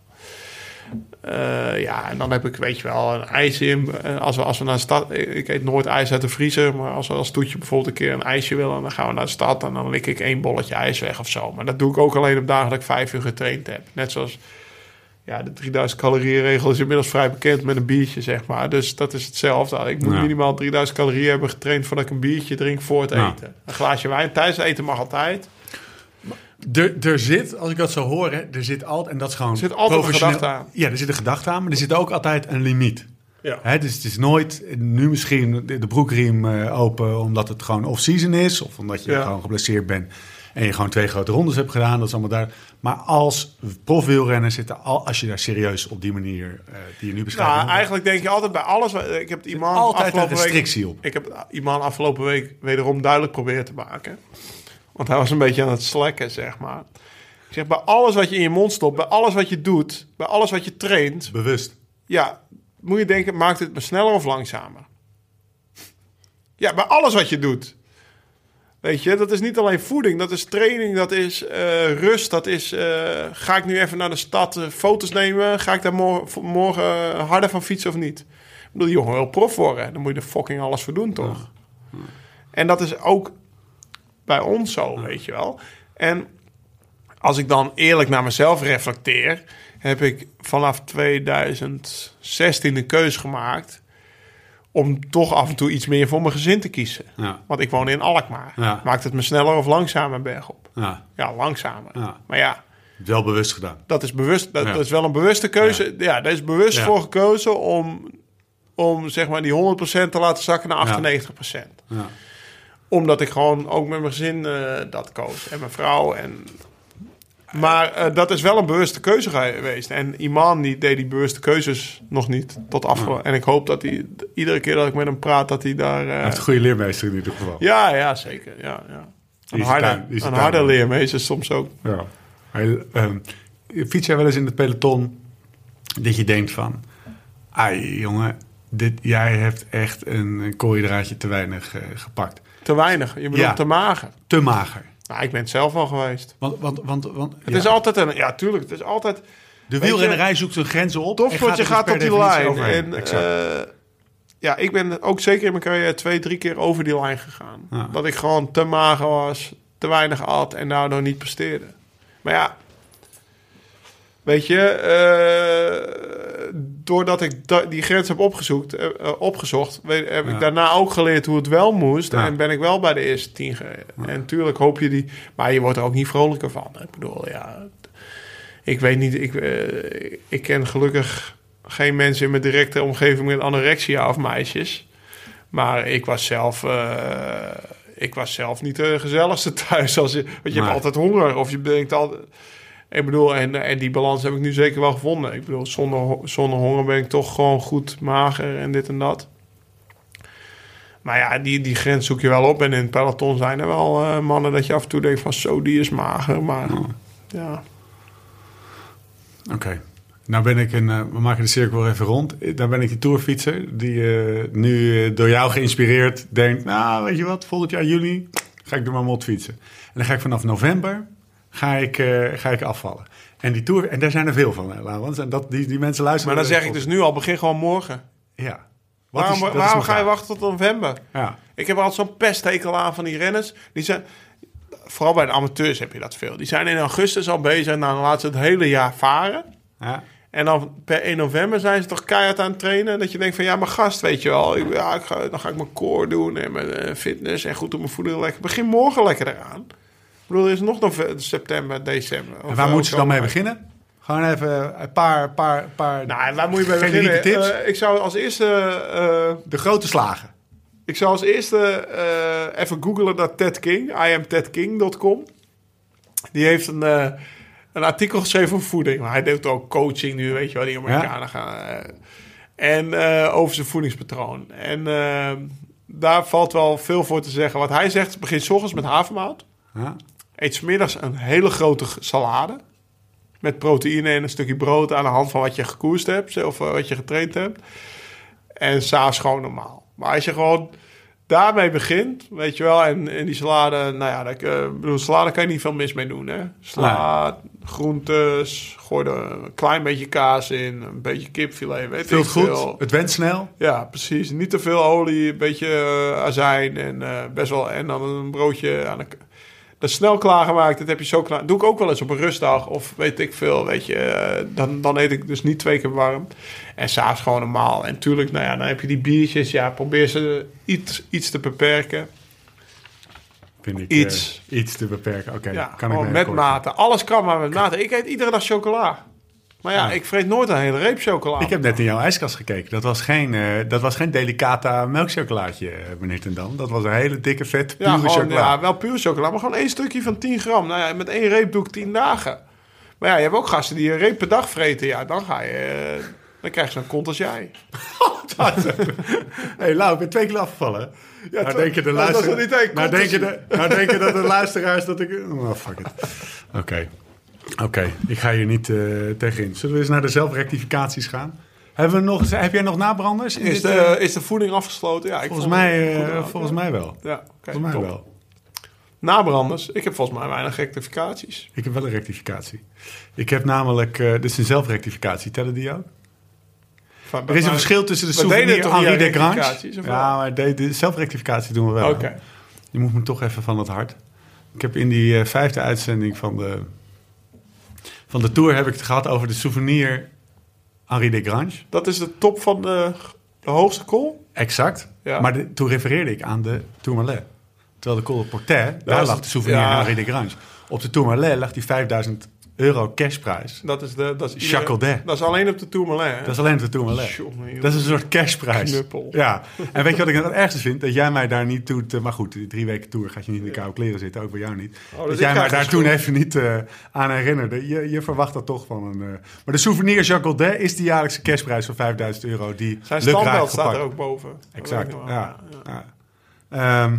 Eh, ja, en dan heb ik, weet je wel, een ijs in. Eh, Als we, als we naar de stad... Ik eet nooit ijs uit de vriezer. Maar als we als toetje bijvoorbeeld een keer een ijsje willen... dan gaan we naar de stad en dan lik ik één bolletje ijs weg of zo. Maar dat doe ik ook alleen op dagen dat ik vijf uur getraind heb. Net zoals... Ja, de 3000 calorieën regel is inmiddels vrij bekend met een biertje, zeg maar. Dus dat is hetzelfde. Ik moet
Ja.
minimaal 3000 calorieën hebben getraind... voordat ik een biertje drink voor het
Ja.
eten. Een glaasje wijn tijdens het eten mag altijd.
Er, er zit, als ik dat zo hoor, hè, er zit altijd, en dat is gewoon
Er zit altijd een gedachte aan.
Ja, er zit een gedachte aan, maar er zit ook altijd een limiet.
Ja.
Hè, dus het is nooit, nu misschien de, broekriem eh, open omdat het gewoon off-season is. Of omdat je
Ja.
gewoon geblesseerd bent en je gewoon twee grote rondes hebt gedaan. Dat is allemaal daar. Maar als profwielrenner zit er al, als je daar serieus op die manier eh, die je nu beschrijft.
Nou, eigenlijk denk je altijd bij alles... Ik heb iemand
altijd een
afgelopen week...
restrictie op.
Ik heb iemand afgelopen week wederom duidelijk proberen te maken. Want hij was een beetje aan het slekken, zeg maar. Ik zeg, bij alles wat je in je mond stopt, bij alles wat je doet, bij alles wat je traint,
Bewust.
ja, moet je denken, maakt het me sneller of langzamer? Ja, bij alles wat je doet. Weet je, dat is niet alleen voeding, dat is training, dat is eh, rust, dat is... eh, ga ik nu even naar de stad eh, foto's nemen? Ga ik daar morgen, morgen harder van fietsen of niet? Ik bedoel, die jongen wil prof worden. Dan moet je er fucking alles voor doen, toch? En dat is ook bij ons zo, weet je wel. En als ik dan eerlijk naar mezelf reflecteer, heb ik vanaf 2016 de keus gemaakt om toch af en toe iets meer voor mijn gezin te kiezen.
Ja.
Want ik woon in Alkmaar.
Ja.
Maakt het me sneller of langzamer bergop?
Ja,
Ja, langzamer. Maar ja,
wel bewust gedaan.
dat is, bewust, dat, is wel een bewuste keuze. Ja, daar is bewust voor gekozen om, om zeg maar die 100% te laten zakken naar 98%.
Ja.
Omdat ik gewoon ook met mijn gezin eh, dat koos. En mijn vrouw. En... Maar eh, dat is wel een bewuste keuze geweest. En Iman die deed die bewuste keuzes nog niet tot afgelopen. En ik hoop dat hij iedere keer dat ik met hem praat, dat hij daar... eh,
Hij heeft een goede leermeester in ieder geval.
ja, ja, zeker. Ja, ja. Een harde, een harde leermeester soms ook.
Ja. Hij, ehm, fiets jij wel eens in het peloton dat je denkt van... Ai, jongen, dit, jij hebt echt een, een kooidraadje te weinig eh, gepakt.
Te weinig. Je bedoelt
Ja.
te mager.
Te mager.
Nou, ik ben het zelf al geweest.
Want, want, want, want
Het
ja,
is altijd een... Ja, tuurlijk. Het is altijd...
de wielrennerij zoekt zijn grenzen op. en
Topsportje
er dus
gaat tot die lijn.
overheen.
En, eh, ja, ik ben ook zeker in mijn carrière twee, drie keer over die lijn gegaan.
Ja.
Dat ik gewoon te mager was, te weinig at en daardoor niet presteerde. Maar ja, weet je, eh, doordat ik da- die grens heb opgezocht, eh, eh, opgezocht weet, heb
Ja.
ik daarna ook geleerd hoe het wel moest.
Ja.
En ben ik wel bij de eerste tien gereden. En natuurlijk hoop je die, maar je wordt er ook niet vrolijker van. Ik bedoel, ja, ik weet niet, ik, ik ken gelukkig geen mensen in mijn directe omgeving met anorexia of meisjes. Maar ik was zelf, ik was zelf niet de gezelligste [laughs] thuis. Als je, want je hebt altijd honger of je denkt altijd... Ik bedoel, en, en die balans heb ik nu zeker wel gevonden. Ik bedoel, zonder, zonder honger ben ik toch gewoon goed mager en dit en dat. Maar ja, die, die grens zoek je wel op. En in het peloton zijn er wel eh, mannen dat je af en toe denkt van... Zo, die is mager, maar... Ja,
Oké. Nou ben ik een, eh, we maken de cirkel even rond. Eh, Dan ben ik die tourfietser die nu door jou geïnspireerd denkt... Nou, weet je wat, volgend jaar juni ga ik door mijn mot fietsen. En dan ga ik vanaf november ga ik, eh, ga ik afvallen. En die tour, en daar zijn er veel van, hè, Laurens. En dat, die, die mensen luisteren...
maar dan zeg ik dus nu al, begin gewoon morgen.
Ja. Wat
Waarom,
is- dat is
waarom
mijn
ga je wachten tot november?
Ja.
Ik heb altijd zo'n pesthekel aan van die renners. Die zijn, vooral bij de amateurs heb je dat veel. Die zijn in augustus al bezig en dan laten ze het hele jaar varen.
Ja.
En dan per 1 november zijn ze toch keihard aan het trainen. Dat je denkt van ja, maar gast, weet je wel. Ik, ja, ik ga, dan ga ik mijn core doen en mijn eh, fitness en goed op mijn voeding lekker. Begin morgen lekker eraan. Bedoel, er is nog nog september, december.
En waar moeten ze dan mee beginnen? Gewoon even een paar, paar, paar
Nou, waar moet je
generieke
beginnen?
tips.
Eh, ik zou als eerste... eh,
de grote slagen.
ik zou als eerste eh, even googlen naar Ted King. IamTedKing.com. Die heeft een, eh, een artikel geschreven over voeding. Maar hij doet ook coaching nu, weet je wel. Die Amerikanen gaan... eh, en eh, over zijn voedingspatroon. En eh, daar valt wel veel voor te zeggen. Wat hij zegt, begin 's ochtends met havermout.
Ja.
Eet 's middags een hele grote salade. Met proteïne en een stukje brood aan de hand van wat je gekoerst hebt. Of eh, wat je getraind hebt. En s'avonds gewoon normaal. Maar als je gewoon daarmee begint, weet je wel. En, en die salade, nou ja, dat, eh, bedoel, salade kan je niet veel mis mee doen. Hè? Sla, groentes, gooi er een klein beetje kaas in. Een beetje kipfilet, weet ik
goed.
veel.
Het went snel.
Ja, precies. Niet te veel olie, een beetje eh, azijn en best wel en dan een broodje aan de dat is snel klaargemaakt. Dat heb je zo klaar. Doe ik ook wel eens op een rustdag of weet ik veel, weet je. eh, dan, dan eet ik dus niet twee keer warm. En s'avonds gewoon normaal. En tuurlijk, nou ja, dan heb je die biertjes. Ja, probeer ze iets, iets te beperken.
Vind ik
Iets.
eh, iets te beperken. Oké,
Ja,
kan ik
met
akkoord.
mate. Alles kan maar met mate. Ik eet iedere dag chocola. Maar ja,
Ja.
ik vreet nooit een hele reep chocola.
Ik heb net in jouw ijskast gekeken. Dat was geen, eh, dat was geen delicata melkchocolaatje, eh, meneer Ten Dam. Dat was een hele dikke, vet, pure
Ja, gewoon,
chocola.
ja, wel puur chocola, maar gewoon één stukje van 10 gram. Nou ja, met één reep doe ik 10 dagen. Maar ja, je hebt ook gasten die een reep per dag vreten. Ja, dan ga je... eh, dan krijg je zo'n kont als jij. [laughs]
hey, Lau, ik ben twee keer afgevallen. Ja, nou
toch?
denken de
Nou, dat is
luisteraars...
niet één
nou,
kont
denken de, nou denken dat de luisteraars dat ik... Oh, fuck it. Oké. Oké, ik ga hier niet eh tegenin. Zullen we eens naar de zelfrectificaties gaan? Hebben we nog, heb jij nog nabranders? in
Is
dit,
de,
eh,
is de voeding afgesloten? Ja, ik
volgens, mij, eh, volgens mij wel.
Ja,
Volgens mij
top.
wel.
Nabranders. Ik heb volgens mij weinig rectificaties.
Ik heb wel een rectificatie. Ik heb namelijk... eh dit is een zelfrectificatie. Tellen die ook?
Van-
Er is een verschil tussen de souvenir
toch niet
Henri de Grange. Ja, maar de, de zelfrectificatie doen we wel.
Oké.
Je moet me toch even van het hart. Ik heb in die vijfde uitzending van de, van de tour heb ik het gehad over de souvenir Henri de Grange.
Dat is de top van de, de hoogste kool?
Exact.
Ja.
Maar de- toen refereerde ik aan de Tourmalet. Terwijl de de Portet, daar lag de souvenir
ja.
Henri de Grange. Op de Tourmalet lag die 5000 euro cashprijs.
Dat is de... Dat is iedere-. Dat is alleen op de Tourmalet, hè?
Dat is alleen op de Tourmalet.
Jongen.
Dat is een soort cashprijs.
Knuppel.
Ja. En weet je wat ik het ergste vind? Dat jij mij daar niet doet... maar goed, die drie weken tour gaat je niet in de koude kleren zitten. Ook bij jou niet.
dus
dat
ik
jij mij daar toen even niet eh, aan herinnerde. Je, je verwacht dat toch van een... eh, Maar de souvenir Jacques is de jaarlijkse cashprijs van 5000 euro. Die
Zijn standbeeld staat er ook boven.
Exact, ja. ja. Ehm,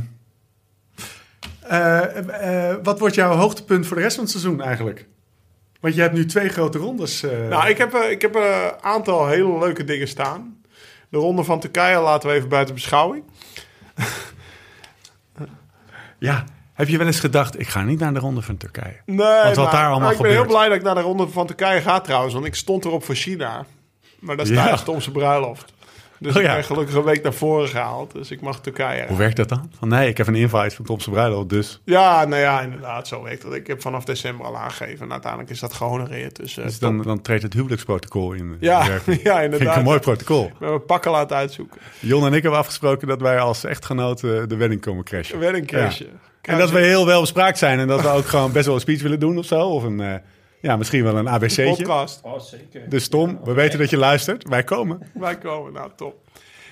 eh, eh, wat wordt jouw hoogtepunt voor de rest van het seizoen eigenlijk? Want je hebt nu twee grote rondes. eh,
Nou, ik heb, eh, ik heb een aantal hele leuke dingen staan. De ronde van Turkije laten we even buiten beschouwing. [laughs]
Ja, heb je wel eens gedacht, ik ga niet naar de ronde van Turkije?
Nee,
wat
maar-
daar allemaal
ik ben heel blij dat ik naar de ronde van Turkije ga trouwens. Want ik stond erop voor China. Maar dat is
Ja.
Tomse bruiloft. Dus
Oh,
ik
ja.
ben gelukkig een week naar voren gehaald. Dus ik mag Turkije.
Hoe werkt dat dan? Van nee, ik heb een invite van Tomse Bruiloft, dus...
Ja, nou ja, inderdaad. Zo werkt dat. Ik heb vanaf december al aangegeven. En uiteindelijk is dat gehonoreerd. Dus, eh,
dus
top.
dan, dan treedt het huwelijksprotocol in.
Ja,
in werking. [laughs]
ja,
Vind ik
inderdaad.
een mooi protocol.
We hebben pakken laten uitzoeken.
Jon en ik hebben afgesproken dat wij als echtgenoten de wedding komen crashen.
Een keertje.
En dat we heel wel bespraakt zijn en dat we ook gewoon best wel een speech willen doen of zo. Of een, eh, ja, misschien wel een ABC'tje.
podcast.
Oh, zeker.
Dus Tom, we weten dat je luistert. Wij komen.
Wij komen, nou top.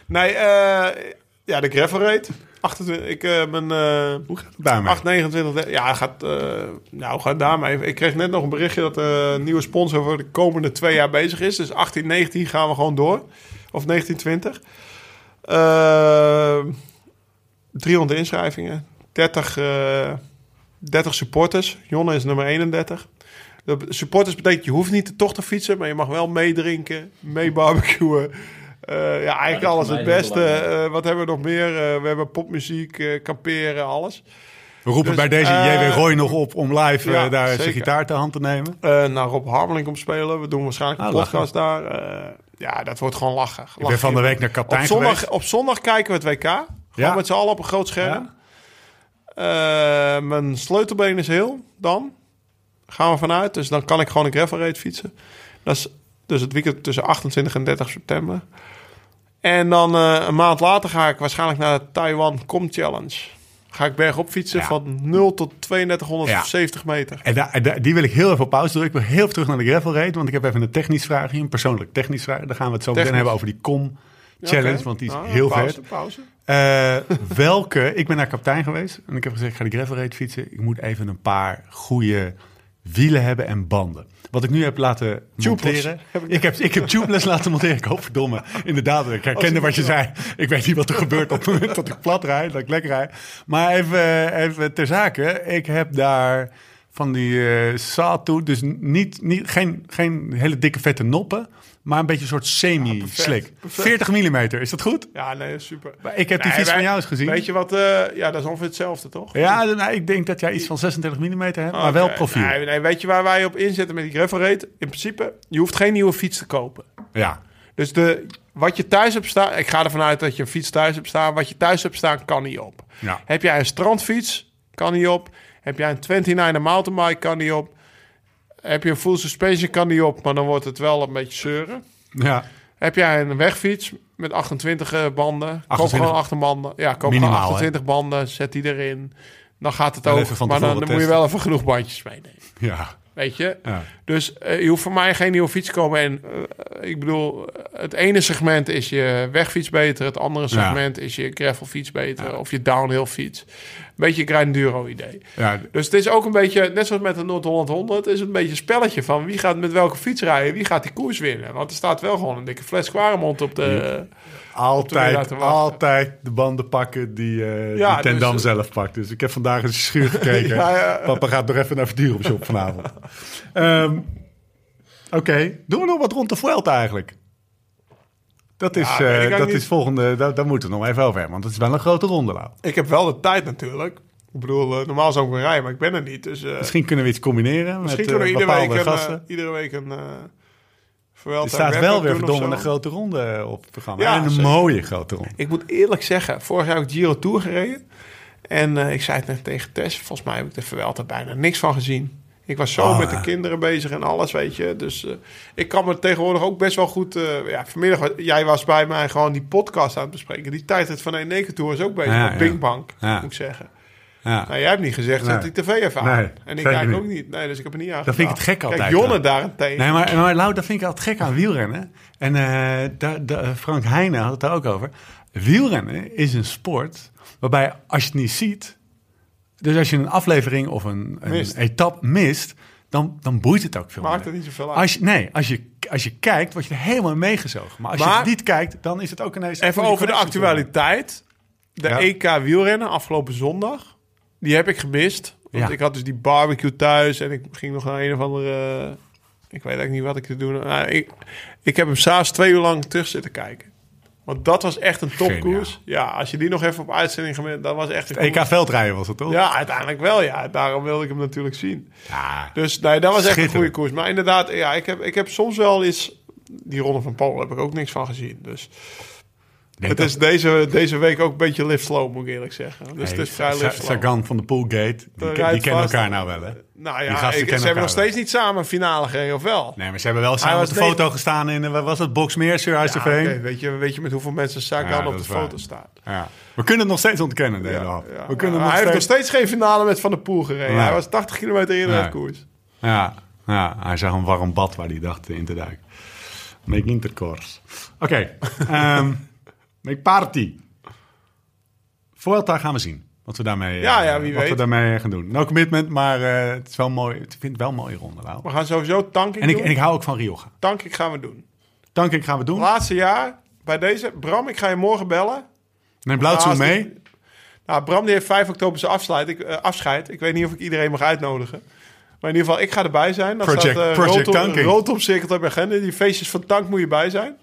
Nee, eh, ja, de gravel rate. 28, ik eh, ben eh
Hoe gaat het daarmee?
8, 29, ja, gaat, eh nou, gaat daarmee. Ik kreeg net nog een berichtje dat eh, een nieuwe sponsor voor de komende twee jaar bezig is. Dus 18, 19 gaan we gewoon door. Of 19, 20. Eh 300 inschrijvingen. 30, eh 30 supporters. Jonne is nummer 31. De supporters betekent je hoeft niet de tocht te fietsen, maar je mag wel meedrinken, mee barbecuen. Eh, ja, eigenlijk alles het beste. Eh, wat hebben we nog meer? Eh, we hebben popmuziek, eh, kamperen, alles.
We roepen
Dus,
bij deze JW Roy nog op om live
ja,
daar zijn gitaar te hand te nemen.
Eh naar Rob Harmeling komt spelen. We doen waarschijnlijk een
Ah,
podcast daar. Eh, ja, dat wordt gewoon lachen.
Ik ben van de week naar
op
kapitein
zondag,
geweest.
op zondag kijken we het WK. Gewoon
Ja.
met z'n allen op een groot scherm. Eh, mijn sleutelbeen is heel. Dan gaan we vanuit. Dus dan kan ik gewoon een gravel race fietsen. Dat is dus het weekend tussen 28 en 30 september. En dan eh, een maand later ga ik waarschijnlijk naar de Taiwan Com Challenge. Ga ik bergop fietsen
Ja.
van 0 tot 3270 meter.
En daar- daar- die wil ik heel even op pauze drukken. Ik wil heel even terug naar de gravel raid, want ik heb even een technisch vraagje, een persoonlijk technisch vraag. Dan gaan we het zo meteen hebben over die com challenge, want die is
Nou,
heel
pauze,
vet.
Pauze.
Eh, welke, ik ben naar kapitein geweest en ik heb gezegd, ik ga die gravel raid fietsen. Ik moet even een paar goede wielen hebben en banden. Wat ik nu heb laten
Tubeless.
monteren. Ik heb, ik heb [laughs] tubeless laten monteren. Ik hoop verdomme. Inderdaad, ik herkende wat je zei. Ik weet niet wat er gebeurt op het moment dat ik plat rijd, dat ik lekker rijd. Maar even, even ter zake. Ik heb daar van die eh sawtooth, dus niet, niet, geen, geen hele dikke vette noppen, maar een beetje een soort semi-slik.
perfect.
40 mm, is dat goed?
Ja, nee, super.
Maar Ik heb die fiets van jou eens gezien.
Weet je wat? eh, ja, dat is ongeveer hetzelfde, toch?
Ja, nou, ik denk dat jij iets van 36 mm hebt, maar wel profiel.
Nee, nee, weet je waar wij op inzetten met die gravel raid? In principe, je hoeft geen nieuwe fiets te kopen.
Ja,
Dus de, wat je thuis hebt staan, ik ga ervan uit dat je een fiets thuis hebt staan. Wat je thuis hebt staan, kan niet op.
Ja.
Heb jij een strandfiets, kan niet op. Heb jij een 29er mountainbike, kan niet op. Heb je een full suspension, kan niet op, maar dan wordt het wel een beetje zeuren.
ja.
Heb jij een wegfiets met 28 banden, koop
28.
gewoon 8 banden. Ja, koop
Minimaal,
gewoon 28 banden, zet die erin. Dan gaat het ook.
van
Maar dan, moet je wel even genoeg bandjes meenemen.
ja.
Weet je?
Ja.
Dus eh, je hoeft voor mij geen nieuwe fiets te komen. En eh, ik bedoel, het ene segment is je wegfiets beter. Het andere
Ja.
segment is je gravelfiets beter. Of je downhill fiets. Beetje een Grinduro idee.
Ja,
Dus het is ook een beetje, net zoals met de Noord-Holland 100, is het een beetje een spelletje van wie gaat met welke fiets rijden, wie gaat die koers winnen. Want er staat wel gewoon een dikke fles Quaremont op de...
altijd,
wachten.
altijd de banden pakken die, eh
Ja,
die Ten
dus,
Dam
eh,
zelf pakt. Dus ik heb vandaag eens schuur [laughs] gekeken.
Ja, ja.
Papa gaat nog even naar Verduren shop vanavond. Ehm, Oké, doen we nog wat rond de Vuelta eigenlijk? Dat is,
Ja,
eh, dat is volgende, daar, daar moeten we nog even over hebben. Want het is wel een grote ronde, Lau.
Ik heb wel de tijd natuurlijk. Ik bedoel, eh, normaal zou ik weer rijden, maar ik ben er niet. Dus eh,
Misschien kunnen we iets combineren
misschien
met
kunnen we
eh,
iedere week, een,
gasten.
eh, iedere week een... eh
er staat wel weer verdomme een grote ronde op het programma.
Ja,
en een
zeker.
mooie grote ronde.
Ik moet eerlijk zeggen, vorig jaar heb ik Giro Tour gereden. En eh, ik zei het net tegen Tess, volgens mij heb ik de Vuelta bijna niks van gezien. Ik was zo
Oh,
met de
ja.
kinderen bezig en alles, weet je. Dus eh, ik kan me tegenwoordig ook best wel goed... eh, ja, vanmiddag, jij was bij mij gewoon die podcast aan het bespreken. Die tijdrit van Eneco Tour is ook bezig
Ja,
met
Ja.
moet ik zeggen.
Ja.
Nou, jij hebt niet gezegd,
Nee.
die tv aan.
Nee,
en ik
niet.
ook niet. Nee, dus ik heb er niet aan
Dat vind ik het gek altijd,
Kijk, Jonne daarentegen.
Nee, maar, maar Lau, dat vind ik altijd gek aan wielrennen. En eh, Frank Heijnen had het daar ook over. Wielrennen is een sport waarbij als je het niet ziet... Dus als je een aflevering of een, een
Mist.
etappe mist... Dan, dan boeit het ook veel
Maakt
minder.
het niet zoveel uit.
Als je, nee, als je, als je kijkt, word je er helemaal meegezogen. Maar als je het niet kijkt, dan is het ook ineens...
Even over de actualiteit. De
Ja.
EK wielrennen afgelopen zondag. Die heb ik gemist. Want
Ja.
ik had dus die barbecue thuis. En ik ging nog naar een of andere... Ik weet eigenlijk niet wat ik te doen. Nou, ik, ik heb hem s'avonds twee uur lang terug zitten kijken. Want dat was echt een topkoers. Ja, als je die nog even op uitzending gemist... Dat was echt een
EK veldrijden was het toch?
Ja, uiteindelijk wel. Ja, daarom wilde ik hem natuurlijk zien.
Ja.
Dus nee, dat was echt een goede koers. Maar inderdaad, ja, ik heb, ik heb soms wel eens... Die Ronde van Polen heb ik ook niks van gezien. Dus
denk
het is deze, deze week ook een beetje lift slow, moet ik eerlijk zeggen. Dus
Hey,
het is vrij lift.
Sagan van de Poolgate, die,
De
kennen elkaar nou wel, hè?
Nou ja, ik, ze hebben nog steeds niet samen een finale gereden, of wel?
Nee, maar ze hebben wel samen op de
negen-
foto gestaan in, eh, wat was het, Boxmeer,
Ja,
Surhuisterveen?
oké, weet, je, weet je met hoeveel mensen Sagan
Ja,
op
dat
de
waar.
foto staat?
Ja. We kunnen het nog steeds ontkennen, de hele
Ja, ja.
We kunnen nog
hij heeft nog
steeds...
geen finale met Van der Poel gereden. Hij was 80 kilometer eerder uit koers.
Ja, ja, hij zag een warm bad waar hij dacht in te duiken. Make intercourse. Oké, [laughs] ehm make party. Vuelta gaan we zien. Wat we daarmee, eh,
Ja, ja, wie
wat we daarmee gaan doen. No commitment, maar eh, het is wel mooi. Ik vind het wel een mooie ronde, Lau.
We gaan sowieso tanking
En ik,
doen.
en ik hou ook van Rioja.
Tanking gaan we doen.
Dank ik gaan we doen.
Laatste jaar, bij deze. Bram, ik ga je morgen bellen.
Neem Blauwtsoe
Naast
mee.
die- Nou, Bram die heeft 5 oktober zijn afsluit. Ik, eh, afscheid. Ik weet niet of ik iedereen mag uitnodigen. Maar in ieder geval, ik ga erbij zijn. Dat
Project-
staat, eh,
Project
rood op-
Tanking.
rood op cirkel op agenda. Die feestjes van Tank moet je bij zijn.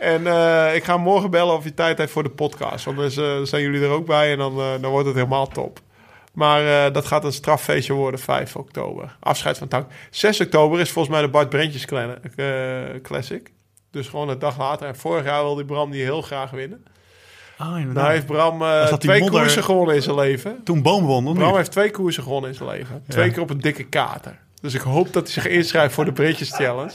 En eh, ik ga morgen bellen of je tijd heeft voor de podcast. Want dan eh, zijn jullie er ook bij en dan, eh, dan wordt het helemaal top. Maar dat gaat een straffeestje worden, 5 oktober. Afscheid van Tank. 6 oktober is volgens mij de Bart Brentjes Classic. Dus gewoon een dag later. En vorig jaar wilde Bram die heel graag winnen.
Oh,
Nou heeft Bram twee
modder-
koersen gewonnen in zijn leven.
Toen boom won,
Bram heeft twee koersen gewonnen in zijn leven. Twee
Ja.
keer op een dikke kater. Dus ik hoop dat hij zich inschrijft voor de Britjes Challenge.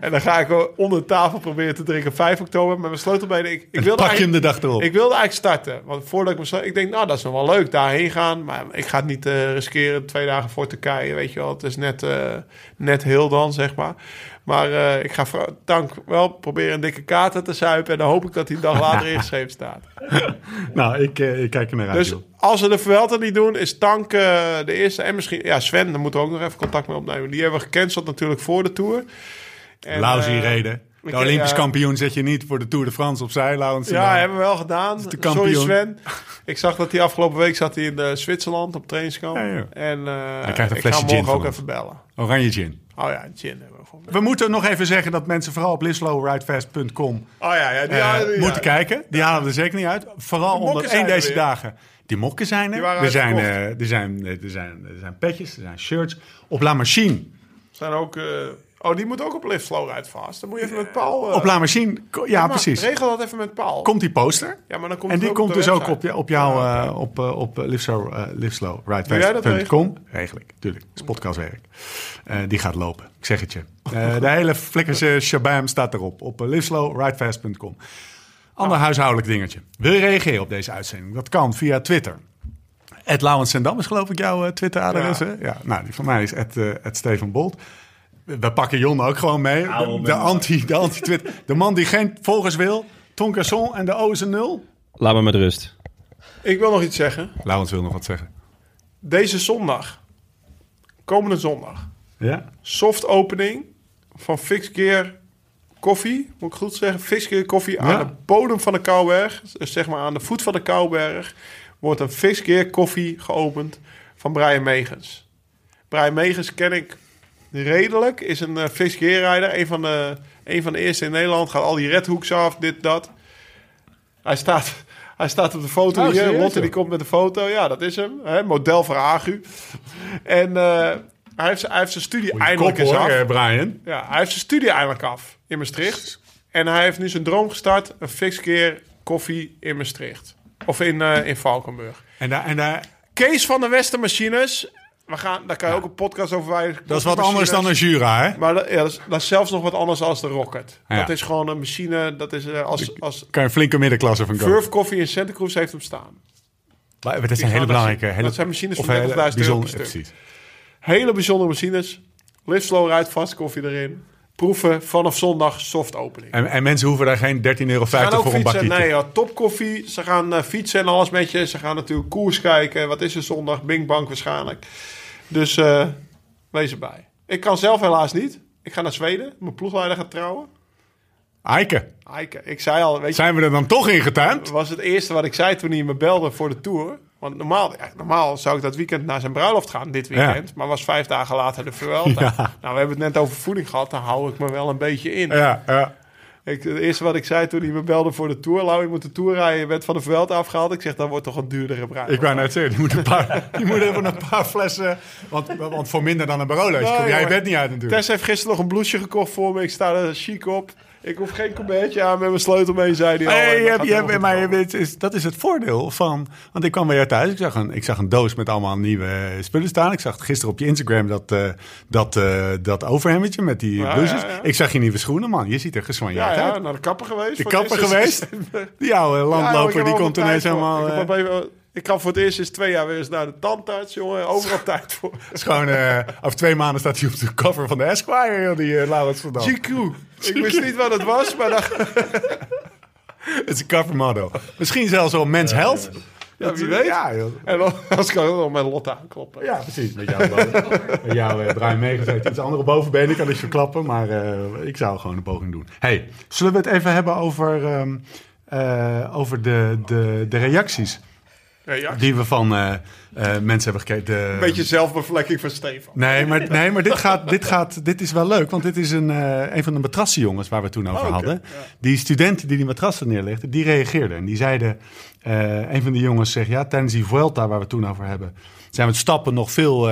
En dan ga ik onder de tafel proberen te drinken 5 oktober. Met mijn sleutelbenen. Ik, ik wilde
Pak je hem de dag erop.
ik wilde eigenlijk starten. Want voordat ik me sleutel- Ik denk, nou, dat is nog wel leuk. Daarheen gaan. Maar ik ga het niet eh, riskeren. Twee dagen voor Turkije. Weet je wel. Het is net, eh, net heel dan, zeg maar. Maar eh, ik ga dank wel proberen een dikke kater te zuipen. En dan hoop ik dat hij een dag later ingeschreven staat. [laughs]
Nou, ik, eh, ik kijk er naar uit,
Dus als we de Vuelta niet doen, is Tank eh, de eerste. En misschien, ja, Sven, daar moeten we ook nog even contact mee opnemen. Die hebben we gecanceld natuurlijk voor de Tour. En,
reden. De
ik-
Olympisch kampioen zet je niet voor de Tour de France opzij, Laurens.
Ja, hebben we wel gedaan.
de
Sorry. Sven. Ik zag dat hij afgelopen week zat hij in Zwitserland op trainingskamp.
Ja, ja.
En eh,
krijgt een
ik ga
flesje
hem
gin
morgen ook
ons.
even bellen.
Oranje gin.
Oh ja, gin hebben we voor
We moeten nog even zeggen dat mensen vooral op lislowridefast.com
Oh ja, ja, die,
eh,
die-
moeten kijken. Die halen er zeker niet uit. Vooral
De mokken
omdat één deze
weer.
dagen... Die mokken zijn er. Er zijn, eh, er, zijn, er, zijn, er zijn petjes, er zijn shirts. Op La Machine.
Zijn ook... eh, oh, die moet ook op Lift Slow Ride Fast. Dan moet je even met Paul... eh,
Op La Machine, ja
maar
precies.
Regel dat even met Paul.
Komt die poster.
Ja, maar dan komt
En die komt
op
dus ook op, op jou,
Ja,
eh, op, eh, op uh, uh, livslowridefest.com. Regel ik, tuurlijk. Het is podcastwerk. Eh, die gaat lopen, ik zeg het je. Eh, [laughs] de hele flikkerse shabam staat erop. Op uh, livslowridefast.com. Ander huishoudelijk dingetje. Wil je reageren op deze uitzending? Dat kan via Twitter. Ed Lauwens Sendam is geloof ik jouw Twitter-adres,
Ja.
hè? Ja, nou, die van mij is Ed, Ed Steven Bolt. We pakken Jon ook gewoon mee. De, de anti, de anti-Twitter. De man die geen volgers wil. Tonkerson en de O is een nul.
Laat me met rust.
Ik wil nog iets zeggen.
Lauwens wil nog wat zeggen.
Deze zondag, komende zondag,
Ja?
soft opening van Fix Gear Koffie, moet ik goed zeggen? Fix Gear Koffie aan de bodem van de Kouwberg, dus zeg maar aan de voet van de Kouwberg, wordt een Fix Gear Koffie geopend van Brian Megens. Brian Megens ken ik redelijk, is een uh, Gear rijder, een van, de, een van de eerste in Nederland, gaat al die redhoeks af, dit, dat. Hij staat, [laughs] hij staat op de foto
Oh,
hier. Lotte die komt met de foto. Ja, dat is hem. Hè? Model voor Agu. En eh, hij, heeft, zijn- hij heeft zijn studie eindelijk
Kop
eens
hoor,
af.
eh, Brian.
Ja, hij heeft zijn studie eindelijk af in Maastricht. En hij heeft nu zijn droom gestart. Een fix keer koffie in Maastricht. Of in, eh, in Valkenburg.
En daar, en daar,
Kees van de Westermachines. We gaan, daar kan je ook een podcast over wijden.
dat is wat anders dan een Jura, hè?
Maar dat, ja, dat, is, dat is zelfs nog wat anders dan de Rocket.
Ja.
Dat is gewoon een machine. Dat is eh, als, als
Kan je een flinke middenklasse van komen.
Verve Coffee in Santa Cruz heeft hem staan.
Maar dat zijn hele belangrijke... Hele,
Dat zijn machines van
hele
30.000 euro. Hele bijzondere machines. Live slow ride, vast koffie erin. Proeven vanaf zondag soft opening.
En, en mensen hoeven daar geen 13,50 euro voor een
fietsen.
bakje
Nee, ja, top koffie. Ze gaan eh, fietsen en alles met je. Ze gaan natuurlijk koers kijken. Wat is er zondag? Bing bang waarschijnlijk. Dus eh, wees erbij. Ik kan zelf helaas niet. Ik ga naar Zweden. Mijn ploegleider gaat trouwen.
Eike,
Eike, ik zei al, weet je,
zijn we er dan toch in getuimd?
was het eerste wat ik zei toen hij me belde voor de tour. Want normaal, normaal zou ik dat weekend naar zijn bruiloft gaan, dit weekend. Maar was vijf dagen later de Vuelta. [laughs]
Ja.
Nou, we hebben het net over voeding gehad. Daar hou ik me wel een beetje in.
Ja, ja.
Ik, het eerste wat ik zei toen hij me belde voor de tour. Lau, je moet de tour rijden. Je bent van de Vuelta afgehaald. Ik zeg, dat wordt toch een duurdere bruiloft.
Ik wou net zeggen, die moet, een paar, [laughs] die moet even een paar flessen... Want, want voor minder dan een Barolo
Nee,
jij je bed niet uit natuurlijk.
Tess heeft gisteren nog een blouseje gekocht voor me. Ik sta er chic op. Ik hoef geen colbertje aan met mijn sleutel mee, zei hij al. En
je hebt- je hebt- maar je weet, is, dat is het voordeel van... Want ik kwam bij jou thuis, ik zag, een, ik zag een doos met allemaal nieuwe spullen staan. Ik zag gisteren op je Instagram dat, eh, dat, eh, dat overhemmetje met die
Ja,
blouses.
ja, ja.
Ik zag je nieuwe schoenen, man. Je ziet er
Ja,
geswanjaard
ja,
uit.
naar de kapper geweest.
De kapper geweest? Die oude
Ja,
landloper, die komt ineens helemaal...
Ik,
eh,
ik kan voor het eerst sinds twee jaar weer eens naar de tandarts, jongen. Overal tijd voor.
Het is gewoon, eh, over twee maanden staat hij op de cover van de Esquire, joh, die uh, Laurens van Dam.
GQ. Ik wist niet wat het was, maar dan, [laughs]
Het is een cover model. Misschien zelfs wel mens held.
ja, wie weet.
Ja, joh.
En dan als kan ik nog met Lotte aankloppen.
ja, precies. Met jou, met jou uh, Brian Megens heeft iets andere bovenbenen. Ik kan het verklappen, maar eh, ik zou gewoon een poging doen. hey, zullen we het even hebben over, ehm, eh, over de, de, de reacties
Ja.
die we van eh, mensen hebben gekeken? De-
Een beetje zelfbevlekking van Stefan.
Nee, maar, nee, maar dit, gaat, dit, gaat, dit is wel leuk, want dit is een, eh, een van de matrassenjongens waar we toen over
Oh,
hadden. Die studenten die die matrassen neerlegden, die reageerden. En die zeiden, een van die jongens zegt, ja, tijdens die Vuelta waar we toen over hebben, zijn we het stappen nog veel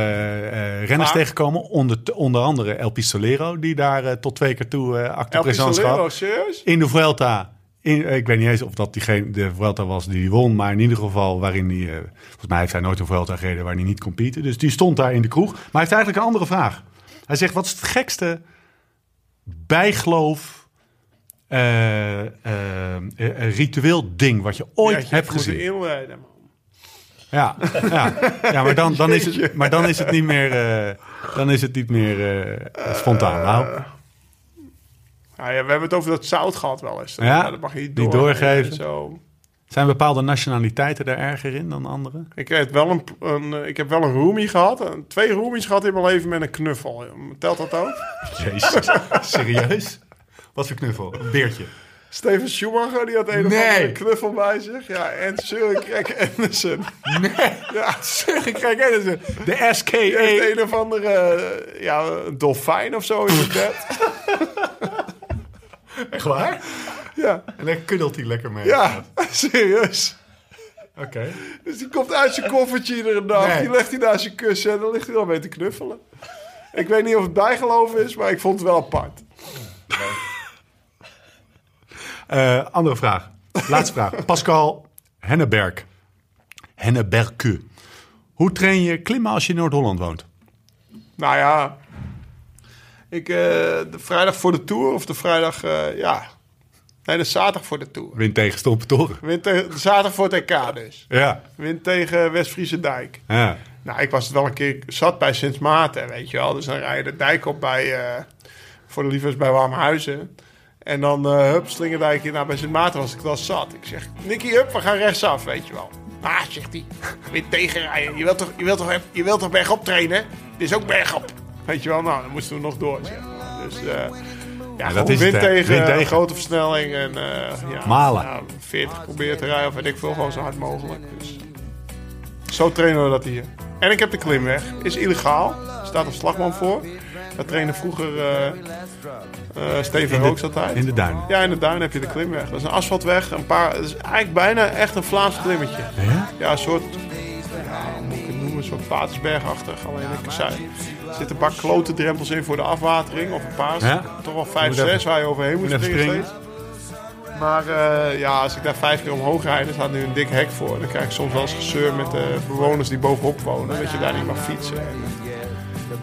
renners tegengekomen. Onder, onder andere El Pistolero, die daar tot twee keer toe acte
El
présence
Pistolero,
gehad.
serieus?
In de Vuelta. In, eh, ik weet niet eens of dat diegene, de Vuelta was die won, maar in ieder geval waarin hij, eh, volgens mij heeft hij nooit een Vuelta gereden waar hij niet compete. Dus die stond daar in de kroeg. Maar hij heeft eigenlijk een andere vraag. Hij zegt, wat is het gekste bijgeloof, eh, ritueel ding wat je ooit
Ja,
hebt gezien?
inleiden.
Ja, ja, ja maar, dan, dan is het, maar dan is het niet meer, dan is het niet meer spontaan. Nou,
Ja, ja, we hebben het over dat zout gehad wel eens.
Ja,
dat mag je niet
die
doorgeven
doorgeven.
en Zo.
zijn bepaalde nationaliteiten er erger in dan andere?
Ik, heb wel een, een, ik heb wel een roomie gehad. Twee roomies gehad in mijn leven met een knuffel. Telt dat ook?
Jezus, [laughs] serieus? Wat voor knuffel? Een beertje.
Steven Schumacher, die had een of andere knuffel bij zich. Ja, en Krek Andersen.
Nee, [laughs]
Ja,
Krek Andersen. De SKA.
heeft een of andere ja, een dolfijn of zo in zijn bed. [laughs] [laughs]
Echt waar?
Ja,
En daar kuddelt hij lekker mee.
ja, [laughs] serieus.
Oké.
Dus die komt uit zijn koffertje iedere dag.
Nee.
Die legt hij naar zijn kussen en dan ligt hij dan mee te knuffelen. Ik weet niet of het bijgeloof is, maar ik vond het wel apart.
Eh, andere vraag. Laatste vraag. [laughs] Pascal Henneberg. Henneberke. Hoe train je klimmen als je in Noord-Holland woont?
Nou ja, ik, eh, de vrijdag voor de Tour of de vrijdag, eh, ja. Nee, de zaterdag voor de Tour.
Win tegen Stompentoren.
Win tegen, de zaterdag voor het EK dus.
Ja.
Win tegen West-Friese Dijk.
ja.
Nou, ik was het wel een keer zat bij Sint Maarten, weet je wel. Dus dan rij je de dijk op bij, eh, voor de liefhebbers bij Warmhuizen. En dan, eh hup, slingerdijk je naar bij Sint Maarten was ik wel zat. Ik zeg, Nicky, hup, we gaan rechtsaf, weet je wel. Ah, zegt hij, weer tegenrijden. Je wilt toch, je wilt toch, je wilt toch bergop trainen? Dit is ook bergop. Weet je wel, nou, dan moesten we nog door, zeg maar. Dus, eh ja,
dat
gewoon
is
wind
het,
tegen,
Wind tegen.
grote versnelling en eh ja,
Malen.
ja, 40 proberen te rijden of weet ik veel, gewoon zo hard mogelijk. Dus, zo trainen we dat hier. En ik heb de klimweg. Is illegaal. Er staat een slagman voor. Daar trainen vroeger eh Steven Rooks altijd.
in de duin.
Ja, in de duin heb je de klimweg. Dat is een asfaltweg. Een paar, dat is eigenlijk bijna echt een Vlaams klimmetje.
Ja?
Ja, een soort, ja, hoe moet ik het noemen, een soort Patersbergachtig. Alleen ik zei, er zitten een paar klote drempels in voor de afwatering. Of een paar,
Ja?
toch wel vijf,
Moet even-
zes waar je overheen moet springen. Maar eh, ja, als ik daar vijf keer omhoog rijd, er staat nu een dik hek voor. Dan krijg ik soms wel eens gezeur met de bewoners die bovenop wonen. Dat je daar niet mag fietsen. En,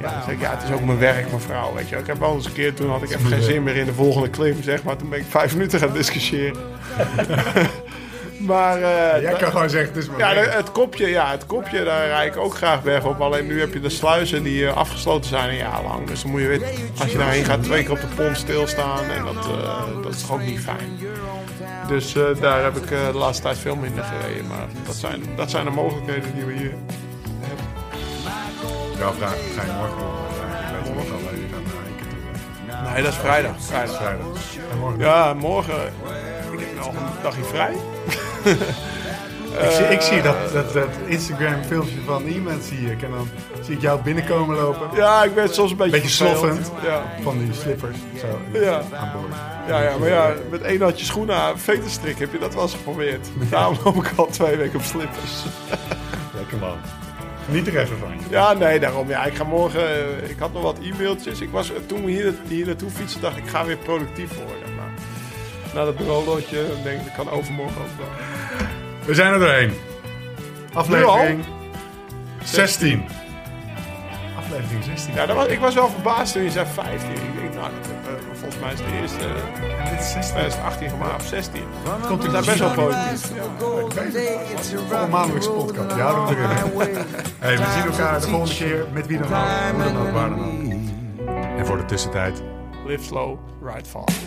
ja, dan zeg ik, ja, het is ook mijn werk, mevrouw. Weet je. Ik heb wel eens een keer, toen had ik even geen zin meer in de volgende klim, zeg maar. Toen ben ik vijf minuten gaan discussiëren. [laughs] maar eh,
Jij kan gewoon zeggen, het is
ja, het kopje, ja, het kopje, daar rijd ik ook graag weg op. Alleen nu heb je de sluizen die eh, afgesloten zijn een jaar lang. Dus dan moet je weer, als je daarheen gaat, twee keer op de pont stilstaan. En dat, eh, dat is toch ook niet fijn. Dus daar heb ik de laatste tijd veel minder gereden. Maar dat zijn, dat zijn de mogelijkheden die we hier hebben.
Jouw vraag, ga je morgen wel naar.
Nee, dat is vrijdag. vrijdag.
Vrijdag. En morgen
Ja, morgen. Ik heb nog een dagje vrij. [laughs]
Ik zie, ik zie dat, dat, dat Instagram filmpje van iemand zie ik. En dan zie ik jou binnenkomen lopen.
Ja, ik ben soms een beetje
Beetje sloffend.
Ja.
Van die slippers. Zo,
Ja.
aan boord.
Ja, ja, maar ja, met één handje schoenen aan veterstrik heb je dat wel eens geprobeerd. [laughs] Daarom loop ik al twee weken op slippers. [laughs]
Lekker man. Niet er even van.
Ja, nee, daarom. Ja, ik ga morgen... eh, Ik had nog wat e-mailtjes. Ik was, toen we hier, hier naartoe fietsen, dacht ik, ik ga weer productief worden. Maar na dat bureaulootje denk ik, ik kan overmorgen ook wel.
We zijn er doorheen. Aflevering 16. Aflevering 16.
Ja, dat was, ik was wel verbaasd toen je zei 15. Ik denk, nou, dat, volgens mij is de eerste
dit is 16.
2018 gemaakt, of 16.
Komt
Dat
er
is best wel productief.
Voor een maandelijkse podcast. Ja, dat erin. [laughs] Hey, we zien elkaar de volgende keer met wie dan ook. Hoe dan ook, waar dan ook. En voor de tussentijd.
Live slow, ride fast.